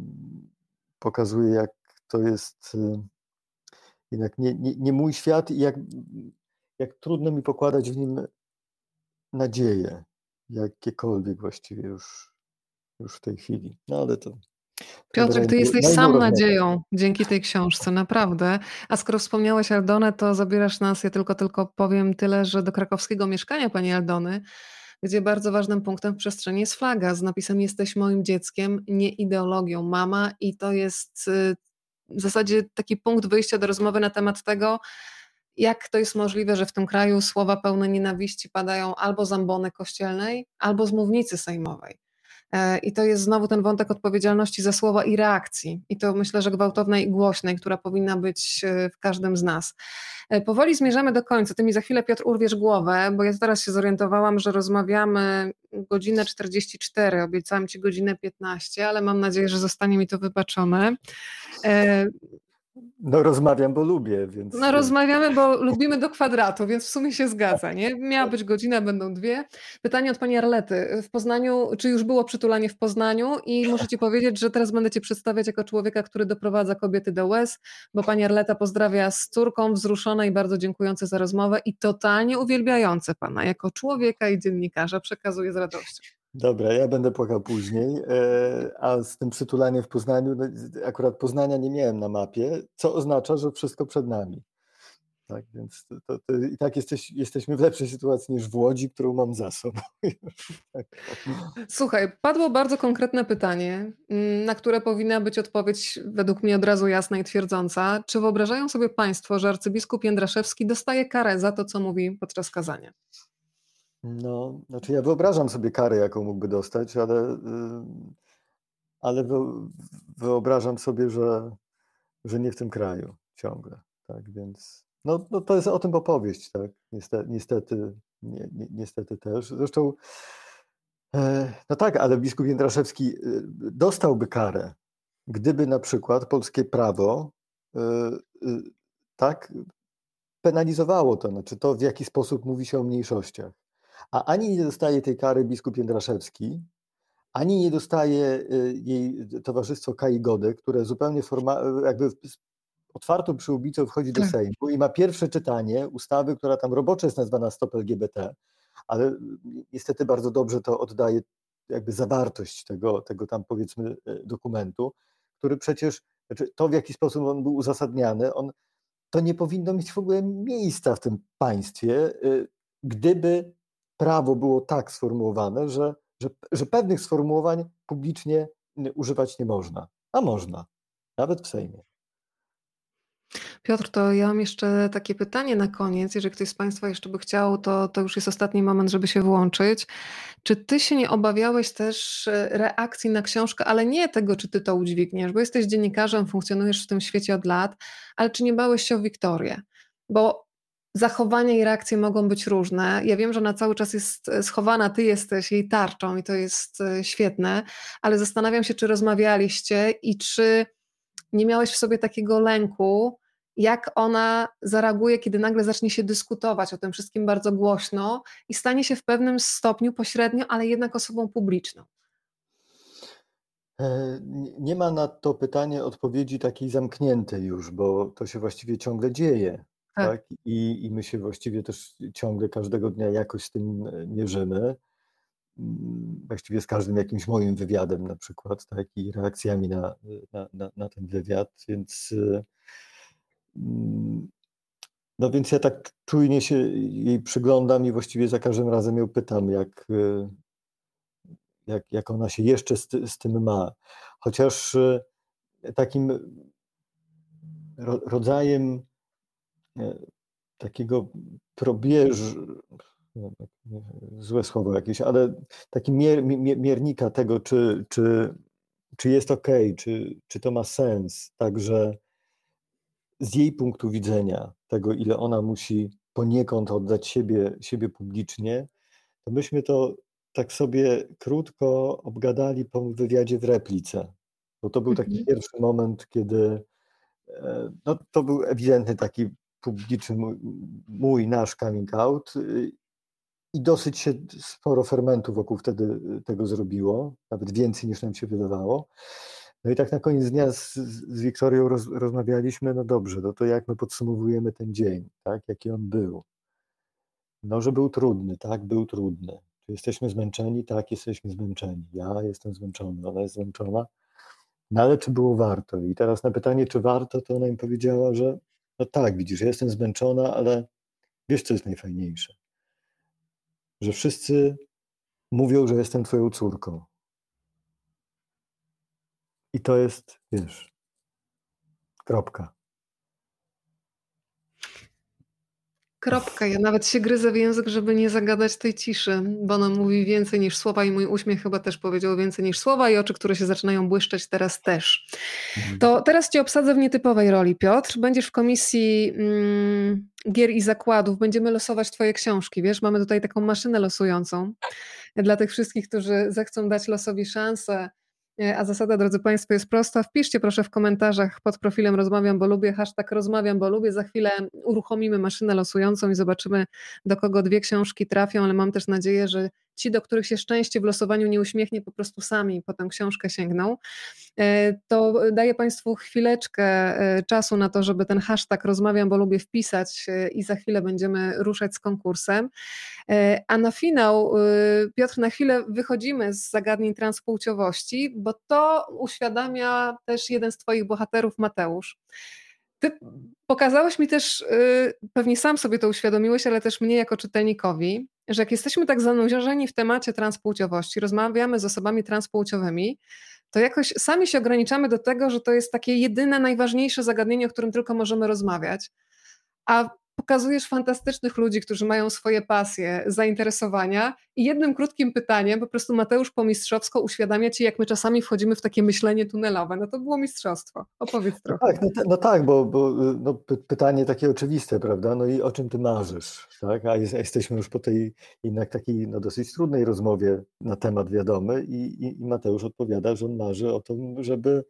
pokazuje, jak to jest e, jednak nie, nie, nie mój świat i jak, jak trudno mi pokładać w nim nadzieję, jakiekolwiek właściwie już, już w tej chwili. No ale to Piotrek, ty jesteś sam nadzieją dzięki tej książce, naprawdę. A skoro wspomniałeś Aldonę, to zabierasz nas, ja tylko, tylko powiem tyle, że do krakowskiego mieszkania pani Aldony, gdzie bardzo ważnym punktem w przestrzeni jest flaga z napisem Jesteś moim dzieckiem, nie ideologią mama i to jest y, w zasadzie taki punkt wyjścia do rozmowy na temat tego, jak to jest możliwe, że w tym kraju słowa pełne nienawiści padają albo z ambony kościelnej, albo z mównicy sejmowej. E, I to jest znowu ten wątek odpowiedzialności za słowa i reakcji. I to myślę, że gwałtownej i głośnej, która powinna być e, w każdym z nas. E, powoli zmierzamy do końca. Ty mi za chwilę, Piotr, urwiesz głowę, bo ja teraz się zorientowałam, że rozmawiamy godzinę 44, obiecałam Ci godzinę 15, ale mam nadzieję, że zostanie mi to wybaczone. No rozmawiam, bo lubię, więc... No rozmawiamy, bo lubimy do kwadratu, więc w sumie się zgadza, nie? Miała być godzina, będą dwie. Pytanie od pani Arlety. W Poznaniu, czy już było przytulanie w Poznaniu? I muszę ci powiedzieć, że teraz będę cię przedstawiać jako człowieka, który doprowadza kobiety do łez, bo pani Arleta pozdrawia z córką, wzruszona i bardzo dziękujące za rozmowę i totalnie uwielbiające pana jako człowieka i dziennikarza przekazuje z radością. Dobra, ja będę płakał później, e, a z tym przytulaniem w Poznaniu, no, akurat Poznania nie miałem na mapie, co oznacza, że wszystko przed nami. Tak, więc to, to, to i tak jesteś, jesteśmy w lepszej sytuacji niż w Łodzi, którą mam za sobą. *laughs* Tak. Słuchaj, padło bardzo konkretne pytanie, mm, na które powinna być odpowiedź według mnie od razu jasna i twierdząca. Czy wyobrażają sobie Państwo, że arcybiskup Jędraszewski dostaje karę za to, co mówi podczas kazania? No, znaczy ja wyobrażam sobie karę, jaką mógłby dostać, ale, y, ale wyobrażam sobie, że, że nie w tym kraju ciągle. Tak więc no, no to jest o tym opowieść, tak? Niestety, niestety, ni, niestety też. Zresztą, e, no tak, ale biskup Jędraszewski y, dostałby karę, gdyby na przykład polskie prawo y, tak penalizowało to, znaczy to, w jaki sposób mówi się o mniejszościach. A ani nie dostaje tej kary biskup Jędraszewski, ani nie dostaje y, jej towarzystwo Kai Gody, które zupełnie forma, jakby otwartą przyłbicą wchodzi do tak. Sejmu i ma pierwsze czytanie ustawy, która tam roboczo jest nazwana Stop LGBT, ale niestety bardzo dobrze to oddaje jakby zawartość tego, tego tam powiedzmy y, dokumentu, który przecież, znaczy to w jaki sposób on był uzasadniany, on, to nie powinno mieć w ogóle miejsca w tym państwie, y, gdyby prawo było tak sformułowane, że, że, że pewnych sformułowań publicznie używać nie można. A można, nawet w Sejmie. Piotr, to ja mam jeszcze takie pytanie na koniec. Jeżeli ktoś z Państwa jeszcze by chciał, to, to już jest ostatni moment, żeby się włączyć. Czy Ty się nie obawiałeś też e, reakcji na książkę, ale nie tego, czy Ty to udźwigniesz, bo jesteś dziennikarzem, funkcjonujesz w tym świecie od lat, ale czy nie bałeś się o Wiktorię? Bo zachowania i reakcje mogą być różne. Ja wiem, że ona cały czas jest e, schowana, ty jesteś jej tarczą i to jest e, świetne, ale zastanawiam się, czy rozmawialiście i czy nie miałeś w sobie takiego lęku, jak ona zareaguje, kiedy nagle zacznie się dyskutować o tym wszystkim bardzo głośno i stanie się w pewnym stopniu pośrednio, ale jednak osobą publiczną. E, nie ma na to pytanie odpowiedzi takiej zamkniętej już, bo to się właściwie ciągle dzieje. Tak. tak? I, I my się właściwie też ciągle każdego dnia jakoś z tym e, mierzymy. Mm, właściwie z każdym jakimś moim wywiadem na przykład, tak? I reakcjami na, na, na, na ten wywiad, więc e, mm, no więc ja tak czujnie się jej przyglądam i właściwie za każdym razem ją pytam, jak, e, jak, jak ona się jeszcze z, z tym ma. Chociaż takim rodzajem takiego probierzu, złe słowo jakieś, ale taki mier, mier, miernika tego, czy, czy, czy jest ok, czy, czy to ma sens, także z jej punktu widzenia, tego ile ona musi poniekąd oddać siebie, siebie publicznie, to myśmy to tak sobie krótko obgadali po wywiadzie w replice, bo to był taki mhm. pierwszy moment, kiedy e, no, to był ewidentny taki publiczny, mój, mój, nasz coming out y, i dosyć się sporo fermentu wokół wtedy y, tego zrobiło, nawet więcej niż nam się wydawało. No i tak na koniec dnia z, z Wiktorią roz, rozmawialiśmy, no dobrze, no to jak my podsumowujemy ten dzień, tak, jaki on był. No, że był trudny, tak, był trudny. Czy jesteśmy zmęczeni? Tak, jesteśmy zmęczeni. Ja jestem zmęczony, ona jest zmęczona. No ale czy było warto? I teraz na pytanie, czy warto, to ona im powiedziała, że no tak, widzisz, ja jestem zmęczona, ale wiesz, co jest najfajniejsze? Że wszyscy mówią, że jestem twoją córką. I to jest, wiesz, kropka. Kropka. Ja nawet się gryzę w język, żeby nie zagadać tej ciszy, bo ona mówi więcej niż słowa i mój uśmiech chyba też powiedział więcej niż słowa i oczy, które się zaczynają błyszczeć teraz też. Mhm. To teraz cię obsadzę w nietypowej roli, Piotr. Będziesz w komisji mm, gier i zakładów. Będziemy losować twoje książki, wiesz? Mamy tutaj taką maszynę losującą. Dla tych wszystkich, którzy zechcą dać losowi szansę a zasada, drodzy Państwo, jest prosta. Wpiszcie proszę w komentarzach pod profilem Rozmawiam, bo lubię, hashtag Rozmawiam, bo lubię. Za chwilę uruchomimy maszynę losującą i zobaczymy, do kogo dwie książki trafią, ale mam też nadzieję, że ci, do których się szczęście w losowaniu nie uśmiechnie, po prostu sami po tę książkę sięgną. E, to daję Państwu chwileczkę e, czasu na to, żeby ten hashtag rozmawiam, bo lubię wpisać e, i za chwilę będziemy ruszać z konkursem. A na finał, Piotr, na chwilę wychodzimy z zagadnień transpłciowości, bo to uświadamia też jeden z Twoich bohaterów, Mateusz. Ty pokazałeś mi też, pewnie sam sobie to uświadomiłeś, ale też mnie jako czytelnikowi, że jak jesteśmy tak zanurzeni w temacie transpłciowości, rozmawiamy z osobami transpłciowymi, to jakoś sami się ograniczamy do tego, że to jest takie jedyne, najważniejsze zagadnienie, o którym tylko możemy rozmawiać. A pokazujesz fantastycznych ludzi, którzy mają swoje pasje, zainteresowania i jednym krótkim pytaniem po prostu Mateusz po mistrzowsko uświadamia ci, jak my czasami wchodzimy w takie myślenie tunelowe. No to było mistrzostwo. Opowiedz no trochę. No tak, no, no tak, bo, bo no, pytanie takie oczywiste, prawda? No i o czym ty marzysz, tak? A jest, jesteśmy już po tej jednak takiej no, dosyć trudnej rozmowie na temat wiadomy i, i, i Mateusz odpowiada, że on marzy o tym, żeby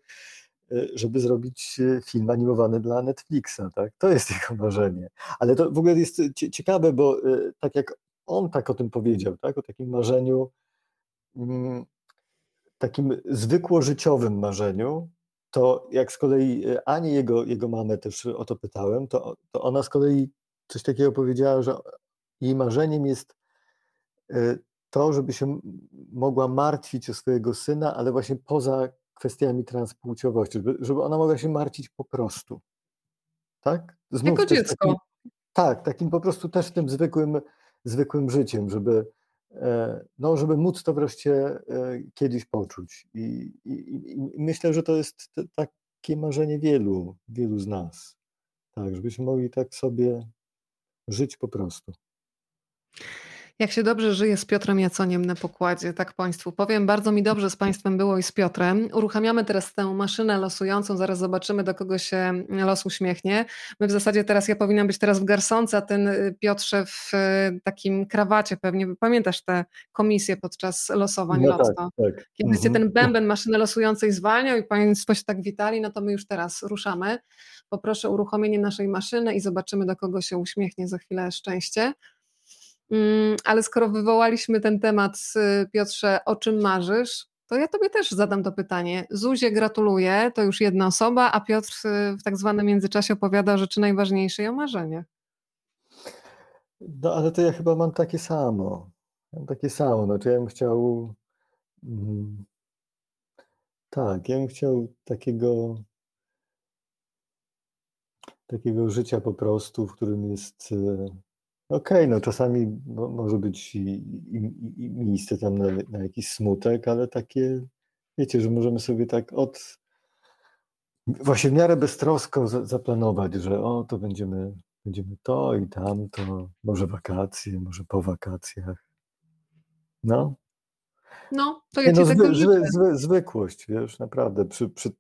żeby zrobić e, film animowany dla Netflixa, tak? To jest *laughs* jego marzenie. Ale to w ogóle jest ciekawe, bo tak jak on tak o tym powiedział, tak? O takim marzeniu, mm, takim zwykło życiowym marzeniu, to jak z kolei Anię, jego, jego mamę też o to pytałem, to, to ona z kolei coś takiego powiedziała, że jej marzeniem jest to, żeby się mogła martwić o swojego syna, ale właśnie poza kwestiami transpłciowości, żeby, żeby ona mogła się martwić po prostu. Tak? Znów jako dziecko. Takim, tak, takim po prostu też tym zwykłym, zwykłym życiem, żeby, e, no, żeby móc to wreszcie e, kiedyś poczuć. I, i, i myślę, że to jest takie marzenie wielu, wielu z nas. Tak, żebyśmy mogli tak sobie żyć po prostu. Jak się dobrze żyje z Piotrem Jaconiem na pokładzie, tak Państwu powiem. Bardzo mi dobrze z Państwem było i z Piotrem. Uruchamiamy teraz tę maszynę losującą, zaraz zobaczymy, do kogo się los uśmiechnie. My w zasadzie teraz, ja powinnam być teraz w garsonce, a ten y, Piotrze w y, takim krawacie pewnie. Pamiętasz tę komisję podczas losowań no Tak, tak. Kiedy mhm. ten bęben maszyny losującej zwalniał i Państwo się tak witali, no to my już teraz ruszamy. Poproszę o uruchomienie naszej maszyny i zobaczymy, do kogo się uśmiechnie za chwilę szczęście. Mm, ale skoro wywołaliśmy ten temat, y, Piotrze, o czym marzysz, to ja tobie też zadam to pytanie. Zuzie gratuluję, to już jedna osoba, a Piotr y, w tak zwanym międzyczasie opowiada o rzeczy najważniejszej o marzeniach. No ale to ja chyba mam takie samo. Mam takie samo. Znaczy ja bym chciał. Mm, tak, ja bym chciał takiego. Takiego życia po prostu, w którym jest y, Okej, no czasami może być i, i, i miejsce tam na, na jakiś smutek, ale takie, wiecie, że możemy sobie tak od właśnie w miarę beztrosko zaplanować, że o, to będziemy, będziemy to i tamto, może wakacje, może po wakacjach. No. No, to ja no, zwy, zwy, zwy, zwykłość, wiesz, naprawdę. Przy, przy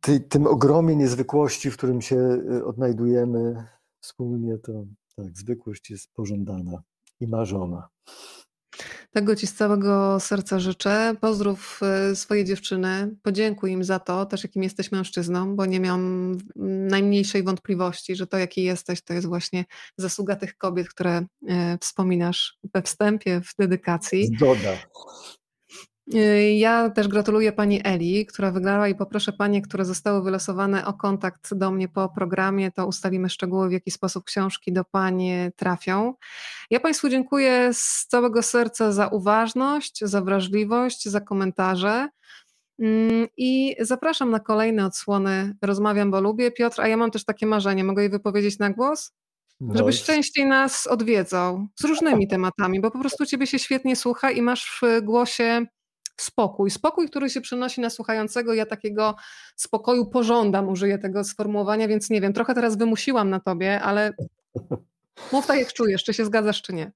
ty, tym ogromie niezwykłości, w którym się y, odnajdujemy, wspólnie, to tak, zwykłość jest pożądana i marzona. Tego Ci z całego serca życzę. Pozdrów e, swoje dziewczyny, podziękuj im za to, też jakim jesteś mężczyzną, bo nie miałam najmniejszej wątpliwości, że to jaki jesteś, to jest właśnie zasługa tych kobiet, które e, wspominasz we wstępie, w dedykacji. Zgoda. Y, ja też gratuluję pani Eli, która wygrała i poproszę panie, które zostały wylosowane o kontakt do mnie po programie, to ustalimy szczegóły, w jaki sposób książki do pani trafią. Ja państwu dziękuję z całego serca za uważność, za wrażliwość, za komentarze. Mm, I zapraszam na kolejne odsłony Rozmawiam, bo lubię. Piotr, a ja mam też takie marzenie, mogę je wypowiedzieć na głos? No. Żebyś częściej nas odwiedzał z różnymi tematami, bo po prostu ciebie się świetnie słucha i masz w głosie spokój. Spokój, który się przenosi na słuchającego. Ja takiego spokoju pożądam, użyję tego sformułowania, więc nie wiem, trochę teraz wymusiłam na tobie, ale mów tak jak czujesz, czy się zgadzasz, czy nie.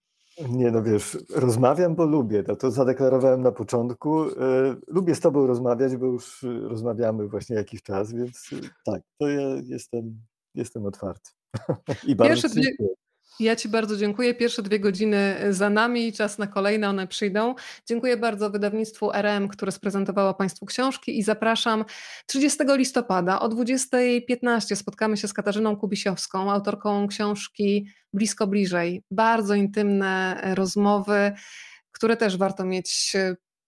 Nie, no wiesz, rozmawiam, bo lubię. No to zadeklarowałem na początku. E, lubię z Tobą rozmawiać, bo już rozmawiamy właśnie jakiś czas, więc tak, to ja jestem, jestem otwarty. *laughs* I bardzo Pierwsze dwie, ja Ci bardzo dziękuję. Pierwsze dwie godziny za nami, czas na kolejne, one przyjdą. Dziękuję bardzo wydawnictwu RM, które sprezentowało Państwu książki i zapraszam 30 listopada o 20.15 spotkamy się z Katarzyną Kubisiowską, autorką książki Blisko Bliżej. Bardzo intymne rozmowy, które też warto mieć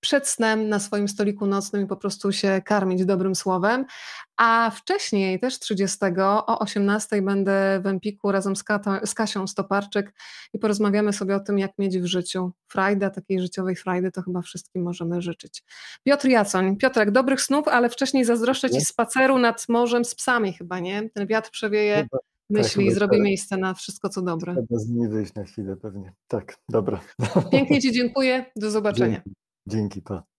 przed snem na swoim stoliku nocnym i po prostu się karmić dobrym słowem. A wcześniej, też 30, o 18 będę w Empiku razem z, z Kasią Stoparczyk i porozmawiamy sobie o tym, jak mieć w życiu frajdę, takiej życiowej frajdy, to chyba wszystkim możemy życzyć. Piotr Jacoń. Piotrek, dobrych snów, ale wcześniej zazdroszczę Ci spaceru nad morzem z psami chyba, nie? Ten wiatr przewieje chyba, myśli tak, i zrobi miejsce na wszystko, co dobre. Trzeba z nimi wyjść na chwilę pewnie. Tak, dobra. Pięknie Ci dziękuję. Do zobaczenia. Dzięki, Dzięki pa.